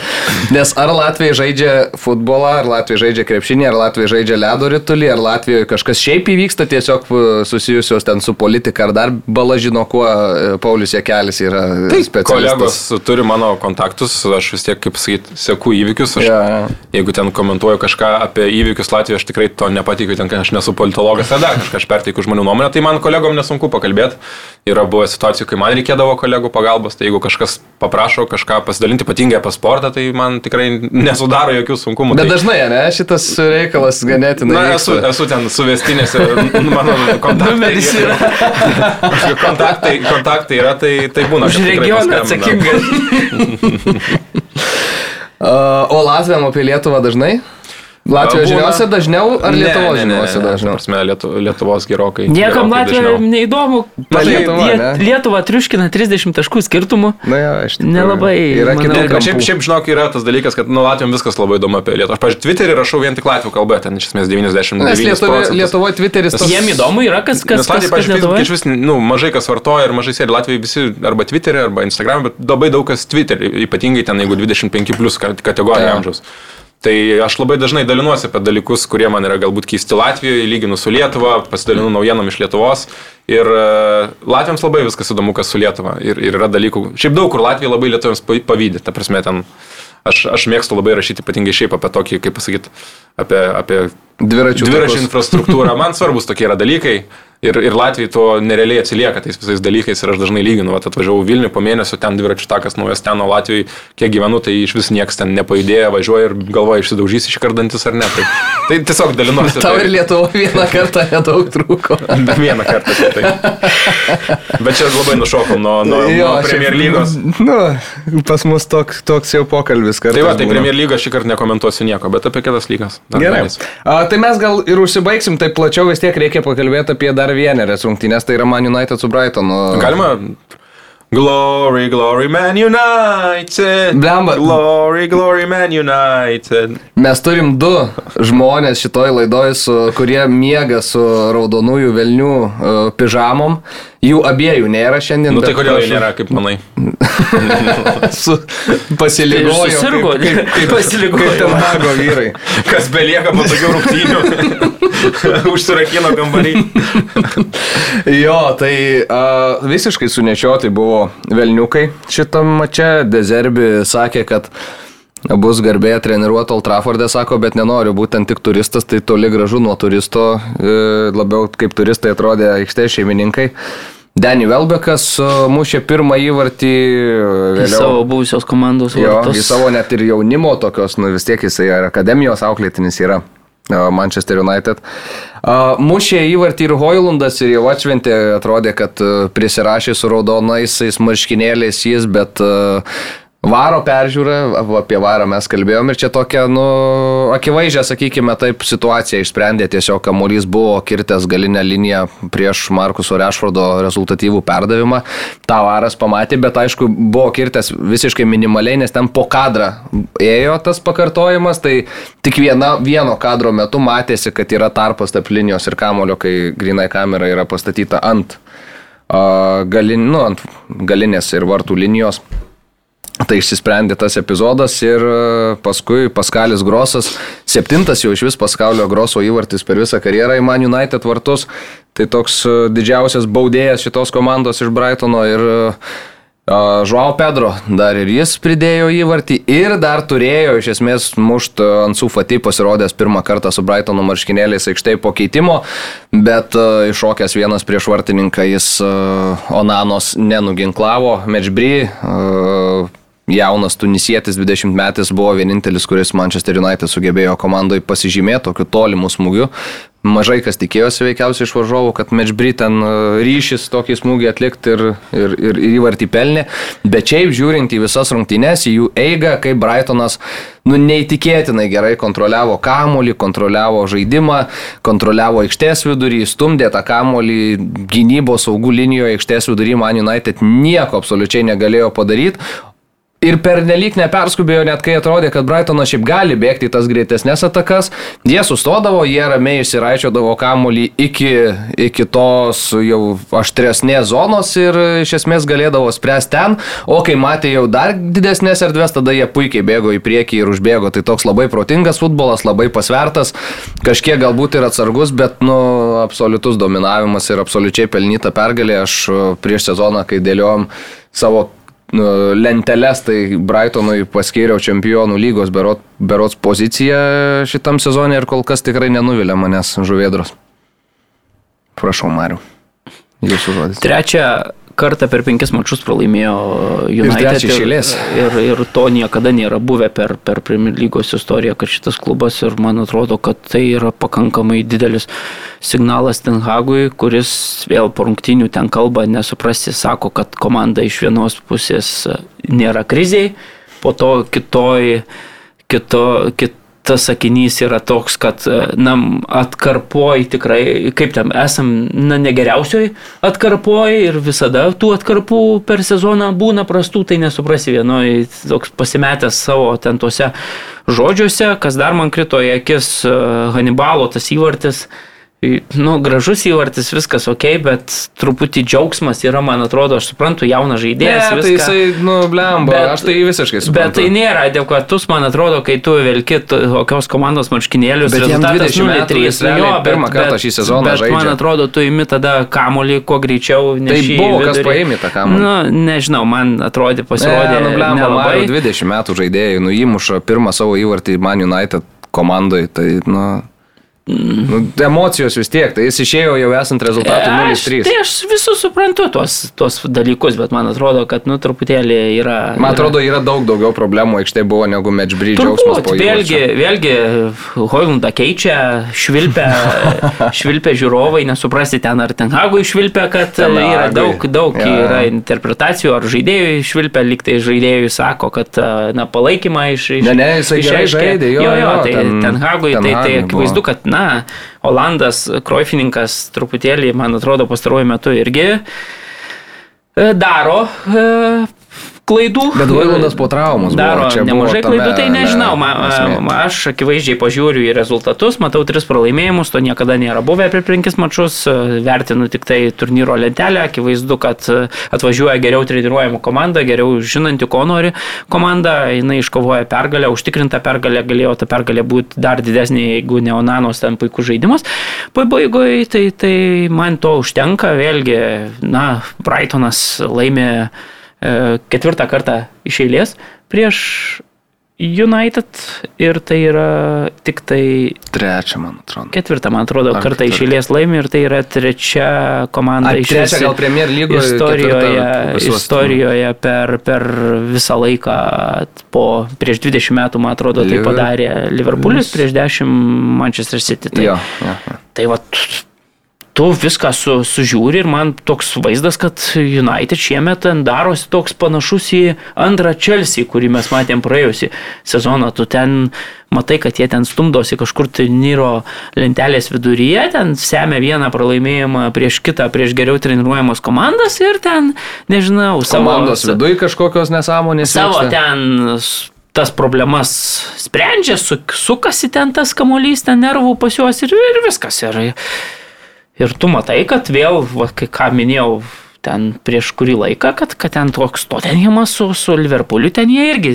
Nes ar Latvija žaidžia futbolą, ar Latvija žaidžia krepšinį, ar Latvija žaidžia ledo ritulį, ar Latvijoje kažkas šiaip įvyksta tiesiog e, susijusios ten su politika, ar dar bala žino, kuo e, Paulius Jekelis yra Tai specialistas. kolegos turi mano kontaktus, aš vis tiek, kaip sakyt, seku įvykius. Aš, Jo, jo. Jeigu ten komentuoju kažką apie įvykius Latvijoje, aš tikrai to nepatikiu, ten aš nesu politologas, dar kažką aš perteikiu žmonių nuomonę, tai man kolegom nesunku pakalbėti. Yra buvę situacijų, kai man reikėdavo kolegų pagalbos, tai jeigu kažkas paprašo kažką pasidalinti, ypatingai apie sportą, tai man tikrai nesudaro jokių sunkumų. Bet tai, dažnai, ne, šitas reikalas ganėtinai. Na, esu, esu ten suvestinėse, mano kontaktai Numeris yra. kontaktai, kontaktai yra, tai, tai būna. Už regioną atsakingas. O Latvijam apie Lietuvą dažnai? Latvijos Būna. žiniuose dažniau ar Ne, Lietuvos ne, ne, žiniuose ne, ne, dažniau? Prasme, Lietu, Lietuvos gerokai. Niekam gerokai Latvija dažniau. neįdomu. Jie- Lietuva, jie- ne? Lietuva triuškina 30 taškų skirtumų. Na, jo, iš tikrųjų. Nelabai, Yra kitų šiaip, šiaip žinok, yra tas dalykas, kad nu, Latvijom viskas labai įdomu apie Lietuvą. Aš, pažiūrėjau, Twitterį rašau vien tik Latvijų kalbą, ten iš esmės 99 Nes Lietuvoje, Lietuvoje Twitteris tas... Jiem įdomu yra, kas, kas, Nes kas, Latvijai, pažiūrėjau, Lietuvoje. iš vis nu, mažai kas vartoja ir mažai sėdi. Latvijai visi arba Twitter'e, arba Instagram'e, bet labai daug kas Twitter'e, ypatingai ten, jeigu 25 plus kategorija amžiaus. Tai aš labai dažnai dalinuosi apie dalykus, kurie man yra galbūt keisti Latvijoje, lyginu su Lietuva, pasidalinu naujienom iš Lietuvos. Ir uh, Latvijams labai viskas įdomu, kas su Lietuva. Ir, ir yra dalykų. Šiaip daug kur Latvija labai Lietuvams pa- pavydė. Ta prasme, ten aš, aš mėgstu labai rašyti ypatingai šiaip apie tokį, kaip pasakyti, apie, apie Dviračių dviračių infrastruktūrą. Man svarbus tokie yra dalykai. Ir, ir Latvijai to nerealiai atsilieka tais visais dalykais ir aš dažnai lyginu. Vat atvažiavau Vilnių po mėnesio, ten dviračių takas naujas ten, o Latvijai, kiek gyvenu, tai iš vis niekas ten nepajudėjo, važiuoja ir galvoja, išsidaužys iškardantis ar ne. Tai, tai tiesiog dalinuosi. Tau tai- ir Lietuva vieną kartą nedaug trūko. Vieną kartą. Tai. Bet čia labai nušokau nuo, nuo, Jo, nuo Premier lygos. Nu, pas mus toks, toks jau pokalbis kartais. Tai va, tai būna. Premier lygą šį kartą nekomentuosiu nieko, bet apie kitas lygas. Gerai. galėsiu. A, tai mes gal ir užsibaigsim, tai plačiau vis tiek reikia pakalbėti apie dar vienerias rungtynės, tai yra Man United su Brightonu. Galima. Glory, glory, man united. Blemba. Glory, glory, man united. Mes turim du žmonės šitoj laidoj, su, kurie miega su raudonųjų velnių uh, pižamom. Jų abiejų nėra šiandien. Nu tai kodėl prašau- nėra, kaip manai? Su, pasiligojo. Susirgo, kaip, kaip, kaip, pasiligojo. Kaip ten mago vyrai. Kas belieka po tokių rungtynių? Užsirakino kambarį. Jo, tai uh, visiškai sunešioti buvo velniukai. Šitam čia Dezerbi sakė, kad bus garbė treniruoti Altrafordė, sako, bet nenoriu būti ten tik turistas, tai toli gražu nuo turisto, e, labiau kaip turistai atrodė aikštės šeimininkai. Danny Welbeckas e, mušė pirmą įvartį, Į vėliau savo buvusios komandos Jo, vartus. į savo net ir jaunimo tokios, nu vis tiek jisai yra akademijos auklėtinis yra. a, Manchester United. Mušė įvartį ir Hoilandas ir jau atšventė, atrodė, kad prisirašė su raudonaisiais marškinėliais jis, bet a, varo peržiūra, apie varą mes kalbėjom ir čia tokia, nu, akivaizdžia, sakykime, taip situacija išsprendė, tiesiog kamuolys buvo kirtęs galinę liniją prieš Markuso Rešfordo rezultatyvų perdavimą. Ta varas pamatė, bet aišku, buvo kirtęs visiškai minimaliai, nes ten po kadrą ėjo tas pakartojimas, tai tik viena, vieno kadro metu matėsi, kad yra tarpas tarp linijos ir kamulio, kai grinai kamera yra pastatyta ant, a, galin, nu, ant galinės ir vartų linijos. Tai išsisprendė tas epizodas ir e, paskui Paskalis Grosas, septintas jau iš vis Paskalio Groso įvartis per visą karjerą į Man United vartus. Tai toks e, didžiausias baudėjas šitos komandos iš Brightono ir Žuau Pedro dar ir jis pridėjo įvartį ir dar turėjo iš esmės mušt ant Sufati pasirodęs pirmą kartą su Brightono marškinėliais aikštėje po keitimo, bet iššokęs vienas prieš vartininką jis Onanos nenuginklavo, Mečbry. Jaunas tunisietis, 20 metais buvo vienintelis, kuris Manchester United sugebėjo komandoje pasižymėti tokiu tolimu smūgiu. Mažai kas tikėjosi veikiausiai iš varžovų, kad Mečbry ten e, ryšys tokį smūgį atlikti ir, ir, ir, ir įvartį pelnė. Bet šiaip žiūrint į visas rungtynes, į jų eigą, kaip Brightonas nu, neįtikėtinai gerai kontroliavo kamolį, kontroliavo žaidimą, kontroliavo aikštės vidurį, stumdė tą kamolį gynybos saugų linijoje aikštės vidurį, Man United nieko absoliučiai negalėjo padaryti. Ir per nelik neperskubėjo, net kai atrodė, kad Brightonas šiaip gali bėgti tas greitesnės atakas. Jie sustodavo, jie ramiai įsiraičiodavo kamuolį iki, iki tos jau aštresnės zonos ir iš esmės galėdavo spręsti ten. O kai matė jau dar didesnės erdvės, tada jie puikiai bėgo į priekį ir užbėgo. Tai toks labai protingas futbolas, labai pasvertas, kažkiek galbūt ir atsargus, bet nu, absoliutus dominavimas ir absoliučiai pelnyta pergalė. Aš prieš sezoną, kai dėliojom savo lenteles, tai Brightonui paskėriau čempionų lygos berot, berots poziciją šitam sezonė ir kol kas tikrai nenuvilia manęs žuvėdros. Prašau, Mariu. Jūsų žodis. Trečia kartą per penkis mačius pralaimėjo United. Ir, ir, ir, to niekada nėra buvę per, per Premier lygos istoriją, kad šitas klubas ir man atrodo, kad tai yra pakankamai didelis signalas Ten Hagui, kuris vėl po rungtinių ten kalba, nesuprasti, sako, kad komanda iš vienos pusės nėra kriziai, po to kitoj, kito, kit, tas sakinys yra toks, kad e, na, atkarpoj tikrai, kaip tam, esam, na, negeriausioj atkarpoj ir visada tų atkarpų per sezoną būna prastų, tai nesuprasi vienoje, toks pasimetęs savo ten tuose žodžiuose, kas dar man krito į akis, e, Hannibalo tas įvartis. Nu, gražus įvartis, viskas ok, bet truputį džiaugsmas yra, man atrodo, aš suprantu, jaunas žaidėjas. Ne, tai viską, tai jisai, nu, blemba, bet, aš tai visiškai suprantu. Bet tai nėra adekvatus, man atrodo, kai tu velki tokios komandos marškinėlius. Bet jam 20 metų, jis jo, pirmą bet, kartą šį sezoną bet, žaidžia. Man atrodo, tu imi tada kamolį kuo greičiau. Tai buvo, vidurį. kas paėmė tą kamolį. Nu, nežinau, man atrodė, pasirodė. Ne, nu, blemba, Mario 20 metų žaidėjai, nu, įmuša pirmą savo įvartį Man United komandai, tai, nu. Nu, emocijos vis tiek, tai jis išėjo jau esant rezultatui 0-3. Tai aš visus suprantu tuos, tuos dalykus, bet man atrodo, kad, nu, truputėlį yra... Man atrodo, yra daug daugiau problemų aikštėje buvo negu Matchbridge džiaugsmas po vėlgi, vėlgi, Hoivundą keičia, švilpia, švilpia žiūrovai, nesuprasti ten ar ten Hagui švilpia, kad ten yra daug, daug ja. yra interpretacijų, ar žaidėjui švilpia, liktai žaidėjui sako, kad, na, palaikymą iš... iš ne, ne, jisai žaidė, jo, jo, jo, tai ten, ten Hagui, tai, tai akivaizdu, kad, na, Olandas, Kroifininkas truputėlį, man atrodo, pastaruoju metu irgi e, daro e, klaidų. Bet Vailandas po traumos daro nemažai tame, klaidų, tai nežinau. Ne, ma, aš akivaizdžiai pažiūriu į rezultatus, matau tris pralaimėjimus, to niekada nėra buvę per penkis mačius, vertinu tik tai turnyro lentelę, akivaizdu, kad atvažiuoja geriau treniruojama komanda, geriau žinanti, ko nori komanda, jinai iškovoja pergalę, užtikrintą pergalę, galėjo ta pergalė būti dar didesnė, jeigu Neonanos ten puikus žaidimas. Pabaigoje tai, tai man to užtenka, vėlgi, na, Brightonas laimė E, ketvirtą kartą iš eilės prieš United ir tai yra tik tai... Trečia, man atrodo. Ketvirta, man atrodo, Ar kartą iš eilės laimi ir tai yra trečia komanda Ar iš eilės. Trečia gal Premier lygoje. Istorijoje, istorijoje per, per visą laiką, po, prieš 20 metų, man atrodo, tai padarė Liverpoolis, prieš 10 Manchester City. Tai, jo, jo, jo. tai va, tu viską su, sužiūri ir man toks vaizdas, kad United šiemet darosi toks panašus į antrą Chelsea, kurį mes matėm praėjusį sezoną. Tu ten matai, kad jie ten stumdosi kažkur turnyro lentelės viduryje, ten semia vieną pralaimėjimą prieš kitą, prieš geriau treniruojamas komandas ir ten, nežinau, savo... Komandos viduje kažkokios nesąmonės. Savo vyksta. ten tas problemas sprendžia, su, sukasi ten tas kamuolys, ten nervų pas juos ir, ir viskas. Ir, Ir tu matai, kad vėl, va, kai ką minėjau, ten prieš kurį laiką, kad, kad ten toks Tottenhamas su, su Liverpooliu, ten jie irgi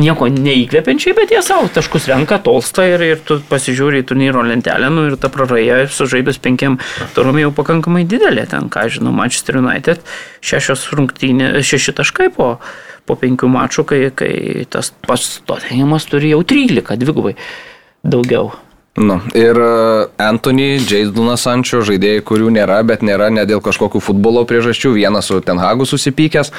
nieko neįkvepiančiai, bet jie savo taškus renka, tolsta ir, ir tu pasižiūri į turnyro lentelę, nu ir ta praraja sužaidus penkiam turom jau pakankamai didelė, ten, ką žinau, Manchester United šešios rungtynės, šeši taškai po, po penkių mačų, kai, kai tas pats Tottenhamas turi jau 13, dvigubai daugiau. Nu, ir e, Anthony, Jasonas Sančio, žaidėjai, kurių nėra, bet nėra ne dėl kažkokių futbolo priežasčių. Vienas su Tenhagu susipykęs,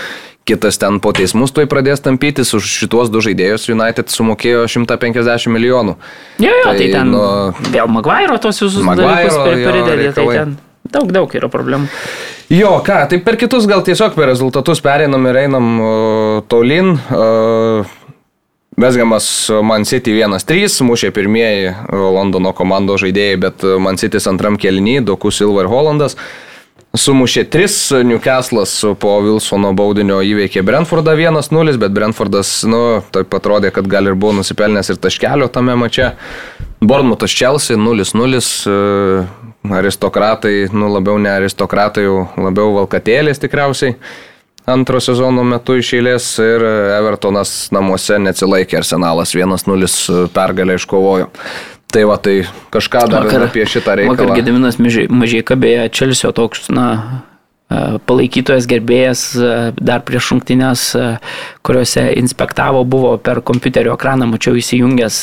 kitas ten po teismus tuoj pradės tampytis. Už šituos du žaidėjus United sumokėjo 150 milijonų. Jo, jo, tai, tai ten nu, vėl Maguire tos visus Maguire, dalykus pridedė, tai ten daug, daug yra problemų. Jo, ką, tai per kitus gal tiesiog per rezultatus pereinam ir einam uh, tolin. Uh, Vesgamas Man City 1-3, mušė pirmieji Londono komandos žaidėjai, bet Man City antram kelnyje, Doku Silva ir Hollandas. Sumušė 3, Newcastle'as po Wilsono baudinio įveikė Brentfordą 1-0, bet Brentfordas, nu, taip atrodė, kad gal ir buvo nusipelnęs ir taškelio tame mače. Bournemouthas Chelsea 0-0, aristokratai, nu labiau ne aristokratai, labiau valkatėlės tikriausiai antro sezono metu iš eilės ir Evertonas namuose neatsilaikė, Arsenalas 1-0 pergalę iškovojo. Tai va, tai kažką dar vakar, apie šitą reikalą. Vakar Gediminas mažai kabėjo Čelsio toks, na, e, palaikytojas gerbėjas e, dar prieš šimtinės, e, kuriuose inspektavo, buvo per kompiuterio ekraną, mačiau įsijungęs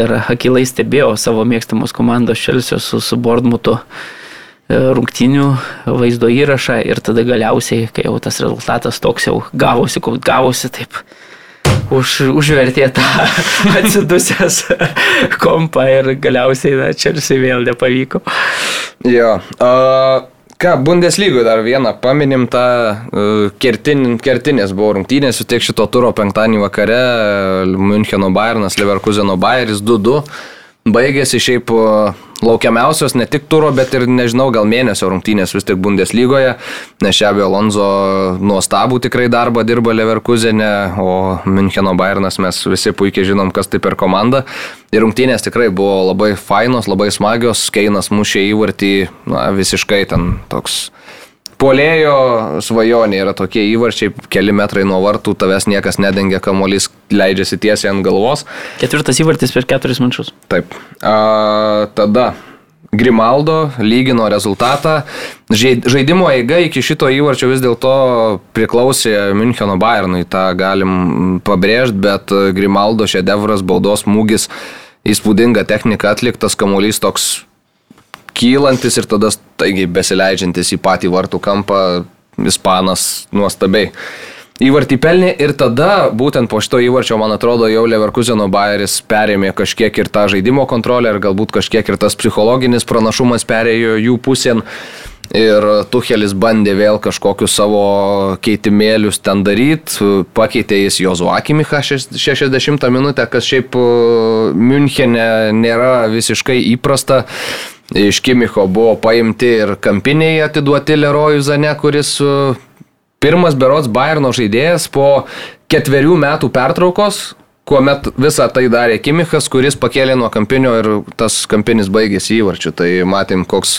ir akilai stebėjau savo mėgstamos komandos Čelsio su, su Bordmutu. E, rungtinių vaizdo įrašą ir tada galiausiai, kai jau tas rezultatas toks jau gavosi, kol gavosi, taip už, užvertė tą atsidusęs kompą ir galiausiai, na, Čelsiai vėl nepavyko. Jo. Uh... Ką, Bundeslygoje dar vieną paminim tą uh, kertin, kertinės buvo rungtynės, tiek šito turo penktadienį vakare, Müncheno Bayernas, Leverkuseno Bayeris 2-2 baigėsi šiaip laukiamiausios ne tik turo, bet ir nežinau, gal mėnesio rungtynės vis tik Bundeslygoje, nes Šabio Alonso nuostabų tikrai darbą dirba Leverkusenė, o Müncheno Bayernas mes visi puikiai žinom, kas tai per komanda. Ir rungtynės tikrai buvo labai fainos, labai smagios, Keinas mušė įvartį, na, visiškai ten toks Polėjo svajonė yra tokie įvarčiai, keli metrai nuo vartų, tavęs niekas nedengia, kamuolys leidžiasi tiesiai ant galvos. Ketvirtas įvartis per keturis mačius. Taip. A, tada Grimaldo lygino rezultatą. Žaidimo eiga iki šito įvarčio vis dėlto priklausė Müncheno Bayernui, tą galim pabrėžti, bet Grimaldo šedevras, baudos smūgis, įspūdinga technika atliktas, kamuolys toks kylantis ir tada taigi besileidžiantis į patį vartų kampą, ispanas nuostabiai. Įvartį pelnė ir tada, būtent po šito įvarčio, man atrodo, jau Leverkuseno Bayeris perėmė kažkiek ir tą žaidimo kontrolę ir galbūt kažkiek ir tas psichologinis pranašumas perėjo jų pusėn. Ir Tuchelis bandė vėl kažkokius savo keitimėlius ten daryti, pakeitė jis Jozu Akimichą 60 minutę, kas šiaip Münchenė nėra visiškai įprasta. Iš Kimicho buvo paimti ir kampiniai atiduoti Lerojų Zane, kuris e, pirmas berots Bayerno žaidėjas po ketverių metų pertraukos, kuomet visą tai darė Kimichas, kuris pakėlė nuo kampinio ir tas kampinis baigėsi įvarčiu. Tai matėm, koks,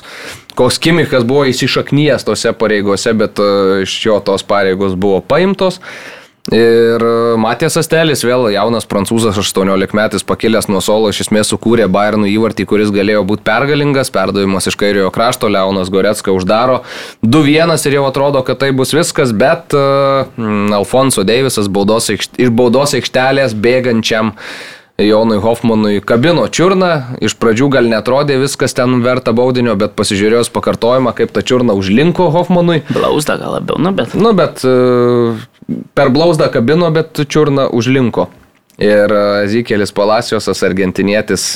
koks Kimichas buvo įsišaknyjęs tose pareigose, bet e, iš jo tos pareigos buvo paimtos. Ir e, Matijas Astelis, vėl jaunas prancūzas, 18 metais pakilęs nuo solo, iš esmės sukūrė Bayernų įvartį, kuris galėjo būti pergalingas, perdavimas iš kairiojo krašto, Leonas Goretska uždaro 2-1 ir jau atrodo, kad tai bus viskas, bet uh, Alfonso Deivisas baudos, iš baudos aikštelės bėgančiam Jonui Hoffmanui kabino čiurną, iš pradžių gal netrodė viskas ten verta baudinio, bet pasižiūrėjus pakartojimą, kaip ta čiurna užlinko Hoffmanui. Blausda gal labiau, nu bet. Nu bet uh, per blausdą kabino, bet čiurna užlinko. Ir e, Zikelis Palaciosas, argentinietis,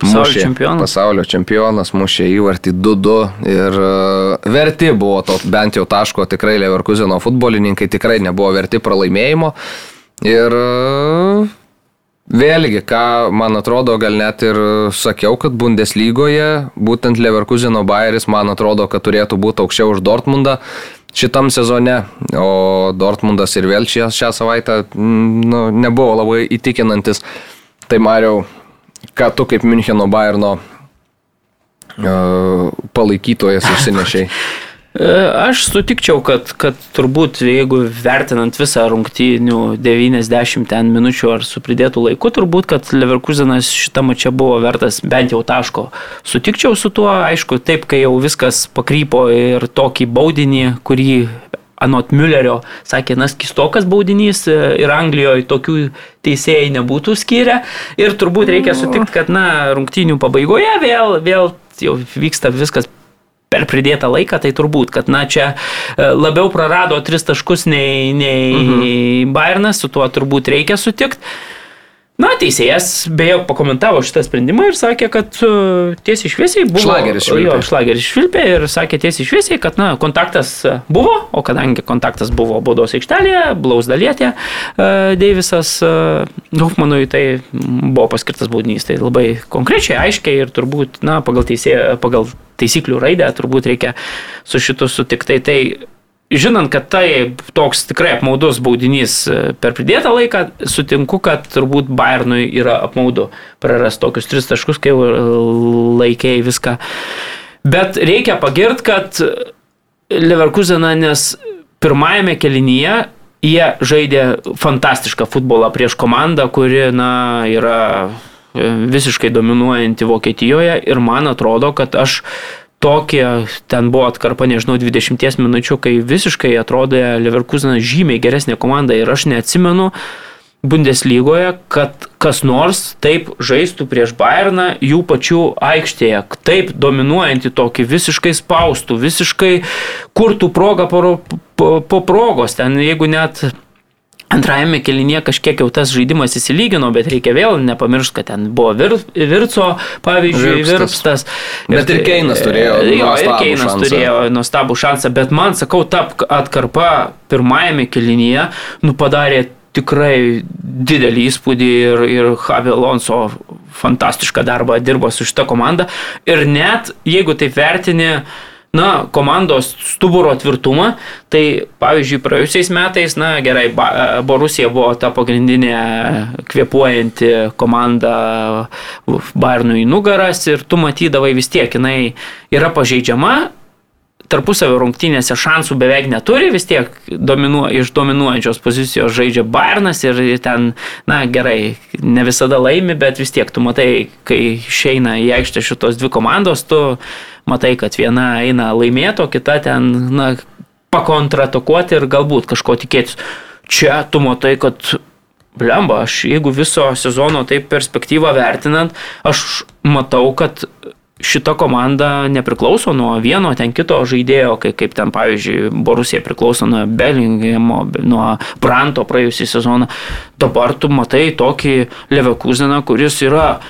pasaulio mušė, čempionas. Pasaulio čempionas mušė įvartį 2-2 ir uh, verti buvo to bent jau taško tikrai Leverkuseno futbolininkai, tikrai nebuvo verti pralaimėjimo. Ir uh, vėlgi, ką man atrodo, gal net ir sakiau, kad Bundeslygoje būtent Leverkuseno Bayeris man atrodo, kad turėtų būti aukščiau už Dortmundą šitam sezone, o Dortmundas ir vėl šią, šią savaitę mm, nu, nebuvo labai įtikinantis. Tai Mariau, ką tu kaip Müncheno Bayerno uh, palaikytojas išsinešiai? Aš sutikčiau, kad, kad turbūt jeigu vertinant visą rungtynių 90 ten minučių ar su pridėtų laiku, turbūt, kad Leverkusenas šitą mačią buvo vertas bent jau taško. Sutikčiau su tuo, aišku, taip, kai jau viskas pakrypo ir tokį baudinį, kurį anot Müllerio sakė, nas kistokas baudinys e, ir Anglijoje tokių teisėjai nebūtų skyrę. Ir turbūt reikia sutikti, kad, na, rungtynių pabaigoje vėl, vėl jau vyksta viskas per pridėtą laiką, tai turbūt, kad, na, čia e, labiau prarado tris taškus nei, nei mhm. Bayernas, su tuo turbūt reikia sutikti. Na, teisėjas beje pakomentavo šitą sprendimą ir sakė, kad uh, tiesiai šviesiai buvo. Šlageris švilpė. Jo, šlageris švilpė ir sakė tiesiai šviesiai, kad, na, kontaktas buvo, o kadangi kontaktas buvo baudos aikštelėje, blausdalietė, uh, Deivisas uh, Hoffmanui tai buvo paskirtas baudinys. Tai labai konkrečiai, aiškiai ir turbūt, na, pagal, teisė, pagal taisyklių raidę turbūt reikia su šitu sutiktai. Tai žinant, kad tai toks tikrai apmaudus baudinys e, per pridėtą laiką, sutinku, kad turbūt Bayernui yra apmaudu prarast tokius tris taškus, kai laikėjai viską. Bet reikia pagirt, kad Leverkuseną, nes pirmajame kelinyje jie žaidė fantastišką futbolą prieš komandą, kuri, na, yra e, visiškai dominuojanti Vokietijoje ir man atrodo, kad aš tokie, ten buvo atkarpa, nežinau, 20 minučių, kai visiškai atrodė Leverkusenas žymiai geresnė komanda ir aš neatsimenu Bundeslygoje, kad kas nors taip žaistų prieš Bayerną jų pačių aikštėje, taip dominuojantį tokį visiškai spaustų, visiškai kurtų progą po, po, po progos, ten jeigu net Antrajame kelinėje kažkiek jau tas žaidimas įsilygino, bet reikia vėl nepamiršti, kad ten buvo vir, Virco, pavyzdžiui, Virpstas. Bet ir, ir Keinas turėjo. Jo, ir Keinas šansą. turėjo nuostabų šansą, bet man, sakau, ta atkarpa pirmajame kelinėje, nu padarė tikrai didelį įspūdį ir, ir Javi Alonso fantastišką darbą dirbo su šita komanda. Ir net jeigu taip vertini, uh, na, komandos stuburo tvirtumą, tai pavyzdžiui, praėjusiais metais, na gerai, Borusija buvo ta pagrindinė kvepuojanti komanda Bayernui nugaras ir tu matydavai vis tiek, jinai yra pažeidžiama, tarpusavio rungtynėse šansų beveik neturi, vis tiek dominu, iš dominuojančios pozicijos žaidžia Bayernas ir ten, na gerai, ne visada laimi, bet vis tiek tu matai, kai išeina į aikštę šitos dvi komandos, tu matai, kad viena eina laimėto, kita ten, na, pakontratakuoti ir galbūt kažko tikėtis. Čia tu matai, kad Blemba, aš jeigu viso sezono taip perspektyvą vertinant, aš matau, kad šita komanda nepriklauso nuo vieno ten kito žaidėjo, kai, kaip ten pavyzdžiui Borusija priklauso nuo Bellinghamo, nuo Branto praėjusį sezoną. Dabar tu matai tokį Levekuzeną, kuris yra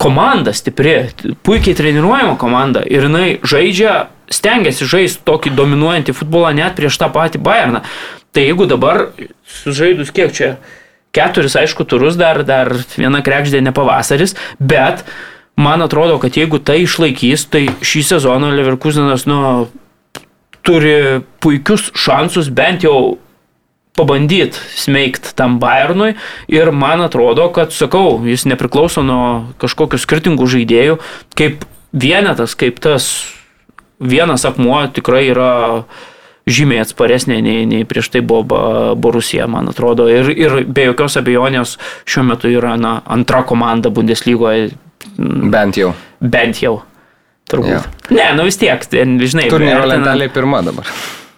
komanda stipri, puikiai treniruojama komanda ir jinai žaidžia, stengiasi žaisti tokį dominuojantį futbolą net prieš tą patį Bayerną. Tai jeigu dabar sužaidus kiek čia, keturis aišku turus, dar, dar viena krekždė ne pavasaris, bet man atrodo, kad jeigu tai išlaikys, tai šį sezoną Leverkusenas nu, turi puikius šansus bent jau pabandyti smeigti tam Bayernui. Ir man atrodo, kad, sakau, jis nepriklauso nuo kažkokių skirtingų žaidėjų, kaip vienetas, kaip tas vienas akmuo tikrai yra žymiai atsparesnė nei, nei prieš tai buvo Borusija, man atrodo. Ir, ir be jokios abejonės šiuo metu yra na, antra komanda Bundeslygoje Bent jau. Bent jau. Turbūt. Ja. Ne, nu vis tiek, žinai. Turnyro lentelė pirma dabar.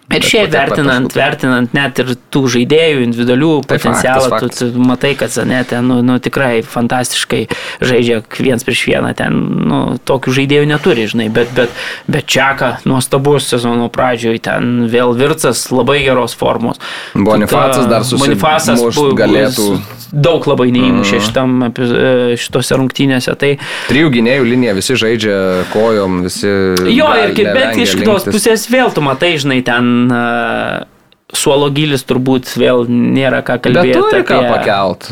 Ir šiaip vertinant, vertinant net ir tų žaidėjų individualių tai potencialą, faktas, faktas. Tu, tu matai, kad Zanetė nu, nu, tikrai fantastiškai žaidžia viens prieš vieną, ten nu, tokių žaidėjų neturi, žinai, bet, bet, bet Čiaka nuostabus sezono pradžioje, ten vėl Vircas labai geros formos. Bonifacas dar susimušt galėtų. Daug labai neįmušė mm. šitam, e, šitose rungtynėse. Tai... Trijų gynėjų linija visi žaidžia kojom, visi. Jo, ir, bet iš kitos pusės vėl tu matai, žinai, ten uh, suolo gilis turbūt vėl nėra ką kalbėti. Bet turi apie... ką pakelt.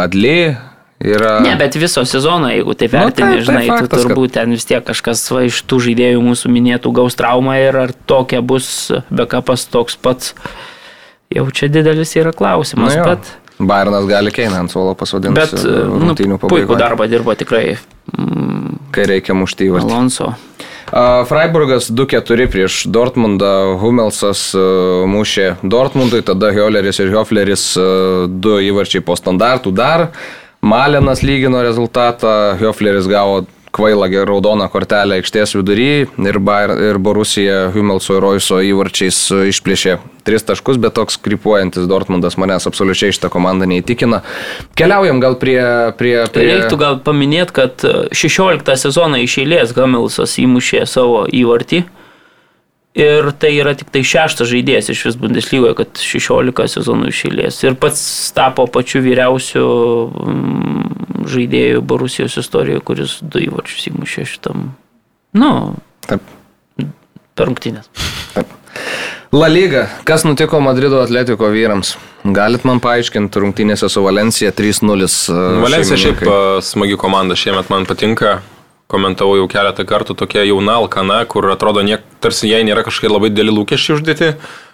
Adli yra. Ne, bet viso sezono, jeigu taip vertini, nu, tai, žinai, tai faktas, tu turbūt kad... ten vis tiek kažkas va, iš tų žaidėjų mūsų minėtų gaus traumą ir ar tokia bus bekapas toks pats. Jau čia didelis yra klausimas, nu, bet... Bairnas gali Keiną ant suolo pasodinti. Bet nu, puikų darbą dirbo tikrai. Kai reikia mušti įvartį. Alonso. Freiburgas 2-4 prieš Dortmundą, Hummelsas mušė Dortmundui, tada Hioleris ir Hofleris du įvarčiai po standartų dar. Malenas lygino rezultatą, Hofleris gavo kvailą raudoną kortelę aikštės vidury ir, Bayer, ir Borusija Humelso ir Roiso įvarčiais išplėšė tris taškus, bet toks krypuojantis Dortmundas manęs absoliučiai šitą komandą neįtikina. Keliaujam gal prie... prie, prie... reiktų gal paminėti, kad 16 sezoną iš eilės Hamilsas įmušė savo įvartį. Ir tai yra tik tai šeštas žaidėjas iš vis Bundeslygoje, kad 16 sezonų išėlės. Ir pats tapo pačiu vyriausiu mm, žaidėju Borusijos istorijoje, kuris du įvarčius įmušė šitam, nu, Taip. per rungtynės. La Liga. Kas nutiko Madrido atletiko vyrams? Galit man paaiškinti rungtynėse su Valencija 3-0. Valencija šiaip a, smagi komanda, šiemet man patinka. Komentavau jau keletą kartų tokia jauna alkana, kur atrodo, niek, tarsi jai nėra kažkokie labai dėli lūkesčiai uždėti.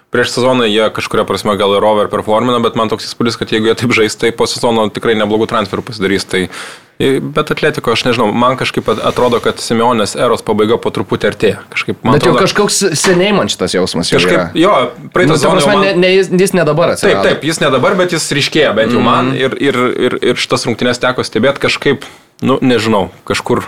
Prieš sezoną jie kažkuria prasme gal ir over performina, bet man toks įspūdis, kad jeigu jie taip žais, tai po sezono tikrai neblogų transferų pasidarys. Tai, bet atletiko, aš nežinau, man kažkaip atrodo, kad Simeonės eros pabaiga po truputį artėja. Kažkaip, Bet jau atrodo, kažkoks seniai man šitas jausmas jau kažkaip, yra. jo, praeitą Nu, sezoną. man- ne, ne, jis, jis ne dabar Taip, atsirado. taip, jis ne dabar, bet jis ryškėja, bent jau man. Ir, ir, ir, ir šitas rungtynės teko stebėti kažkaip, nu, nežinau, kažkur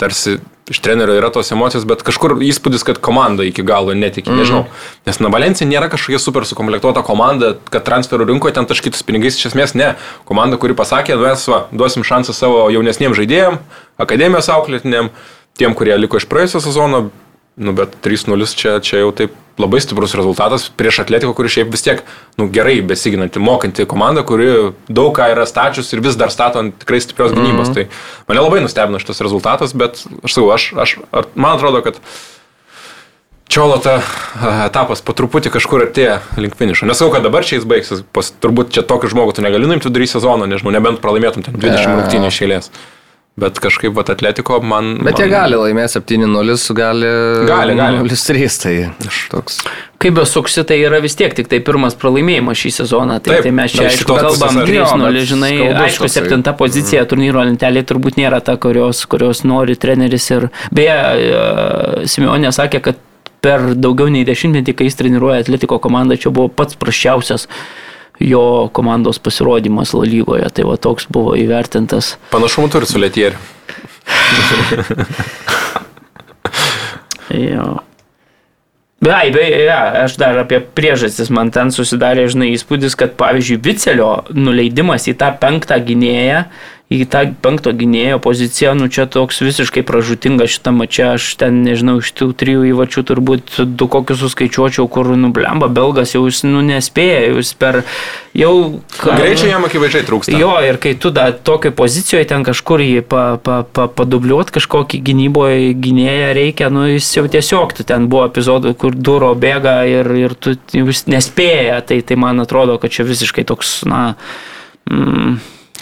tarsi iš trenerio yra tos emocijos, bet kažkur įspūdis, kad komanda iki galo netiki, nežinau. Nes na Valencija nėra kažkokia super sukomplektuota komanda, kad transferų rinkoje ten taškytis pinigais, iš esmės ne. Komanda, kuri pasakė, mes va, duosim šansą savo jaunesniems žaidėjams, akademijos auklėtiniam, tiem, kurie liko iš praėjusio sezono, nu bet 3-0 čia, čia jau taip labai stiprus rezultatas prieš Atletiko, kuri šiaip vis tiek nu, gerai besiginanti, mokanti komanda, kuri daug ką yra stačius ir vis dar stato ant tikrai stiprios gynybos. Mm -hmm. Tai mane labai nustebino šitas rezultatas, bet aš sakau, aš, aš, ar, man atrodo, kad Čiolo ta etapas po truputį kažkur artėja link finišo. Nesakau, kad dabar čia jis baigsis, pas, turbūt čia tokį žmogų tu negali nuimti vidury sezono, nežinau, nebent pralaimėtum ten 20 Jo. rungtynių iš eilės. Bet kažkaip, va, Atletiko man... Bet jie man, gali laimėti 7-0, gali... Gali, gali. 0-3, tai toks. Kaip besuksi, tai yra vis tiek tik tai pirmas pralaimėjimas šį sezoną. Tai, Taip, tai mes čia aišku kalbam pusės, ar- 3-0, Jo, bet žinai, aišku, septinta pozicija turnyro lentelė turbūt nėra ta, kurios, kurios nori treneris. Ir beje, e, Simeonė sakė, kad per daugiau nei dešimtmetį, kai jis treniruoja Atletiko komandą, čia buvo pats praščiausias jo komandos pasirodymas La lygoje. Tai va toks buvo įvertintas. Panašumų turi su Letieriu. Jo. Beje, beje, ja, aš dar apie priežastis, man ten susidarė, žinai, įspūdis, kad, pavyzdžiui, Vicelio nuleidimas į tą penktą gynėją, į tą penkto gynėjo poziciją, nu čia toks visiškai pražutinga šitą mačią, aš ten, nežinau, iš tų trijų įvačių turbūt du kokius suskaičiuočiau, kur nublemba, belgas jau jis, nu, nespėja, jūs per jau... ką- Greičiai jam akivaizdžiai trūksta. Jo, ir kai tu dar tokioje pozicijoje ten kažkur jį pa, pa, pa, padubliuot kažkokį gynyboje gynėją reikia, nu jis jau tiesiog, tu ten buvo epizodų, kur duro bėga ir, ir tu vis nespėja, tai, tai man atrodo, kad čia visiškai toks, na, mm,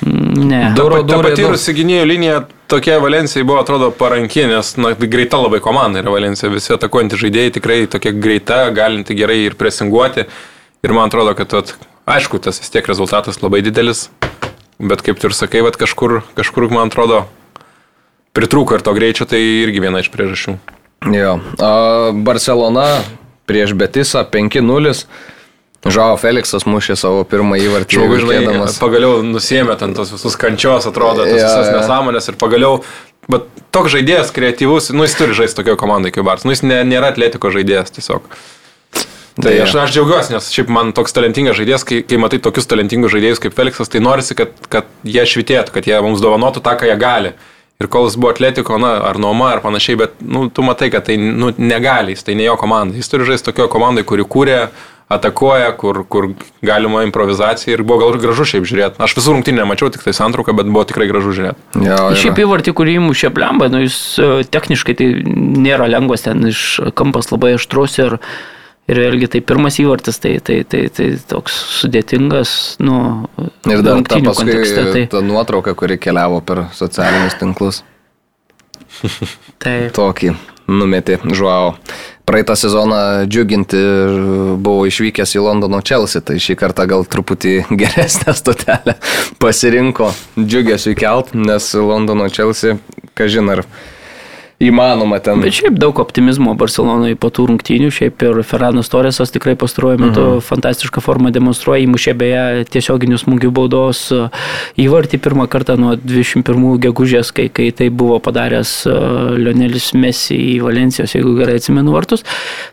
ne. Ta, Duro, ta duro, patyrusi gynėjų linija tokia Valencijai buvo, atrodo, paranki, nes na, greita labai komanda yra Valencija. Visi atakuojantys žaidėjai tikrai tokia greita, galinti gerai ir presinguoti. Ir man atrodo, kad, vat, aišku, tas vis tiek rezultatas labai didelis, bet kaip tu ir sakai, vat, kažkur, kažkur, man atrodo, pritrūko ir to greičio, tai irgi viena iš priežasčių. Jo. A, Barcelona prieš Betisą 5-0. Žao Felixas mušė savo pirmą įvartį. Žmogus, žinai, pagaliau nusėmė ten tos visus kančios, atrodo, tas Jo, visas nesąmonės ir pagaliau, bet toks žaidėjas kreatyvus, nu jis turi žaisti tokio komandai kaip Bars, nu jis ne, nėra atletiko žaidėjas tiesiog. Tai aš, aš džiaugiuosi, nes šiaip man toks talentingas žaidėjas, kai, kai matai tokius talentingus žaidėjus kaip Felixas, tai norisi, kad, kad jie švitėtų, kad jie mums dovanotų tą, ką jie gali. Ir kol jis buvo atletiko, na, ar nuoma, ar panašiai, bet, nu, tu matai, kad tai, nu, negali, jis tai ne jo komanda. Jis turi žaisti tokio komandai, kuri kūrė, atakuoja, kur, kur galima improvizacija ir buvo gal ir gražu šiaip žiūrėti. Aš visų rungtynį nemačiau, tik tai santrauką, bet buvo tikrai gražu žiūrėti. Jo, yra. Šiaip įvartį, kurį įmušė blemba, nu, jis e, techniškai tai nėra lengvas, ten iš kampas labai aštrus ir, ir vėlgi tai pirmas įvartis, tai, tai, tai, tai toks sudėtingas, nu, Ir dar ta paskui kontekste, tai, ta nuotrauka, kuri keliavo per socialinius tinklus. tai Tokį numetė Žuao. Praeitą sezoną džiuginti buvo išvykęs į Londono Chelsea, tai šį kartą gal truputį geresnę stotelę pasirinko. Džiugesiu įkelt, nes Londono Chelsea, kažin ar įmanoma ten. Bet šiaip daug optimizmo Barcelonai po tų rungtynių, šiaip ir Ferranas Torresas tikrai pastaruoju metu mhm. fantastišką formą demonstruoja, įmušė beje tiesioginių smūgių baudos e, įvartį pirmą kartą nuo 21 gegužės, kai, kai tai buvo padaręs e, Lionelis Messi į Valencijos, jeigu gerai atsimenu vartus.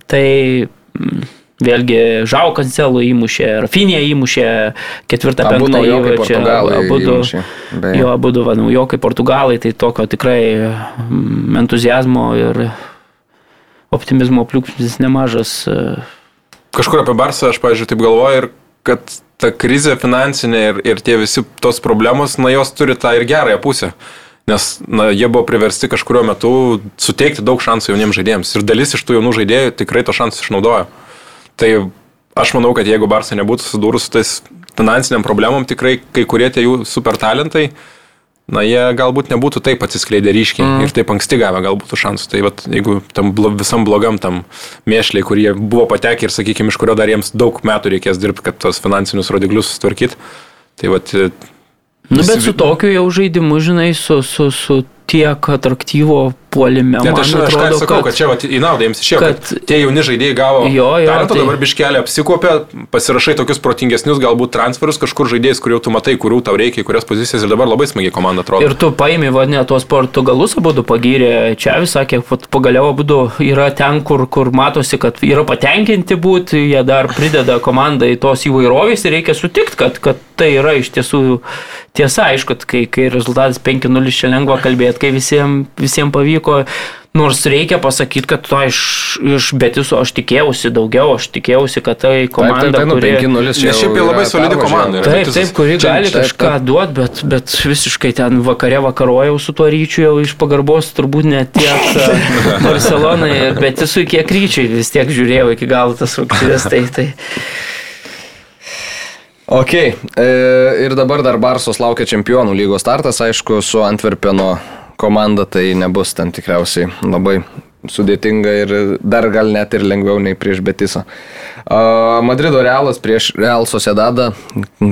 Tai mm, Vėlgi Žau Kancelų įmušė, Rafinė įmušė ketvirtą, Abu penktą įvarčią. Portugalai Abudu, įmušė, jo, abu du naujokai portugalai, tai tokio tikrai mm, entuzijazmo ir optimizmo pliūpsnis nemažas. e, Kažkur apie Barsą aš, pavyzdžiui, taip galvoju ir kad ta krizė finansinė ir, ir tie visi tos problemos, na jos turi tą ir gerąją pusę. Nes na, jie buvo priversti kažkurio metu suteikti daug šansų jauniems žaidėjams. Ir dalis iš tų jaunų žaidėjų tikrai to šansų išnaudojo. Tai aš manau, kad jeigu Barsa nebūtų susidūrus su tais finansiniam problemom, tikrai kai kurie tie jų super talentai, na jie galbūt nebūtų taip atsiskleidę ryškiai mm. ir taip anksti gavę galbūt šansų. Tai vat, jeigu tam blo, visam blogam tam mėšliai, kurie buvo patekę ir, sakykime, iš kurio dar jiems daug metų reikės dirbti, kad tos finansinius rodiklius sutvarkyti, tai vat, Nu, bet su tokiu jau žaidimu, žinai, su, su, su tiek atraktyvo puolime. Net aš, aš ką atrodo, sakau, kad, kad čia vat, į naudą jiems išėjo, kad, kad- tie jauni žaidėjai gavo Jo, jo, talentą, tai- dabar biškelį apsikopė, pasirašai tokius protingesnius galbūt transferus kažkur žaidėjus, kurių tu matai, kurių tau reikia, kurias pozicijas ir dabar labai smagiai komanda atrodo. Ir tu paimi, vadinė, tuos portugalus abu pagyrė, čia vis sakė, pagaliau abu yra ten, kur, kur matosi, kad yra patenkinti būti, jie dar prideda komandą į tos įvairovės ir reikia sutikti, kad, kad tai yra iš tiesų tiesa, aišku, kai, kai rezultatas 5-0 čia lengva kalbėti, kai visiems visiem pavyko. Nors reikia pasakyti, kad to iš, iš Betiso aš tikėjausi daugiau, aš tikėjausi, kad tai komanda, taip, taip, nu, kuri... 5-0 čia Nes šiaip jau labai solidi komanda yra. Taip, taip, kuri Čia- gali taip, kažką taip. duoti, bet, bet visiškai ten vakare vakarojau su tuo ryčiu jau iš pagarbos, turbūt net tiek e, Barcelonai, ir- bet esu kiek ryčiai vis tiek žiūrėjau iki galo tas rungtynės. Tai, tai. Ok, e, ir dabar dar Barsos laukia čempionų lygos startas, aišku, su Antverpeno komanda tai nebus ten tikriausiai labai sudėtinga ir dar gal net ir lengviau nei prieš Betisą. Madrido Realas prieš Real Sociedadą,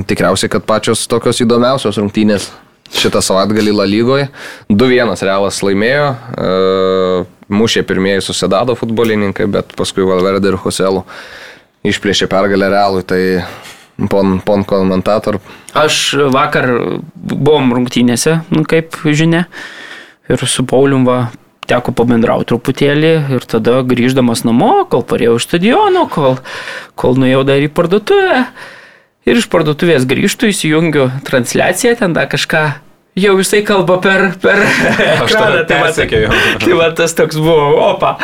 tikriausiai, kad pačios tokios įdomiausios rungtynės šitą savaitgalį La lygoje. 2-1 Realas laimėjo, e, mušė pirmieji Sociedado futbolininkai, bet paskui Valverde ir Hoselu išplėšė pergalę Realui, tai pon, pon komentator Aš vakar buvom rungtynėse, nu, kaip žinia, ir su Paulium va, teko pabendrauti truputėlį ir tada grįždamas namo, kol parėjau iš stadiono, kol, kol nuėjau dar į parduotuvę ir iš parduotuvės grįžtu, įsijungiu transliaciją, ten dar kažką. Jau jisai kalba per, per ekraną. tave Tai va, persekioju. tai va tas toks buvo, opa.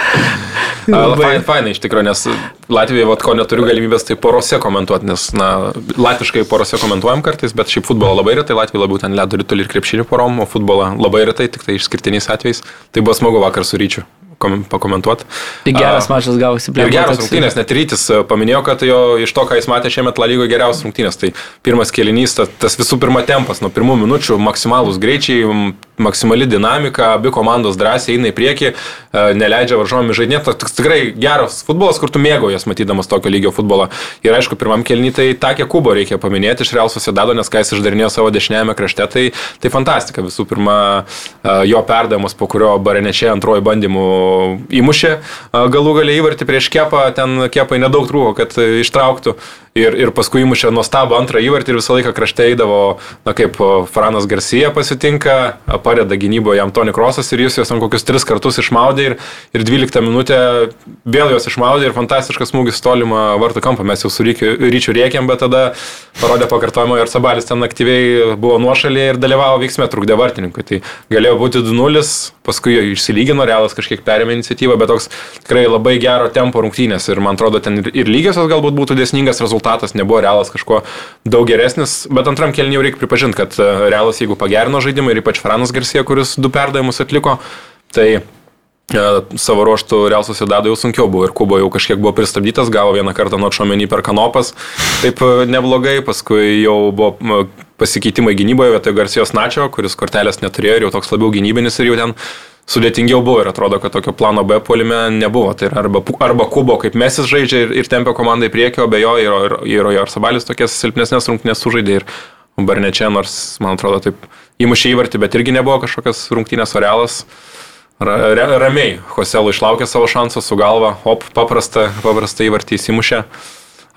Labai fainai iš tikrųjų, nes Latvijoje, vat, ko neturiu galimybės, tai porose komentuoti, nes, na, latviškai porose komentuojam kartais, bet šiaip futbolą labai retai, Latvija labiau ten ledo rytulį ir krepšinį porom, o futbolą labai retai, tik tai išskirtiniais atvejais. Tai buvo smagu vakar su ryčiu pakomentuoti. Tai geras mačas gavosi, Ir blemba, geras rungtynės, net rytis e, paminėjo, kad jo iš to, ką jis matė šiemet La lygoje geriausias rungtynės. Tai pirmas kelinys, ta, tas visų pirma tempas, nuo pirmų minučių maksimalūs greičiai, maksimali dinamika, abi komandos drąsiai eina į priekį, e, neleidžia varžomi žaidinėti. Toks tikrai geras futbolas, kur tu mėgaujas matydamas tokio lygio futbolą. Ir aišku, pirmam kelny tai Takė Kubo reikia paminėti iš Real Sociedado, nes ką jis išdarinėjo savo dešiniajame krašte, tai, tai fantastika. Visų pirma, e, jo perdavimas, po kurio Barenečė antroji bandymų įmušė a, galų galiai įvartį prieš kepą, ten kepai nedaug trūko, kad e, ištrauktų. Ir, ir paskui įmušė nuostabų antrą įvartį ir visą laiką krašte eidavo, na kaip o, Franas Garcia pasitinka, padeda gynyboje jam Toni Krosas ir jis juos ten kokius tris kartus išmaudė ir, ir 12 minutę vėl juos išmaudė ir fantastiškas smūgis tolimą vartų kampą. Mes jau su ryčiu rėkiam, bet tada parodė pakartojimo ir Sabalis ten aktyviai buvo nuošalėje ir dalyvavo veiksme, trukdė vartininkui. Tai galėjo būti 2-0, paskui išsilygino, realas kažkiek perėmė iniciatyvą, bet toks tikrai labai gero tempo rungtynės ir man atrodo ten ir lygiosios galbūt būtų dėsningas rezultatas, nebuvo realas kažko daug geresnis, bet antram kelniui reikia pripažinti, kad e, realas jeigu pagerino žaidimą ir ypač Franas Garcia, kuris du perdavimus atliko, tai e, savo ruoštų Real Sociedado jau sunkiau buvo ir Kubo jau kažkiek buvo pristabdytas, gavo vieną kartą nuo Šomenį per kanopas, taip e, neblogai, paskui jau buvo pasikeitimai gynyboje vietoje Garcijos Načio, kuris kortelės neturėjo ir jau toks labiau gynybinis ir jau ten sudėtingiau buvo ir atrodo, kad tokio plano B polime nebuvo. Tai arba, arba Kubo kaip Mesis žaidžia ir, ir tempia komandą į priekį, o be jo ir, ir, ir, ir Arsabalis tokias silpnesnės rungtynės sužaidė ir Barnečia, nors man atrodo taip įmušė įvartį, bet irgi nebuvo kažkokias rungtynės orealas. ra, ra, ramiai. Hoselų išlaukė savo šansą su galva, op, paprastą, paprastą įvartį įsimušė.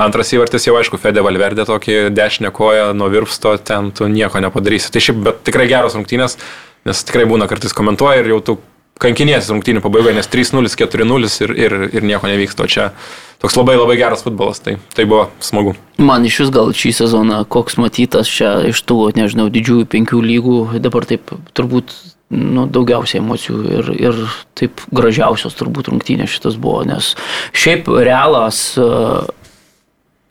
Antras įvartis jau aišku, Fede Valverdė tokį dešinę koją nuo virpsto, ten tu nieko nepadarysi. Tai šiaip, bet tikrai geros rungtynės, nes tikrai būna kartais komentuoja ir jau tu kankiniesi rungtynių pabaigoje, nes 3-0, 4-0 ir, ir, ir nieko nevyksta. O čia toks labai labai geras futbolas, tai, tai buvo smagu. Man iš vis gal šį sezoną koks matytas čia iš tų, nežinau, didžiųjų penkių lygų, dabar taip turbūt nu, daugiausiai emocijų ir, ir taip gražiausios turbūt rungtynės šitas buvo, nes šiaip realas uh,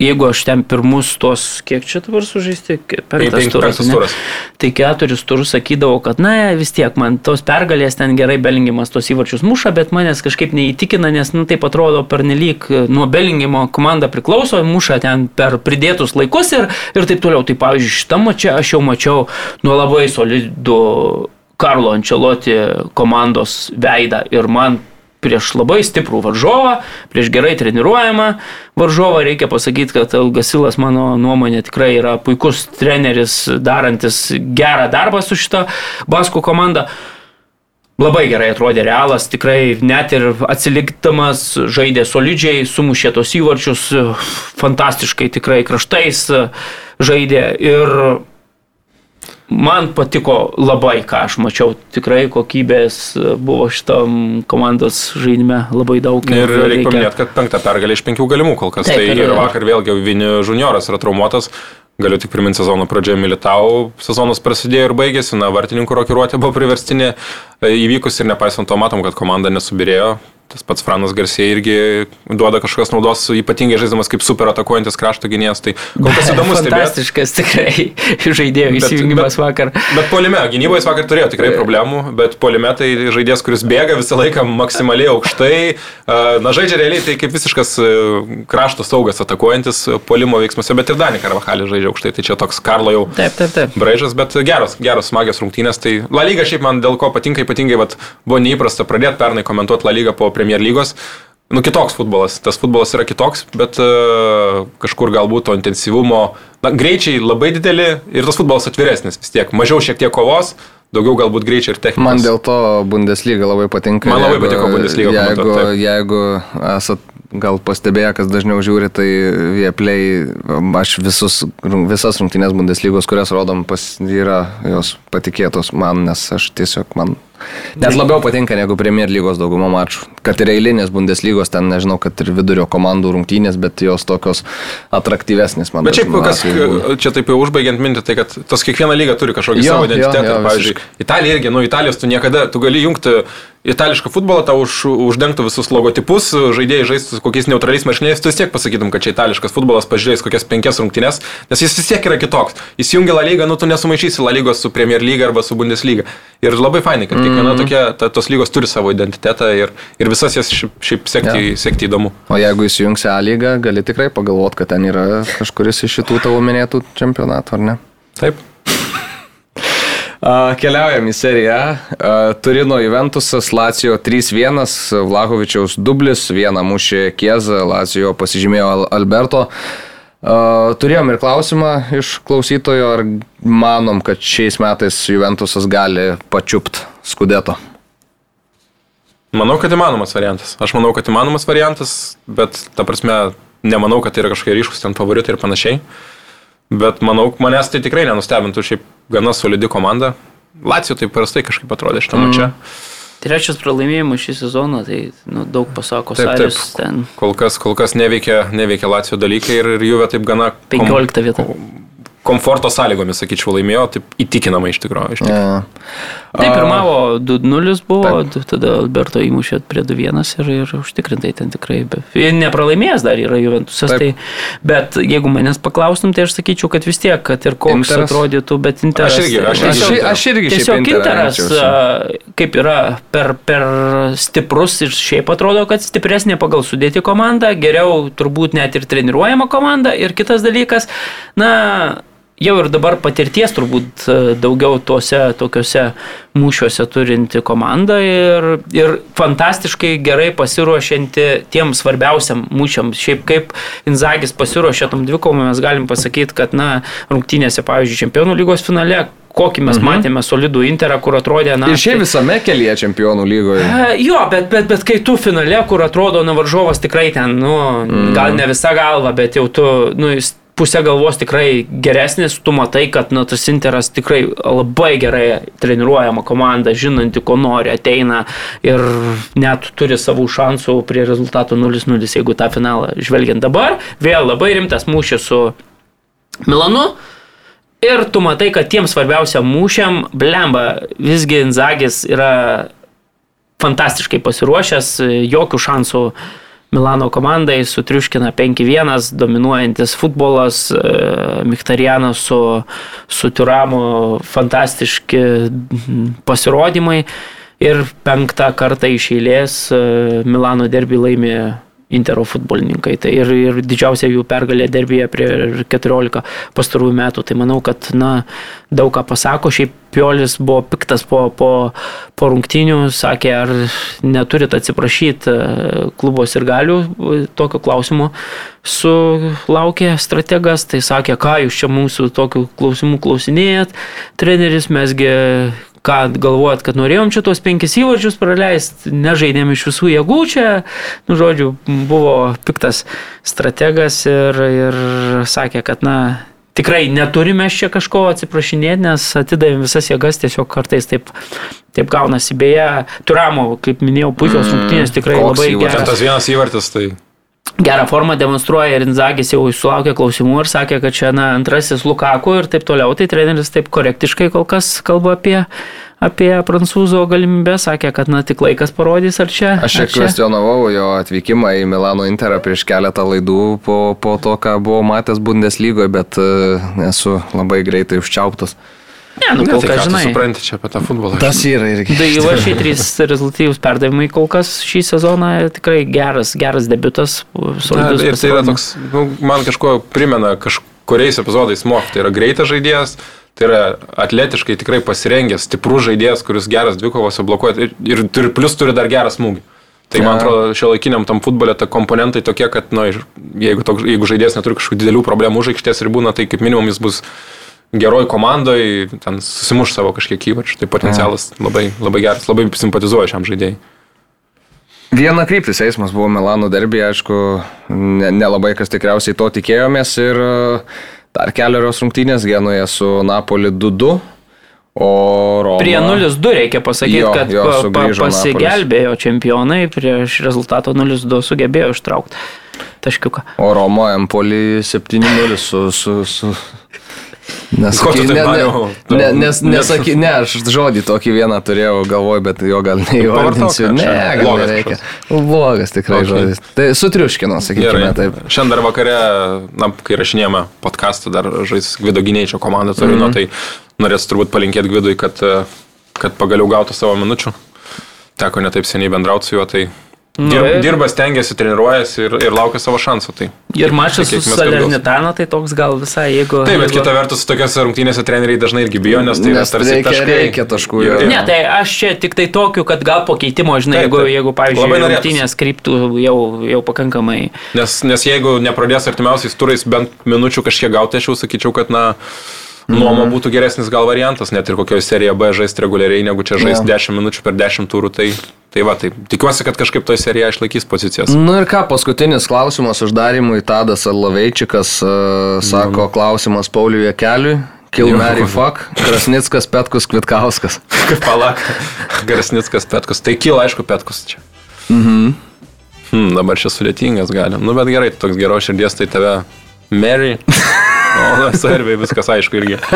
jeigu aš ten pirmus tos, kiek čia dabar sužaisti, penktas turas, turas. Tai keturis turus sakydavau, kad na vis tiek man tos pergalės ten gerai belingimas tos įvarčius muša, bet manęs kažkaip neįtikina, nes nu, taip atrodo pernelyg nuo belingimo komanda priklauso, muša ten per pridėtus laikus ir, ir taip toliau. Tai pavyzdžiui, šitą mačią aš jau mačiau nuo labai solidų Karlo Ančeloti komandos veidą ir man prieš labai stiprų varžovą, prieš gerai treniruojamą varžovą. Reikia pasakyti, kad Elgasilas mano nuomonė tikrai yra puikus treneris, darantis gerą darbą su šita Baskų komanda. Labai gerai atrodė realas, tikrai net ir atsilikdamas žaidė solidžiai, sumušė tos įvarčius, fantastiškai tikrai kraštais žaidė ir Man patiko labai, ką aš mačiau. Tikrai kokybės buvo šitam komandos žaidime labai daug. Ir reikia, reikia paminėti, kad penktą pergalę iš penkių galimų kol kas. Taip, tai ir vakar vėlgi Vini Junioras yra traumuotas. Galiu tik priminti sezono pradžioje Militau, sezonas prasidėjo ir baigėsi, na, vartininkų rokiruotė buvo priverstinė e, įvykus ir nepaisant to matom, kad komanda nesubirėjo, Tas pats Franas Garsė irgi duoda kažkokios naudos, ypatingai žaidžiamas kaip super atakuojantis krašto gynėjas. Tai kol kas įdomus Fantastiškas tikrai žaidėjų įsijungimas vakar. Bet polime, gynyboje vakar turėjo tikrai problemų, bet polime tai žaidėjas, kuris bėga visą laiką maksimaliai aukštai. Na, žaidžia realiai tai kaip visiškas krašto saugas atakuojantis polimo veiksmuose, bet ir Dani Karvahalį žaidžia aukštai. Tai čia toks Karlo jau taip, taip, taip. braižas, bet geros, geros smagios rungtynės. Tai La Lyga šiaip man dėl ko patinka, ypatingai vat, buvo neįprasta pradėti pernai komentuoti La Lygą po prie Premier lygos. Nu, kitoks futbolas, tas futbolas yra kitoks, bet uh, kažkur galbūt to intensyvumo, na, greičiai labai dideli ir tas futbolas atviresnis vis tiek, mažiau šiek tiek kovos, daugiau galbūt greičio ir technikos. Man dėl to Bundesliga labai patinka. Man labai jeigu, patiko Bundesliga. Jeigu, pamatot, jeigu esat gal pastebėję, kas dažniau žiūri, tai Vieplay, aš visus, visas rungtynės Bundeslygos, kurias rodom, pas, yra jos patikėtos man, nes aš tiesiog man Net labiau patinka negu Premier lygos dauguma mačų. Kad ir eilinės Bundeslygos, ten nežinau, kad ir vidurio komandų rungtynės, bet jos tokios atraktyvesnės, man atrodo. Bet šiaip, kas, čia taip jau užbaigiant mintį, tai kad tas kiekviena lyga turi kažkokį jo, savo identitetą. Jo, jo, pavyzdžiui, Italija irgi, nu Italijos tu niekada, tu gali jungti itališką futbolą, tau už, uždengtų visus logotipus, žaidėjai žaistų kokiais neutraliais marškiniais, tu vis tiek pasakytum, kad čia itališkas futbolas, pažiūrėjus kokias penkias rungtynes, nes jis vis tiek yra kitoks. Įsijungia La Liga, nu tu nesumaišysi La Lygos su Premier Lyga arba su Bundesliga. Ir labai fainai, kad kiekviena mm -hmm. tokia, ta, tos lygos turi savo identitetą ir, ir visas jas šiaip, šiaip sekti, ja. sekti įdomu. O jeigu įsijungsi A lygą, gali tikrai pagalvoti, kad ten yra kažkuris iš šitų tavo minėtų čempionatų, ar ne? Taip. Keliaujam į seriją. Turino Juventusas, Lacijo 3-1, Vlahovičiaus dublis, vieną mušė Kiezą, Lacijo pasižymėjo Alberto. Turėjom ir klausimą iš klausytojo, ar manom, kad šiais metais Juventusas gali pačiupt skudeto. Manau, kad įmanomas variantas. Aš manau, kad įmanomas variantas, bet ta prasme, nemanau, kad tai yra kažkokie ryškus ten favoritai ir panašiai. Bet manau, manęs tai tikrai nenustebintų, šiaip gana solidi komanda. Lacijo taip prastai kažkaip atrodė šitą mm. mačią. Trečias pralaimėjimas šį sezoną, tai nu, daug pasako taip, taip. ten. Kol kas, kol kas neveikia, neveikia Lacijo dalykai ir, ir Juve taip gana... 15 vieta komforto sąlygomis, sakyčiau, laimėjo, taip įtikinamai iš tikrųjų. Iš tikrųjų. Ja. Taip, pirmavo 2-0 buvo, taip. tada Alberto įmušė prie 2-1 ir, ir užtikrintai ten tikrai. Nepralaimėjęs dar yra Juventusas, taip. tai, bet jeigu manęs paklaustum, tai aš sakyčiau, kad vis tiek, kad ir koks interas. atrodytų, bet Interas. Aš irgi, aš, aš, aš, aš irgi tiesiog Interas, kaip yra per, per stiprus ir šiaip atrodo, kad stipresnė pagal sudėti komanda, geriau turbūt net ir treniruojama komanda ir kitas dalykas, na, jau ir dabar patirties turbūt e, daugiau tuose tokiuose mūšiuose turinti komanda ir, ir fantastiškai gerai pasiruošianti tiem svarbiausiam mūšiam. Šiaip kaip Inzagis pasiruošė tom dvikovom, mes galim pasakyti, kad, na, rungtynėse, pavyzdžiui, Čempionų lygos finale, kokį mes mhm. matėme solidų Interą, kur atrodė, na... Ir šiaip tai- visame kelyje čempionų lygoje. E, Jo, bet, bet, bet kai tu finale, kur atrodo, na, varžovas tikrai ten, nu, mm. gal ne visa galva, bet jau tu, nu, jis pusė galvos tikrai geresnis, tu matai, kad nu, tas Interas tikrai labai gerai treniruojama komanda, žinanti, ko nori, ateina ir net turi savų šansų prie rezultato 0-0, jeigu tą finalą žvelgiant dabar. Vėl labai rimtas mūšis su Milanu. Ir tu matai, kad tiem svarbiausiam mūšiam, blemba, visgi Inzagis yra fantastiškai pasiruošęs, jokių šansų Milano komandai sutriuškina 5-1, dominuojantis futbolas, e, Miktarianas su, su Turamu, fantastiški pasirodymai. Ir penktą kartą iš eilės e, Milano derby laimė Intero futbolininkai. Tai ir, ir didžiausia jų pergalė derbėje prie 14 pastarųjų metų. Tai manau, kad na, daug ką pasako. Šiaip Piolis buvo piktas po, po, po rungtinių, sakė, ar neturit atsiprašyti e, klubos ir galių. Tokio klausimo sulaukė strategas. Tai sakė, ką jūs čia mūsų tokių klausimų klausinėjat. Treneris mesgi ką galvojat, kad norėjom čia tuos penkis įvarčius praleisti, nežaidėm iš visų jėgų čia, nu, žodžiu, buvo piktas strategas ir, ir sakė, kad, na, tikrai neturime čia kažko atsiprašinėti, nes atidavėm visas jėgas, tiesiog kartais taip, taip gaunasi. Beje, Turamo, kaip minėjau, puikios mm, rungtynės tikrai labai geras. Tas vienas įvartis, tai gerą formą demonstruoja ir Inzagis jau sulaukė klausimų ir sakė, kad čia na, antrasis Lukaku ir taip toliau, tai treneris taip korektiškai kol kas kalba apie, apie prancūzo galimybę, sakė, kad na tik laikas parodys, ar čia. Aš čia kvestionavau jo atvykimą į Milano Interą prieš keletą laidų po, po to, ką buvau matęs Bundeslygoje, bet uh, esu labai greitai užčiauptas. Ne, nu, ne, kol tai kas, žinai. supranti čia apie tą futbolą. Tas yra irgi. Tai įvažiai trys rezultatyvūs perdavimai kol kas šį sezoną tikrai geras, geras debutas. Na, ir tai yra toks, nu, man kažkuo primena kažkuriais epizodais Mof. Tai yra greitas žaidėjas, tai yra atletiškai tikrai pasirengęs, stiprus žaidėjas, kuris geras dvikovose blokuoja ir, ir turi, plus turi dar gerą smūgį. Tai man atrodo, šio laikiniam tam futbolė ta komponentai tokie, kad, nu, jeigu, toks, jeigu žaidėjas neturi kažkokių didelių problemų už aikštės ribų, na, tai kaip minimum jis bus geroj komandoj, ten susimuš savo kažkiek įvačių. Tai potencialas labai, labai geras, labai simpatizuoja šiam žaidėjai. Viena kryptis eismas buvo Milano derbė, aišku, ne- nelabai ne kas tikriausiai to tikėjomės ir e, dar keliarios rungtynės Genoje su Napoli 2-2, o Roma. Prie 0-2 reikia pasakyti, Jo, kad jo, pa, pasigelbėjo čempionai, prieš rezultato 0-2 sugebėjo ištraukti taškiuką. O Roma Empoli 7-0 su... su, su... Nesaky, ne, ne, ne, nes, nesaky, ne, aš žodį tokį vieną turėjau galvoj, bet jo gal neįvardinsiu. Ne, gal nereikia. Blogas tikrai Ok. okay. žodis. Tai sutriuškino, sakykime Gerai. taip. Šiandien dar vakare, na, kai rašinėjome podcastą, dar žais Gvido Gynėčio komanda Torino, mm -hmm. tai norės turbūt palinkėti Gvidui, kad, kad pagaliau gautų savo minučių. Teko netaip seniai bendrauti su juo, tai dirba, ir- dirba stengiasi, treniruojasi ir, ir laukia savo šansų. Tai. Ir mačas su. Salernitana, tai toks gal visai, jeigu... Taip, bet jeigu... kita vertus, tokiuose rungtynėse treneriai dažnai irgi bijo, nes tai yra Nes tarsi reikia- taškai. reikia taškų, jo. Ne, tai aš čia tik tai tokiu, kad gal po keitimo, žinai, Taip, jeigu, taip. jeigu pavyzdžiui, rungtynės kryptų jau, jau pakankamai. Nes, nes jeigu nepradės artimiausiais turais bent minučių kažkiek gauti, aš jau sakyčiau, kad na, nuoma būtų geresnis gal variantas, net ir kokioje serijoje B žaisti reguliariai, negu čia žaisti Jo. 10 minučių per 10 turų. Tai, tai va, tai tikiuosi, kad kažkaip toje serijoje išlaikys pozicijas. Nu ir ką, paskutinis klausimas uždarimui Tadas Alaveičikas uh, sako klausimas Pauliui Jekeliui. Mary Fuck, Krasnickas, Petkus, Kvitkauskas. Palak, Garsnickas, Petkus. Tai kyla, aišku, Petkus čia. Mhm. Hmm, dabar čia sudėtingas galim. Nu, bet gerai, toks geros širdies, tai tave Mary. O, serbiai viskas aišku irgi.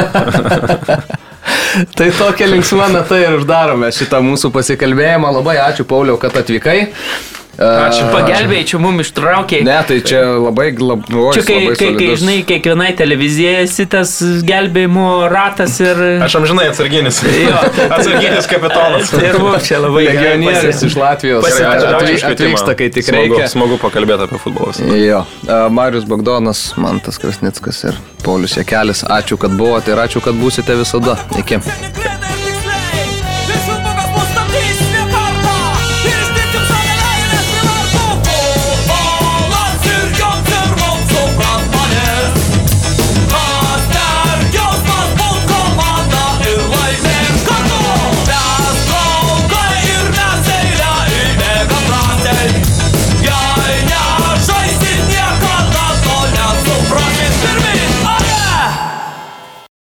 Tai tokia linksma nata ir uždarome šitą mūsų pasikalbėjimą. Labai ačiū Pauliau, kad atvykai. Ačiū. Uh, Pagelbėjai, čia mums ištraukė. Ne, tai čia labai, lab, oi, Čia kai, labai kai, kai, žinai, kiekvienai televizijai esi tas gelbėjimo ratas ir... Aš amžinai atsarginis. Jo. atsarginis kapitonas. Ir mums čia labai Legionierius iš Latvijos Gerai, Gerai, ačiū, atvyk- ačiū už kvietimą. atvyksta, kai tik smagu, reikia. Smagu pakalbėti apie futbolus. Jo, Marius Bagdonas, Mantas Krasnickas ir Paulius Jekelis. Ačiū, kad buvote ir ačiū, kad būsite visada. Iki.